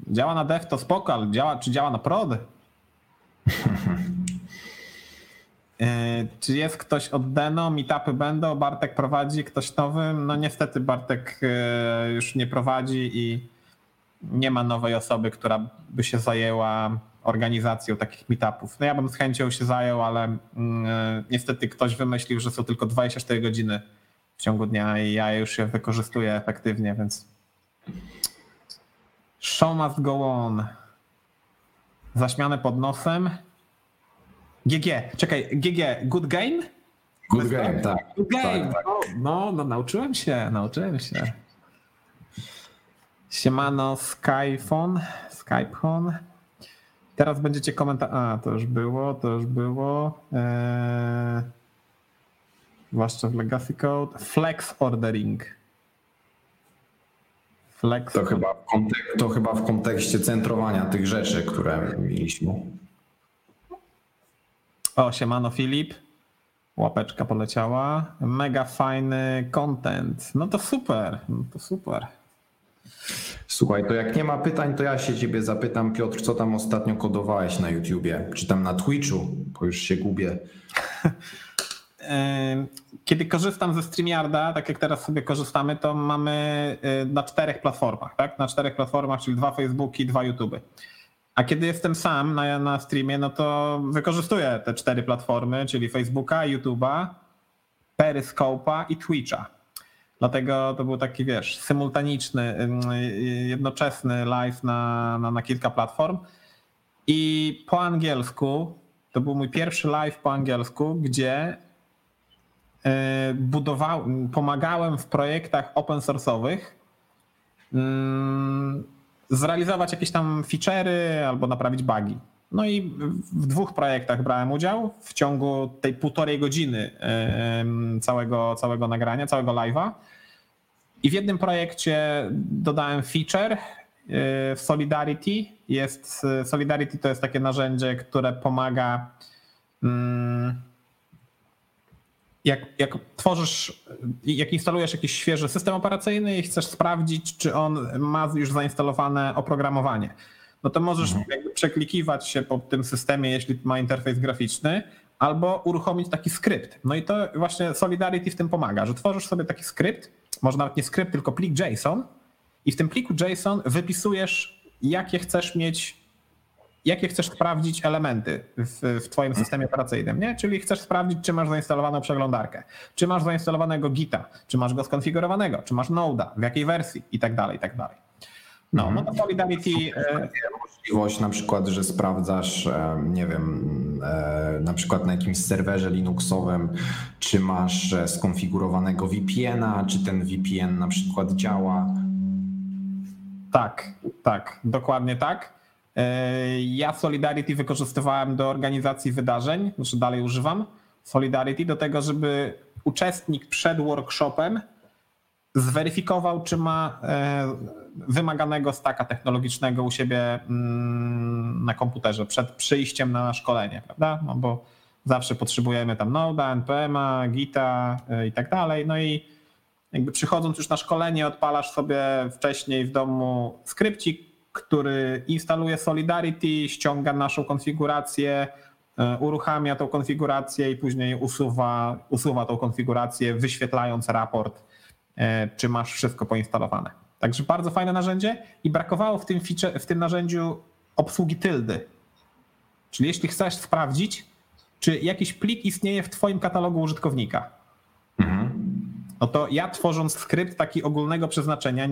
Działa na dev to spoko, ale działa, czy działa na prod? E, czy jest ktoś od Deno? Meetupy będą, Bartek prowadzi, ktoś nowy? No niestety Bartek e, już nie prowadzi i nie ma nowej osoby, która by się zajęła organizacją takich meetupów. No ja bym z chęcią się zajął, ale mm, e, niestety ktoś wymyślił, że są tylko 24 godziny w ciągu dnia i ja już je wykorzystuję efektywnie, więc show must go on. Zaśmiane pod nosem. GG, czekaj, GG, good game? Good game, tak. Good game, tak, tak. No, no, nauczyłem się, nauczyłem się. Siemano Skyphone, Skyphone. Teraz będziecie komentować. A, to już było, to już było. Eee... Zwłaszcza w Legacy Code. Flex ordering. Flex. To chyba, to chyba w kontekście centrowania tych rzeczy, które mieliśmy. O, siemano Filip. Łapeczka poleciała. Mega fajny content. No to super, no to super. Słuchaj, to jak nie ma pytań, to ja się ciebie zapytam, Piotr, co tam ostatnio kodowałeś na YouTubie? Czy tam na Twitchu? Bo już się gubię. Kiedy korzystam ze StreamYarda, tak jak teraz sobie korzystamy, to mamy y, na czterech platformach, tak? Na czterech platformach, czyli dwa Facebooki, dwa YouTube. A kiedy jestem sam na, na streamie, no to wykorzystuję te cztery platformy, czyli Facebooka, YouTube'a, Periscope'a i Twitcha. Dlatego to był taki, wiesz, symultaniczny, jednoczesny live na, na, na kilka platform. I po angielsku, to był mój pierwszy live po angielsku, gdzie e, budował, pomagałem w projektach open source'owych mm, zrealizować jakieś tam feature'y albo naprawić bugi. No i w dwóch projektach brałem udział w ciągu tej półtorej godziny całego, całego nagrania, całego live'a. I w jednym projekcie dodałem feature y, w Solidarity. Jest, Solidarity to jest takie narzędzie, które pomaga. Mm, jak, jak tworzysz, jak instalujesz jakiś świeży system operacyjny i chcesz sprawdzić, czy on ma już zainstalowane oprogramowanie, no to możesz mhm. przeklikiwać się po tym systemie, jeśli ma interfejs graficzny, albo uruchomić taki skrypt. No i to właśnie Solidarity w tym pomaga, że tworzysz sobie taki skrypt, może nawet nie skrypt, tylko plik JSON i w tym pliku JSON wypisujesz, jakie chcesz mieć, jakie chcesz sprawdzić elementy w, w twoim systemie operacyjnym, nie? Czyli chcesz sprawdzić, czy masz zainstalowaną przeglądarkę, czy masz zainstalowanego Gita, czy masz go skonfigurowanego, czy masz Node'a, w jakiej wersji i tak dalej, i tak dalej. No, no to Solidarity... E, możliwość na przykład, że sprawdzasz, e, nie wiem, e, na przykład na jakimś serwerze Linuxowym, czy masz skonfigurowanego VPN-a, czy ten VPN na przykład działa. Tak, tak, dokładnie tak. Ja Solidarity wykorzystywałem do organizacji wydarzeń, znaczy dalej używam Solidarity do tego, żeby uczestnik przed workshopem zweryfikował, czy ma e, wymaganego staka technologicznego u siebie mm, na komputerze przed przyjściem na szkolenie, prawda? No bo zawsze potrzebujemy tam Node'a, NPM'a, Gita e, i tak dalej. No i jakby przychodząc już na szkolenie, odpalasz sobie wcześniej w domu skrypcik, który instaluje Solidarity, ściąga naszą konfigurację, e, uruchamia tą konfigurację i później usuwa, usuwa tą konfigurację, wyświetlając raport E, czy masz wszystko poinstalowane. Także bardzo fajne narzędzie i brakowało w tym, feature, w tym narzędziu obsługi tyldy. Czyli jeśli chcesz sprawdzić, czy jakiś plik istnieje w Twoim katalogu użytkownika, mhm. No to ja tworząc skrypt taki ogólnego przeznaczenia,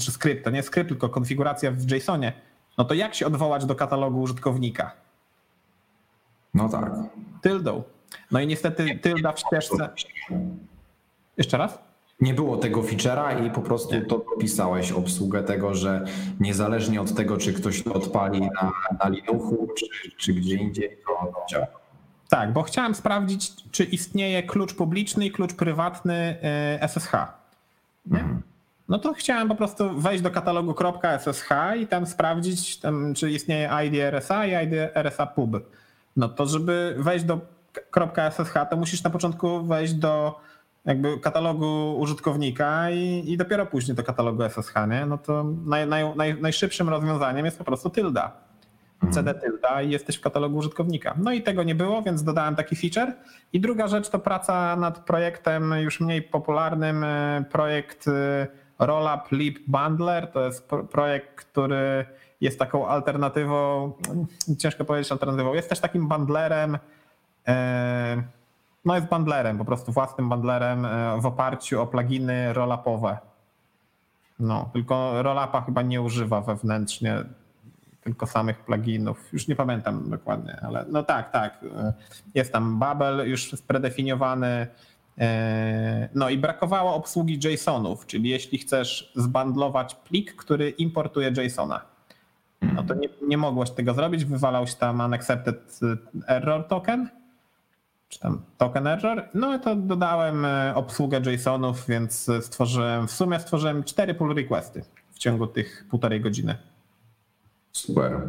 czy skrypt, to nie skrypt, tylko konfiguracja w JSONie, no to jak się odwołać do katalogu użytkownika? No tak. Tyldą. No i niestety tylda w ścieżce. Jeszcze raz? Nie było tego feature'a i po prostu to dopisałeś obsługę tego, że niezależnie od tego, czy ktoś to odpali na, na Linuxu, czy, czy gdzie indziej, to działa. Tak, bo chciałem sprawdzić, czy istnieje klucz publiczny i klucz prywatny y, SSH. Mhm. No to chciałem po prostu wejść do katalogu .ssh i tam sprawdzić, tam, czy istnieje ID RSA i ID RSA pub. No to żeby wejść do .ssh, to musisz na początku wejść do jakby katalogu użytkownika i, i dopiero później do katalogu SSH, nie? No to naj, naj, naj, najszybszym rozwiązaniem jest po prostu tylda. Mhm. CD tylda i jesteś w katalogu użytkownika. No i tego nie było, więc dodałem taki feature. I druga rzecz to praca nad projektem już mniej popularnym, e, projekt e, Rollup Lib Bundler. To jest projekt, który jest taką alternatywą, ciężko powiedzieć alternatywą, jest też takim bundlerem e, no jest bundlerem, po prostu własnym bundlerem w oparciu o pluginy rollupowe. No, tylko rollupa chyba nie używa wewnętrznie, tylko samych pluginów. Już nie pamiętam dokładnie, ale no tak, tak. Jest tam Babel już predefiniowany. E, no i brakowało obsługi JSONów, czyli jeśli chcesz zbandlować plik, który importuje JSONa, no to nie, nie mogłeś tego zrobić, wywalał się tam unaccepted error token czy tam token error. No i to dodałem e, obsługę JSONów, więc stworzyłem, w sumie stworzyłem cztery pull requesty w ciągu tych półtorej godziny. Super.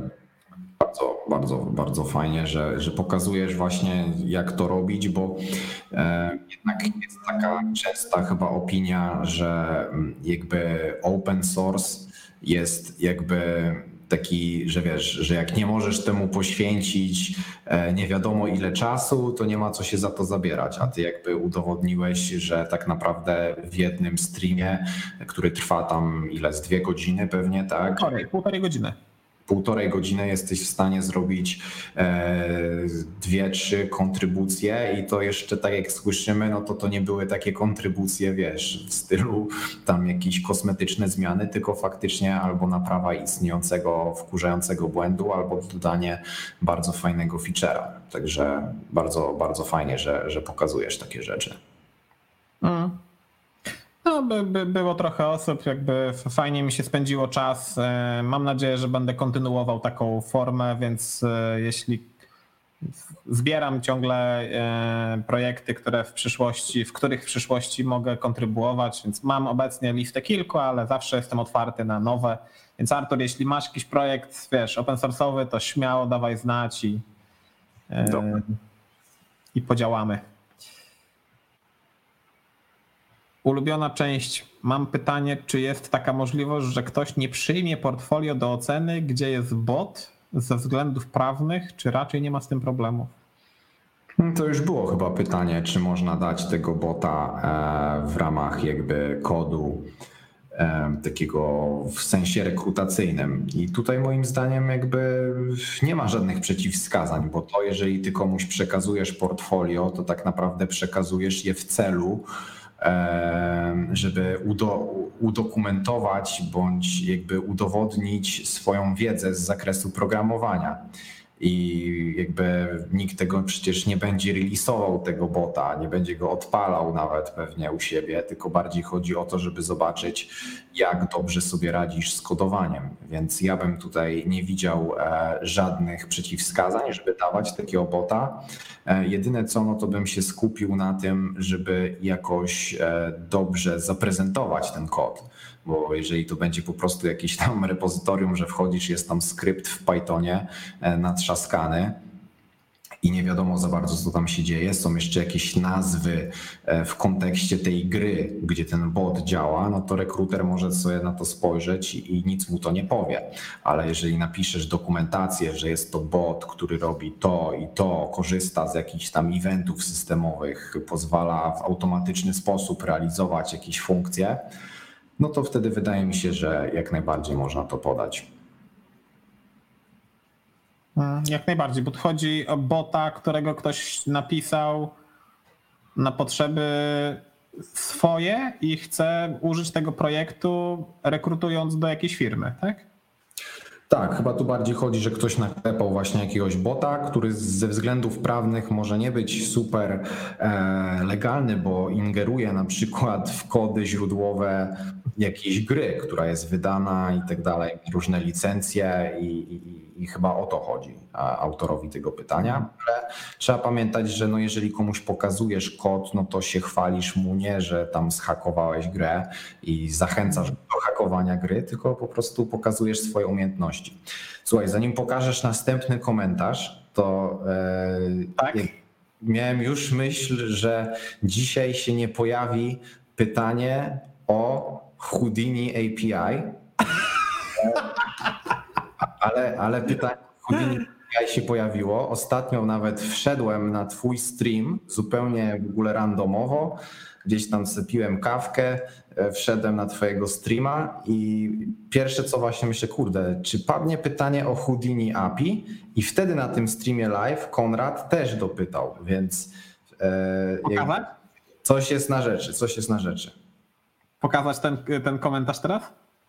Bardzo, bardzo, bardzo fajnie, że, że pokazujesz właśnie, jak to robić, bo e, jednak jest taka częsta chyba opinia, że mm, jakby open source jest jakby taki, że wiesz, że jak nie możesz temu poświęcić e, nie wiadomo ile czasu, to nie ma co się za to zabierać. A ty jakby udowodniłeś, że tak naprawdę w jednym streamie, który trwa tam ile z dwie godziny pewnie, tak? Półtorej, półtorej godziny półtorej godziny jesteś w stanie zrobić e, dwie, trzy kontrybucje i to jeszcze tak jak słyszymy, no to to nie były takie kontrybucje, wiesz, w stylu tam jakieś kosmetyczne zmiany, tylko faktycznie albo naprawa istniejącego, wkurzającego błędu, albo dodanie bardzo fajnego feature'a. Także bardzo, bardzo fajnie, że, że pokazujesz takie rzeczy. Mm. No, by, by było trochę osób, jakby fajnie mi się spędziło czas. E, mam nadzieję, że będę kontynuował taką formę, więc e, jeśli zbieram ciągle e, projekty, które w przyszłości, w których w przyszłości mogę kontrybuować, więc mam obecnie listę kilku, ale zawsze jestem otwarty na nowe. Więc Artur, jeśli masz jakiś projekt, wiesz, open source'owy, to śmiało dawaj znać i, i podziałamy. Ulubiona część. Mam pytanie, czy jest taka możliwość, że ktoś nie przyjmie portfolio do oceny, gdzie jest bot ze względów prawnych, czy raczej nie ma z tym problemu? No to już było chyba pytanie, czy można dać tego bota e, w ramach jakby kodu e, takiego w sensie rekrutacyjnym. I tutaj moim zdaniem jakby nie ma żadnych przeciwwskazań, bo to jeżeli ty komuś przekazujesz portfolio, to tak naprawdę przekazujesz je w celu, żeby udokumentować bądź jakby udowodnić swoją wiedzę z zakresu programowania i jakby nikt tego przecież nie będzie releasował tego bota, nie będzie go odpalał nawet pewnie u siebie, tylko bardziej chodzi o to, żeby zobaczyć, jak dobrze sobie radzisz z kodowaniem. Więc ja bym tutaj nie widział e, żadnych przeciwwskazań, żeby dawać takiego bota. E, jedyne co, no to bym się skupił na tym, żeby jakoś e, dobrze zaprezentować ten kod bo jeżeli to będzie po prostu jakieś tam repozytorium, że wchodzisz, jest tam skrypt w Pythonie e, natrzaskany i nie wiadomo za bardzo, co tam się dzieje. Są jeszcze jakieś nazwy e, w kontekście tej gry, gdzie ten bot działa, no to rekruter może sobie na to spojrzeć i nic mu to nie powie. Ale jeżeli napiszesz dokumentację, że jest to bot, który robi to i to, korzysta z jakichś tam eventów systemowych, pozwala w automatyczny sposób realizować jakieś funkcje, no to wtedy wydaje mi się, że jak najbardziej można to podać. Mm, jak najbardziej, bo chodzi o bota, którego ktoś napisał na potrzeby swoje i chce użyć tego projektu rekrutując do jakiejś firmy, tak? Tak, chyba tu bardziej chodzi, że ktoś naklepał właśnie jakiegoś bota, który ze względów prawnych może nie być super e, legalny, bo ingeruje na przykład w kody źródłowe jakiejś gry, która jest wydana i tak dalej, różne licencje i, i, i, chyba o to chodzi autorowi tego pytania. Ale trzeba pamiętać, że no jeżeli komuś pokazujesz kod, no to się chwalisz mu nie, że tam zhakowałeś grę i zachęcasz do hakowania gry, tylko po prostu pokazujesz swoje umiejętności. Słuchaj, zanim pokażesz następny komentarz, to e, tak? miałem już myśl, że dzisiaj się nie pojawi pytanie o Houdini API. Ale, ale pytanie API się pojawiło. Ostatnio nawet wszedłem na twój stream zupełnie w ogóle randomowo. Gdzieś tam sypiłem kawkę, e, wszedłem na twojego streama i pierwsze co właśnie myślę, kurde, czy padnie pytanie o Houdini API? I wtedy na tym streamie live Konrad też dopytał, więc e, coś jest na rzeczy, coś jest na rzeczy pokazać ten, ten komentarz teraz?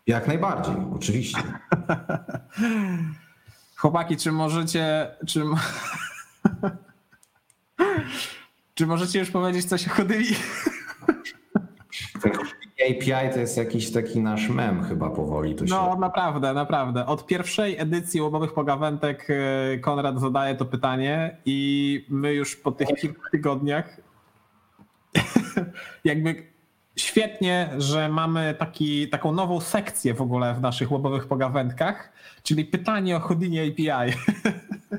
Jak najbardziej, oczywiście. Chłopaki, czy możecie. Czy, czy możecie już powiedzieć coś o Houdini? API to jest jakiś taki nasz mem chyba powoli. To się... No naprawdę, naprawdę. Od pierwszej edycji łobowych pogawętek e, Konrad zadaje to pytanie i my już po tych kilku tygodniach jakby świetnie, że mamy taki, taką nową sekcję w ogóle w naszych łobowych pogawędkach, czyli pytanie o Houdini API.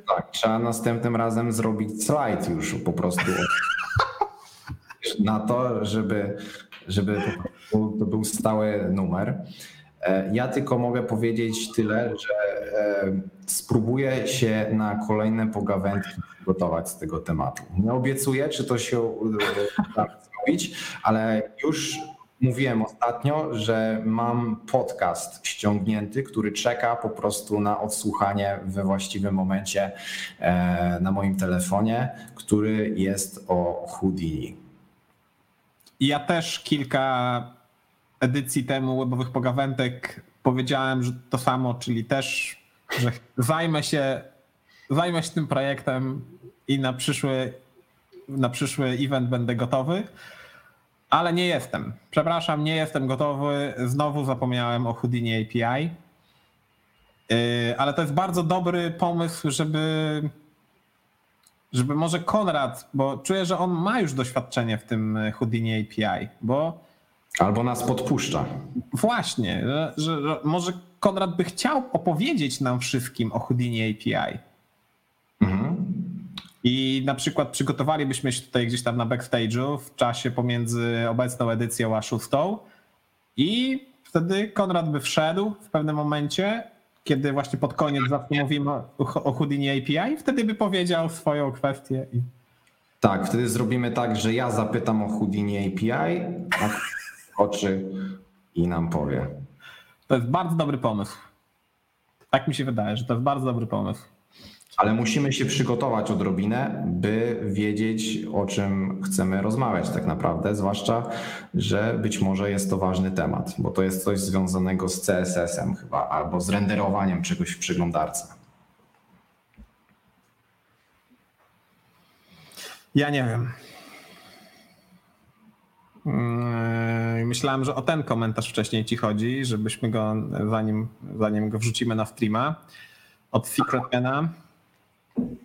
Tak, trzeba następnym razem zrobić slajd już po prostu na to, żeby, żeby to był stały numer. E, ja tylko mogę powiedzieć tyle, że e, spróbuję się na kolejne pogawędki przygotować z tego tematu. Nie obiecuję, czy to się uda zrobić, ale już mówiłem ostatnio, że mam podcast ściągnięty, który czeka po prostu na odsłuchanie we właściwym momencie e, na moim telefonie, który jest o Houdini. Ja też kilka edycji temu webowych pogawędek powiedziałem, że to samo, czyli też, że zajmę się, zajmę się tym projektem i na przyszły, na przyszły event będę gotowy. Ale nie jestem. Przepraszam, nie jestem gotowy. Znowu zapomniałem o Houdini API. Yy, ale to jest bardzo dobry pomysł, żeby, żeby może Konrad, bo czuję, że on ma już doświadczenie w tym Houdini API, bo. Albo nas podpuszcza. Właśnie, że, że, że może Konrad by chciał opowiedzieć nam wszystkim o Houdini API. Mhm. I na przykład przygotowalibyśmy się tutaj gdzieś tam na backstage'u w czasie pomiędzy obecną edycją a szóstą i wtedy Konrad by wszedł w pewnym momencie, kiedy właśnie pod koniec zawsze mówimy o Houdini API, wtedy by powiedział swoją kwestię. I... Tak, wtedy zrobimy tak, że ja zapytam o Houdini API, a oczy i nam powie. To jest bardzo dobry pomysł. Tak mi się wydaje, że to jest bardzo dobry pomysł ale musimy się przygotować odrobinę, by wiedzieć, o czym chcemy rozmawiać tak naprawdę, zwłaszcza, że być może jest to ważny temat, bo to jest coś związanego z CSS-em chyba, albo z renderowaniem czegoś w przeglądarce. Ja nie wiem. Mm, myślałem, że o ten komentarz wcześniej ci chodzi, żebyśmy go, zanim, zanim go wrzucimy na streama, od Secretmana.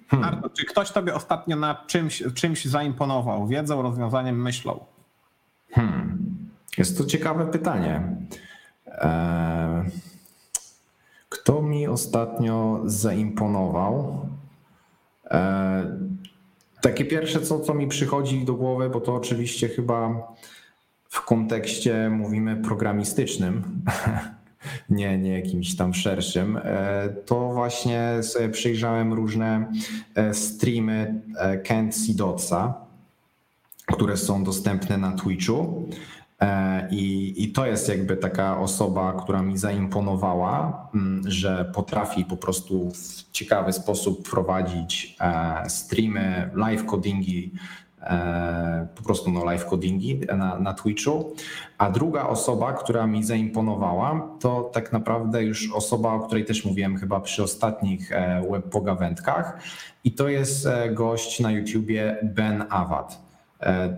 Hmm. Arto, czy ktoś tobie ostatnio na czymś, czymś zaimponował? Wiedzą, rozwiązaniem, myślą? Hmm. Jest to ciekawe pytanie. Eee, kto mi ostatnio zaimponował? Eee, takie pierwsze, co, co mi przychodzi do głowy, bo to oczywiście chyba w kontekście mówimy programistycznym, nie, nie jakimś tam szerszym, e, to właśnie sobie przyjrzałem różne e, streamy e, Kent Sidotsa, które są dostępne na Twitchu. I, I to jest jakby taka osoba, która mi zaimponowała, mm, że potrafi po prostu w ciekawy sposób prowadzić streamy, live codingi po prostu no, live codingi na, na Twitchu. A druga osoba, która mi zaimponowała, to tak naprawdę już osoba, o której też mówiłem chyba przy ostatnich e, web pogawędkach. I to jest gość na YouTubie Ben Awad.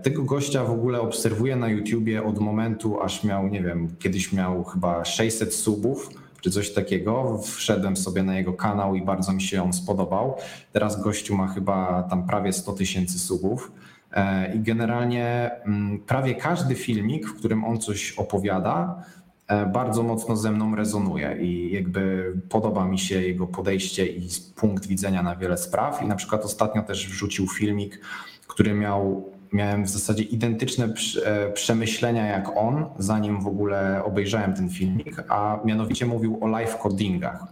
Tego gościa w ogóle obserwuję na YouTubie od momentu, aż miał, nie wiem, kiedyś miał chyba 600 subów czy coś takiego. Wszedłem sobie na jego kanał i bardzo mi się on spodobał. Teraz gościu ma chyba tam prawie 100 tysięcy subów. E, I generalnie mm, prawie każdy filmik, w którym on coś opowiada, e, bardzo mocno ze mną rezonuje i jakby podoba mi się jego podejście i punkt widzenia na wiele spraw. I na przykład ostatnio też wrzucił filmik, który miał miałem w zasadzie identyczne e, przemyślenia jak on, zanim w ogóle obejrzałem ten filmik, a mianowicie mówił o live codingach.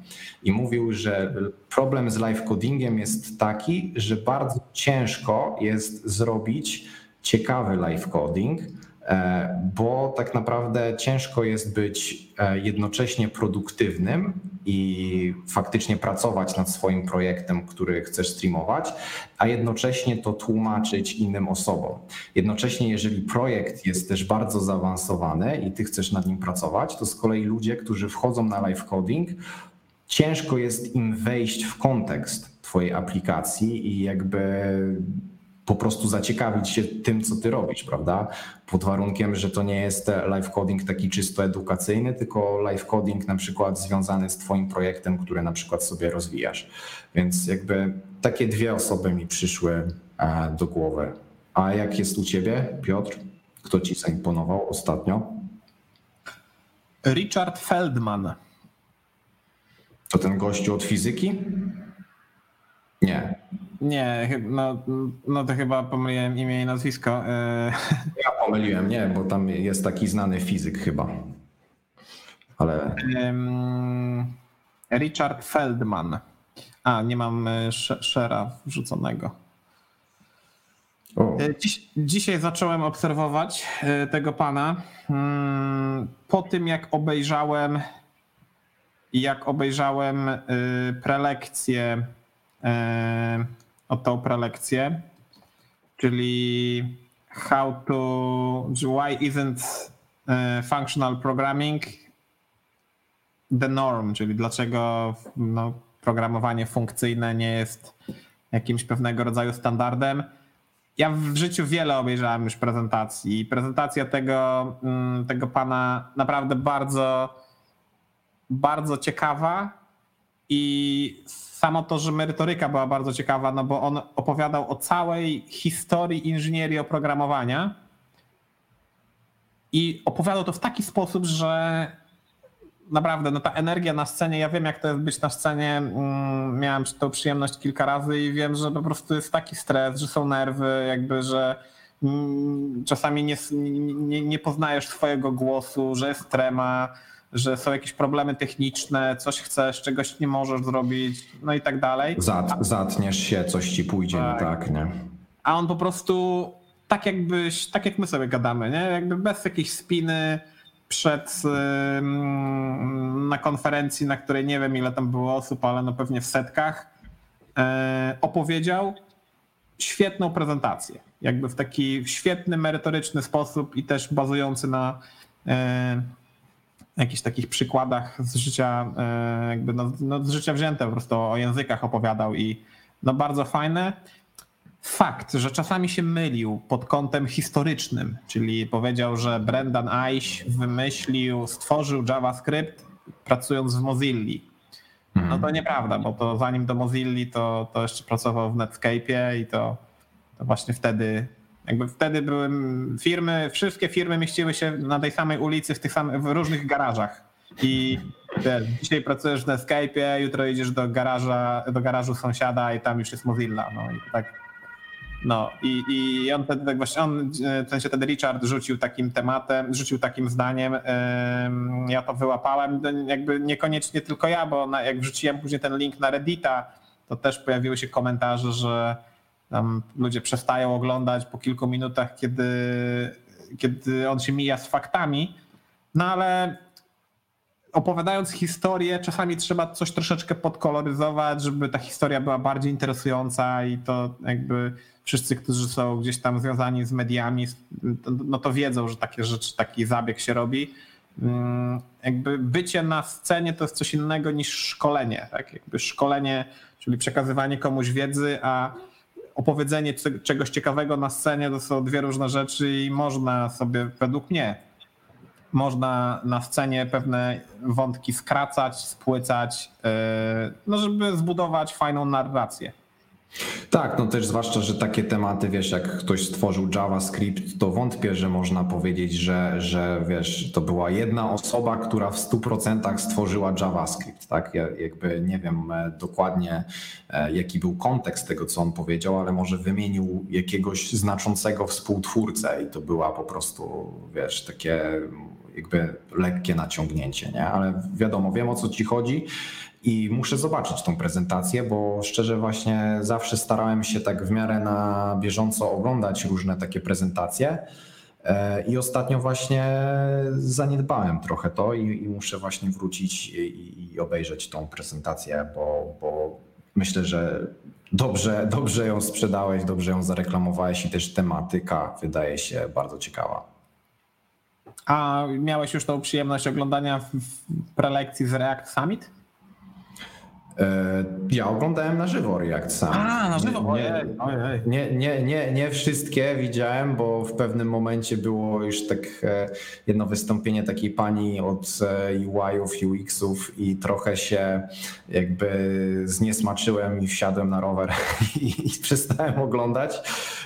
I mówił, że problem z live codingiem jest taki, że bardzo ciężko jest zrobić ciekawy live coding, bo tak naprawdę ciężko jest być e, jednocześnie produktywnym i faktycznie pracować nad swoim projektem, który chcesz streamować, a jednocześnie to tłumaczyć innym osobom. Jednocześnie, jeżeli projekt jest też bardzo zaawansowany i ty chcesz nad nim pracować, to z kolei ludzie, którzy wchodzą na live coding, ciężko jest im wejść w kontekst twojej aplikacji i jakby po prostu zaciekawić się tym, co ty robisz, prawda? Pod warunkiem, że to nie jest live coding taki czysto edukacyjny, tylko live coding na przykład związany z twoim projektem, który na przykład sobie rozwijasz. Więc jakby takie dwie osoby mi przyszły e, do głowy. A jak jest u ciebie, Piotr? Kto ci zaimponował ostatnio? Richard Feldman. To ten gościu od fizyki? Nie. Nie, no, no to chyba pomyliłem imię i nazwisko. E, ja pomyliłem, nie, bo tam jest taki znany fizyk chyba. Ale. Richard Feldman. A, nie mam e, szera wrzuconego. E, dziś, dzisiaj zacząłem obserwować tego pana. Mm, po tym, jak obejrzałem, jak obejrzałem prelekcję o tą prelekcję, czyli how to, why isn't e, functional programming the norm, czyli dlaczego no, programowanie funkcyjne nie jest jakimś pewnego rodzaju standardem. Ja w życiu wiele obejrzałem już prezentacji. Prezentacja tego, mm, tego pana naprawdę bardzo, bardzo ciekawa i samo to, że merytoryka była bardzo ciekawa, no bo on opowiadał o całej historii inżynierii oprogramowania i opowiadał to w taki sposób, że naprawdę no ta energia na scenie, ja wiem jak to jest być na scenie, mm, miałem tą przyjemność kilka razy i wiem, że po prostu jest taki stres, że są nerwy, jakby, że mm, czasami nie, nie, nie poznajesz swojego głosu, że jest trema, że są jakieś problemy techniczne, coś chcesz, czegoś nie możesz zrobić, no i tak dalej. Zat, zatniesz się, coś ci pójdzie tak. nie tak, nie? A on po prostu tak jakbyś, tak jak my sobie gadamy, nie? Jakby bez jakiejś spiny przed na konferencji, na której nie wiem ile tam było osób, ale no pewnie w setkach, e, opowiedział świetną prezentację. Jakby w taki świetny, merytoryczny sposób i też bazujący na e, jakichś takich przykładach z życia, e, jakby no, no, z życia wzięte, po prostu o językach opowiadał i no bardzo fajne. Fakt, że czasami się mylił pod kątem historycznym, czyli powiedział, że Brendan Eich wymyślił, stworzył JavaScript pracując w Mozilli. No to nieprawda, bo to zanim do Mozilli to, to jeszcze pracował w Netscape'ie i to, to właśnie wtedy jakby wtedy były firmy, wszystkie firmy mieściły się na tej samej ulicy, w tych samych, w różnych garażach. I wiesz, dzisiaj pracujesz w Escape'ie, jutro idziesz do garaża, do garażu sąsiada i tam już jest Mozilla. No i tak. No i, i on wtedy tak właśnie, on, w sensie wtedy Richard rzucił takim tematem, rzucił takim zdaniem, ja to wyłapałem, jakby niekoniecznie tylko ja, bo na, jak wrzuciłem później ten link na Reddita, to też pojawiły się komentarze, że tam ludzie przestają oglądać po kilku minutach, kiedy, kiedy on się mija z faktami. No ale opowiadając historię, czasami trzeba coś troszeczkę podkoloryzować, żeby ta historia była bardziej interesująca i to jakby wszyscy, którzy są gdzieś tam związani z mediami, no to wiedzą, że takie rzeczy, taki zabieg się robi. Mm, jakby bycie na scenie to jest coś innego niż szkolenie. Tak? Jakby szkolenie, czyli przekazywanie komuś wiedzy, a opowiedzenie czegoś ciekawego na scenie to są dwie różne rzeczy i można sobie, według mnie, można na scenie pewne wątki skracać, spłycać, yy, no żeby zbudować fajną narrację. Tak, no też zwłaszcza, że takie tematy, wiesz, jak ktoś stworzył JavaScript, to wątpię, że można powiedzieć, że, że wiesz, to była jedna osoba, która w 100% stworzyła JavaScript, tak? Ja jakby nie wiem e, dokładnie, e, jaki był kontekst tego, co on powiedział, ale może wymienił jakiegoś znaczącego współtwórcę i to była po prostu, wiesz, takie jakby lekkie naciągnięcie, nie? Ale wiadomo, wiem o co ci chodzi i muszę zobaczyć tą prezentację, bo szczerze właśnie zawsze starałem się tak w miarę na bieżąco oglądać różne takie prezentacje. E, I ostatnio właśnie zaniedbałem trochę to i, i muszę właśnie wrócić i, i, obejrzeć tą prezentację, bo, bo myślę, że dobrze, dobrze ją sprzedałeś, dobrze ją zareklamowałeś i też tematyka wydaje się bardzo ciekawa. A miałeś już tą przyjemność oglądania prelekcji z React Summit? E, ja oglądałem na żywo React sam. A, na żywo? Nie, nie, nie, nie, nie wszystkie widziałem, bo w pewnym momencie było już tak e, jedno wystąpienie takiej pani od e, UI-ów, UX-ów i trochę się jakby zniesmaczyłem i wsiadłem na rower i, i przestałem oglądać,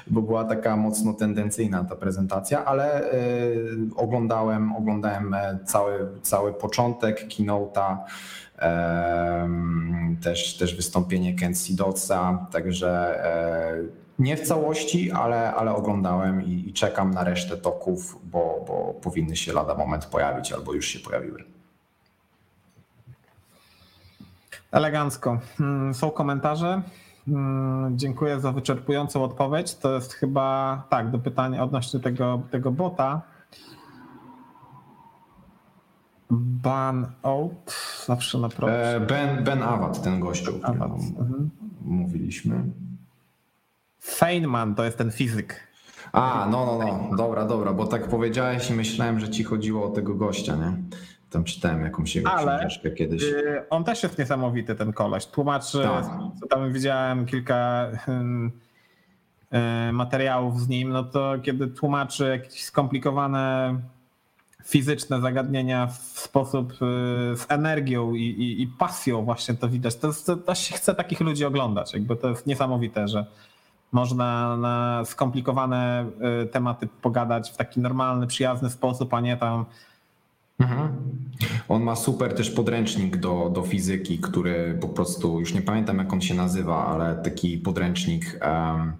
bo była taka mocno tendencyjna ta prezentacja, ale oglądałem, oglądałem cały, cały początek keynote'a, też, też wystąpienie Kensi Dotsa, także e, nie w całości, ale, ale oglądałem i, i, czekam na resztę toków, bo, bo powinny się lada moment pojawić albo już się pojawiły. Elegancko. Hmm, są komentarze. Hmm, dziękuję za wyczerpującą odpowiedź. To jest chyba tak, do pytania odnośnie tego, tego bota. Ban Out, zawsze na e, Ben, ben Awad, ten gościu, o którym mhm. mówiliśmy. Feynman to jest ten fizyk. A, no, no, no, dobra, dobra, bo tak powiedziałeś i myślałem, że ci chodziło o tego gościa, nie? Tam czytałem jakąś jego Ale książkę kiedyś. Y, on też jest niesamowity, ten koleś. Tłumaczy, tak. co tam widziałem kilka hmm, y, materiałów z nim, no to kiedy tłumaczy jakieś skomplikowane fizyczne zagadnienia w sposób y, z energią i, i, i pasją właśnie to widać. To, to, to się chce takich ludzi oglądać. Jakby to jest niesamowite, że można na skomplikowane y, tematy pogadać w taki normalny, przyjazny sposób, a nie tam. Mhm. On ma super też podręcznik do, do fizyki, który po prostu, już nie pamiętam jak on się nazywa, ale taki podręcznik, um,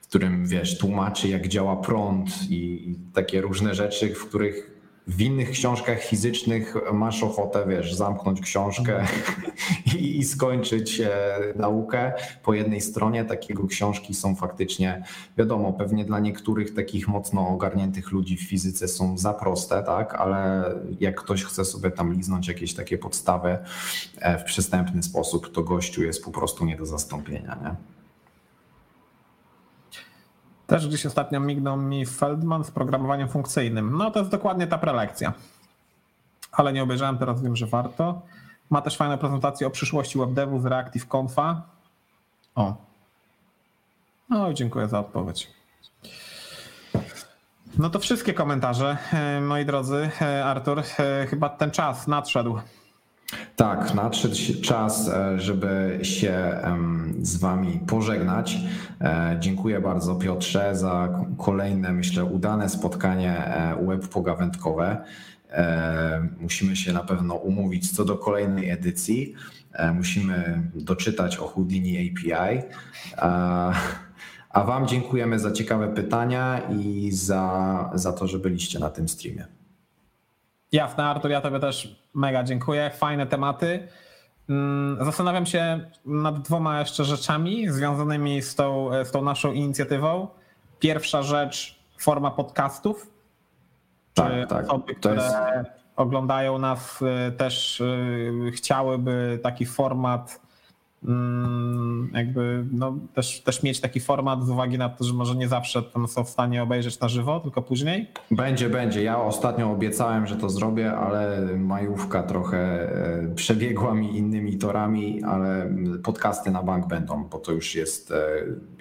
w którym wiesz, tłumaczy jak działa prąd i, i takie różne rzeczy, w których w innych książkach fizycznych masz ochotę, wiesz, zamknąć książkę mhm. i, i, skończyć e, naukę po jednej stronie. Takiego książki są faktycznie, wiadomo, pewnie dla niektórych takich mocno ogarniętych ludzi w fizyce są za proste, tak, ale jak ktoś chce sobie tam liznąć jakieś takie podstawy e, w przystępny sposób, to gościu jest po prostu nie do zastąpienia, nie? Też gdzieś ostatnio mignął mi Feldman z programowaniem funkcyjnym. No to jest dokładnie ta prelekcja. Ale nie obejrzałem, teraz wiem, że warto. Ma też fajną prezentację o przyszłości webdevu z Reactive Confa. O. No dziękuję za odpowiedź. No to wszystkie komentarze, e, moi drodzy. E, Artur, e, chyba ten czas nadszedł. Tak, nadszedł czas, e, żeby się z Wami pożegnać. E, dziękuję bardzo Piotrze za kolejne, myślę, udane spotkanie e, web pogawędkowe. Musimy się na pewno umówić co do kolejnej edycji. Musimy doczytać o Houdini API. A Wam dziękujemy za ciekawe pytania i za, za to, że byliście na tym streamie. Jasne, Artur, ja Tobie też mega dziękuję. Fajne tematy. Mm, zastanawiam się nad dwoma jeszcze rzeczami związanymi z tą, z tą naszą inicjatywą. Pierwsza rzecz, forma podcastów. Tak, tak. Osoby, które jest... oglądają nas, y, też y, chciałyby taki format, jakby no, też, też mieć taki format z uwagi na to, że może nie zawsze tam są w stanie obejrzeć na żywo, tylko później. Będzie, będzie. Ja ostatnio obiecałem, że to zrobię, ale majówka trochę e, przebiegła mi innymi torami, ale podcasty na bank będą, bo to już jest e,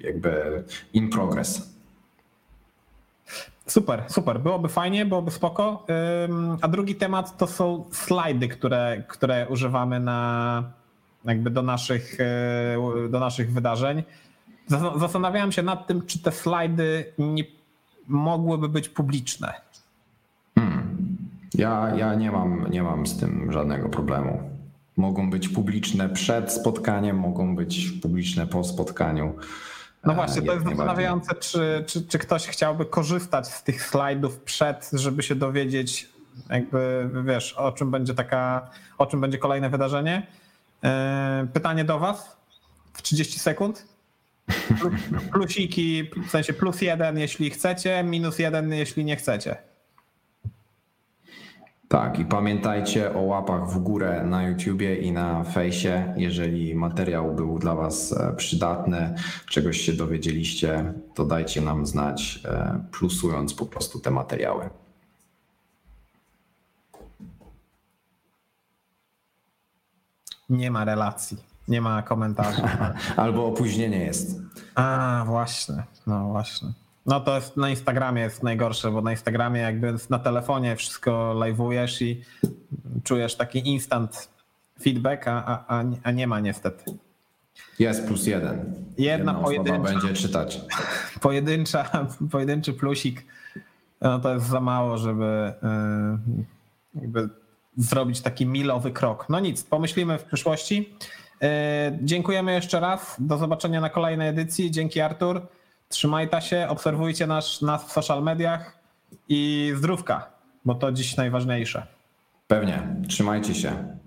jakby in progress. Super, super. Byłoby fajnie, byłoby spoko. A drugi temat to są slajdy, które, które używamy na jakby do naszych, e, do naszych wydarzeń. Zas- Zastanawiałem się nad tym, czy te slajdy nie mogłyby być publiczne. Ja, ja nie, mam, nie mam z tym żadnego problemu. Mogą być publiczne przed spotkaniem, mogą być publiczne po spotkaniu. No E, właśnie, to jest zastanawiające, czy, czy, czy ktoś chciałby korzystać z tych slajdów przed, żeby się dowiedzieć, jakby wiesz, o czym będzie taka, o czym będzie kolejne wydarzenie. Yy, Pytanie do Was w 30 sekund. Plu- Plusiki, w sensie plus jeden, jeśli chcecie, minus jeden, jeśli nie chcecie. Tak, i pamiętajcie o łapach w górę na YouTubie i na fejsie. Jeżeli materiał był dla Was e, przydatny, czegoś się dowiedzieliście, to dajcie nam znać, e, plusując po prostu te materiały. Nie ma relacji, nie ma komentarzy. Albo opóźnienie jest. A, właśnie, no właśnie. No to jest, na Instagramie jest najgorsze, bo na Instagramie jakby na telefonie wszystko live'ujesz i czujesz taki instant feedback, a, a, a, nie ma niestety. Jest plus jeden. Jedna osoba pojedyncza. będzie czytać. Pojedyncza, pojedynczy plusik, no to jest za mało, żeby yy, jakby zrobić taki milowy krok. No nic, pomyślimy w przyszłości. Yy, Dziękujemy jeszcze raz. Do zobaczenia na kolejnej edycji. Dzięki Artur. Trzymajcie się, obserwujcie nas, nas w social mediach i zdrówka, bo to dziś najważniejsze. Pewnie. Trzymajcie się.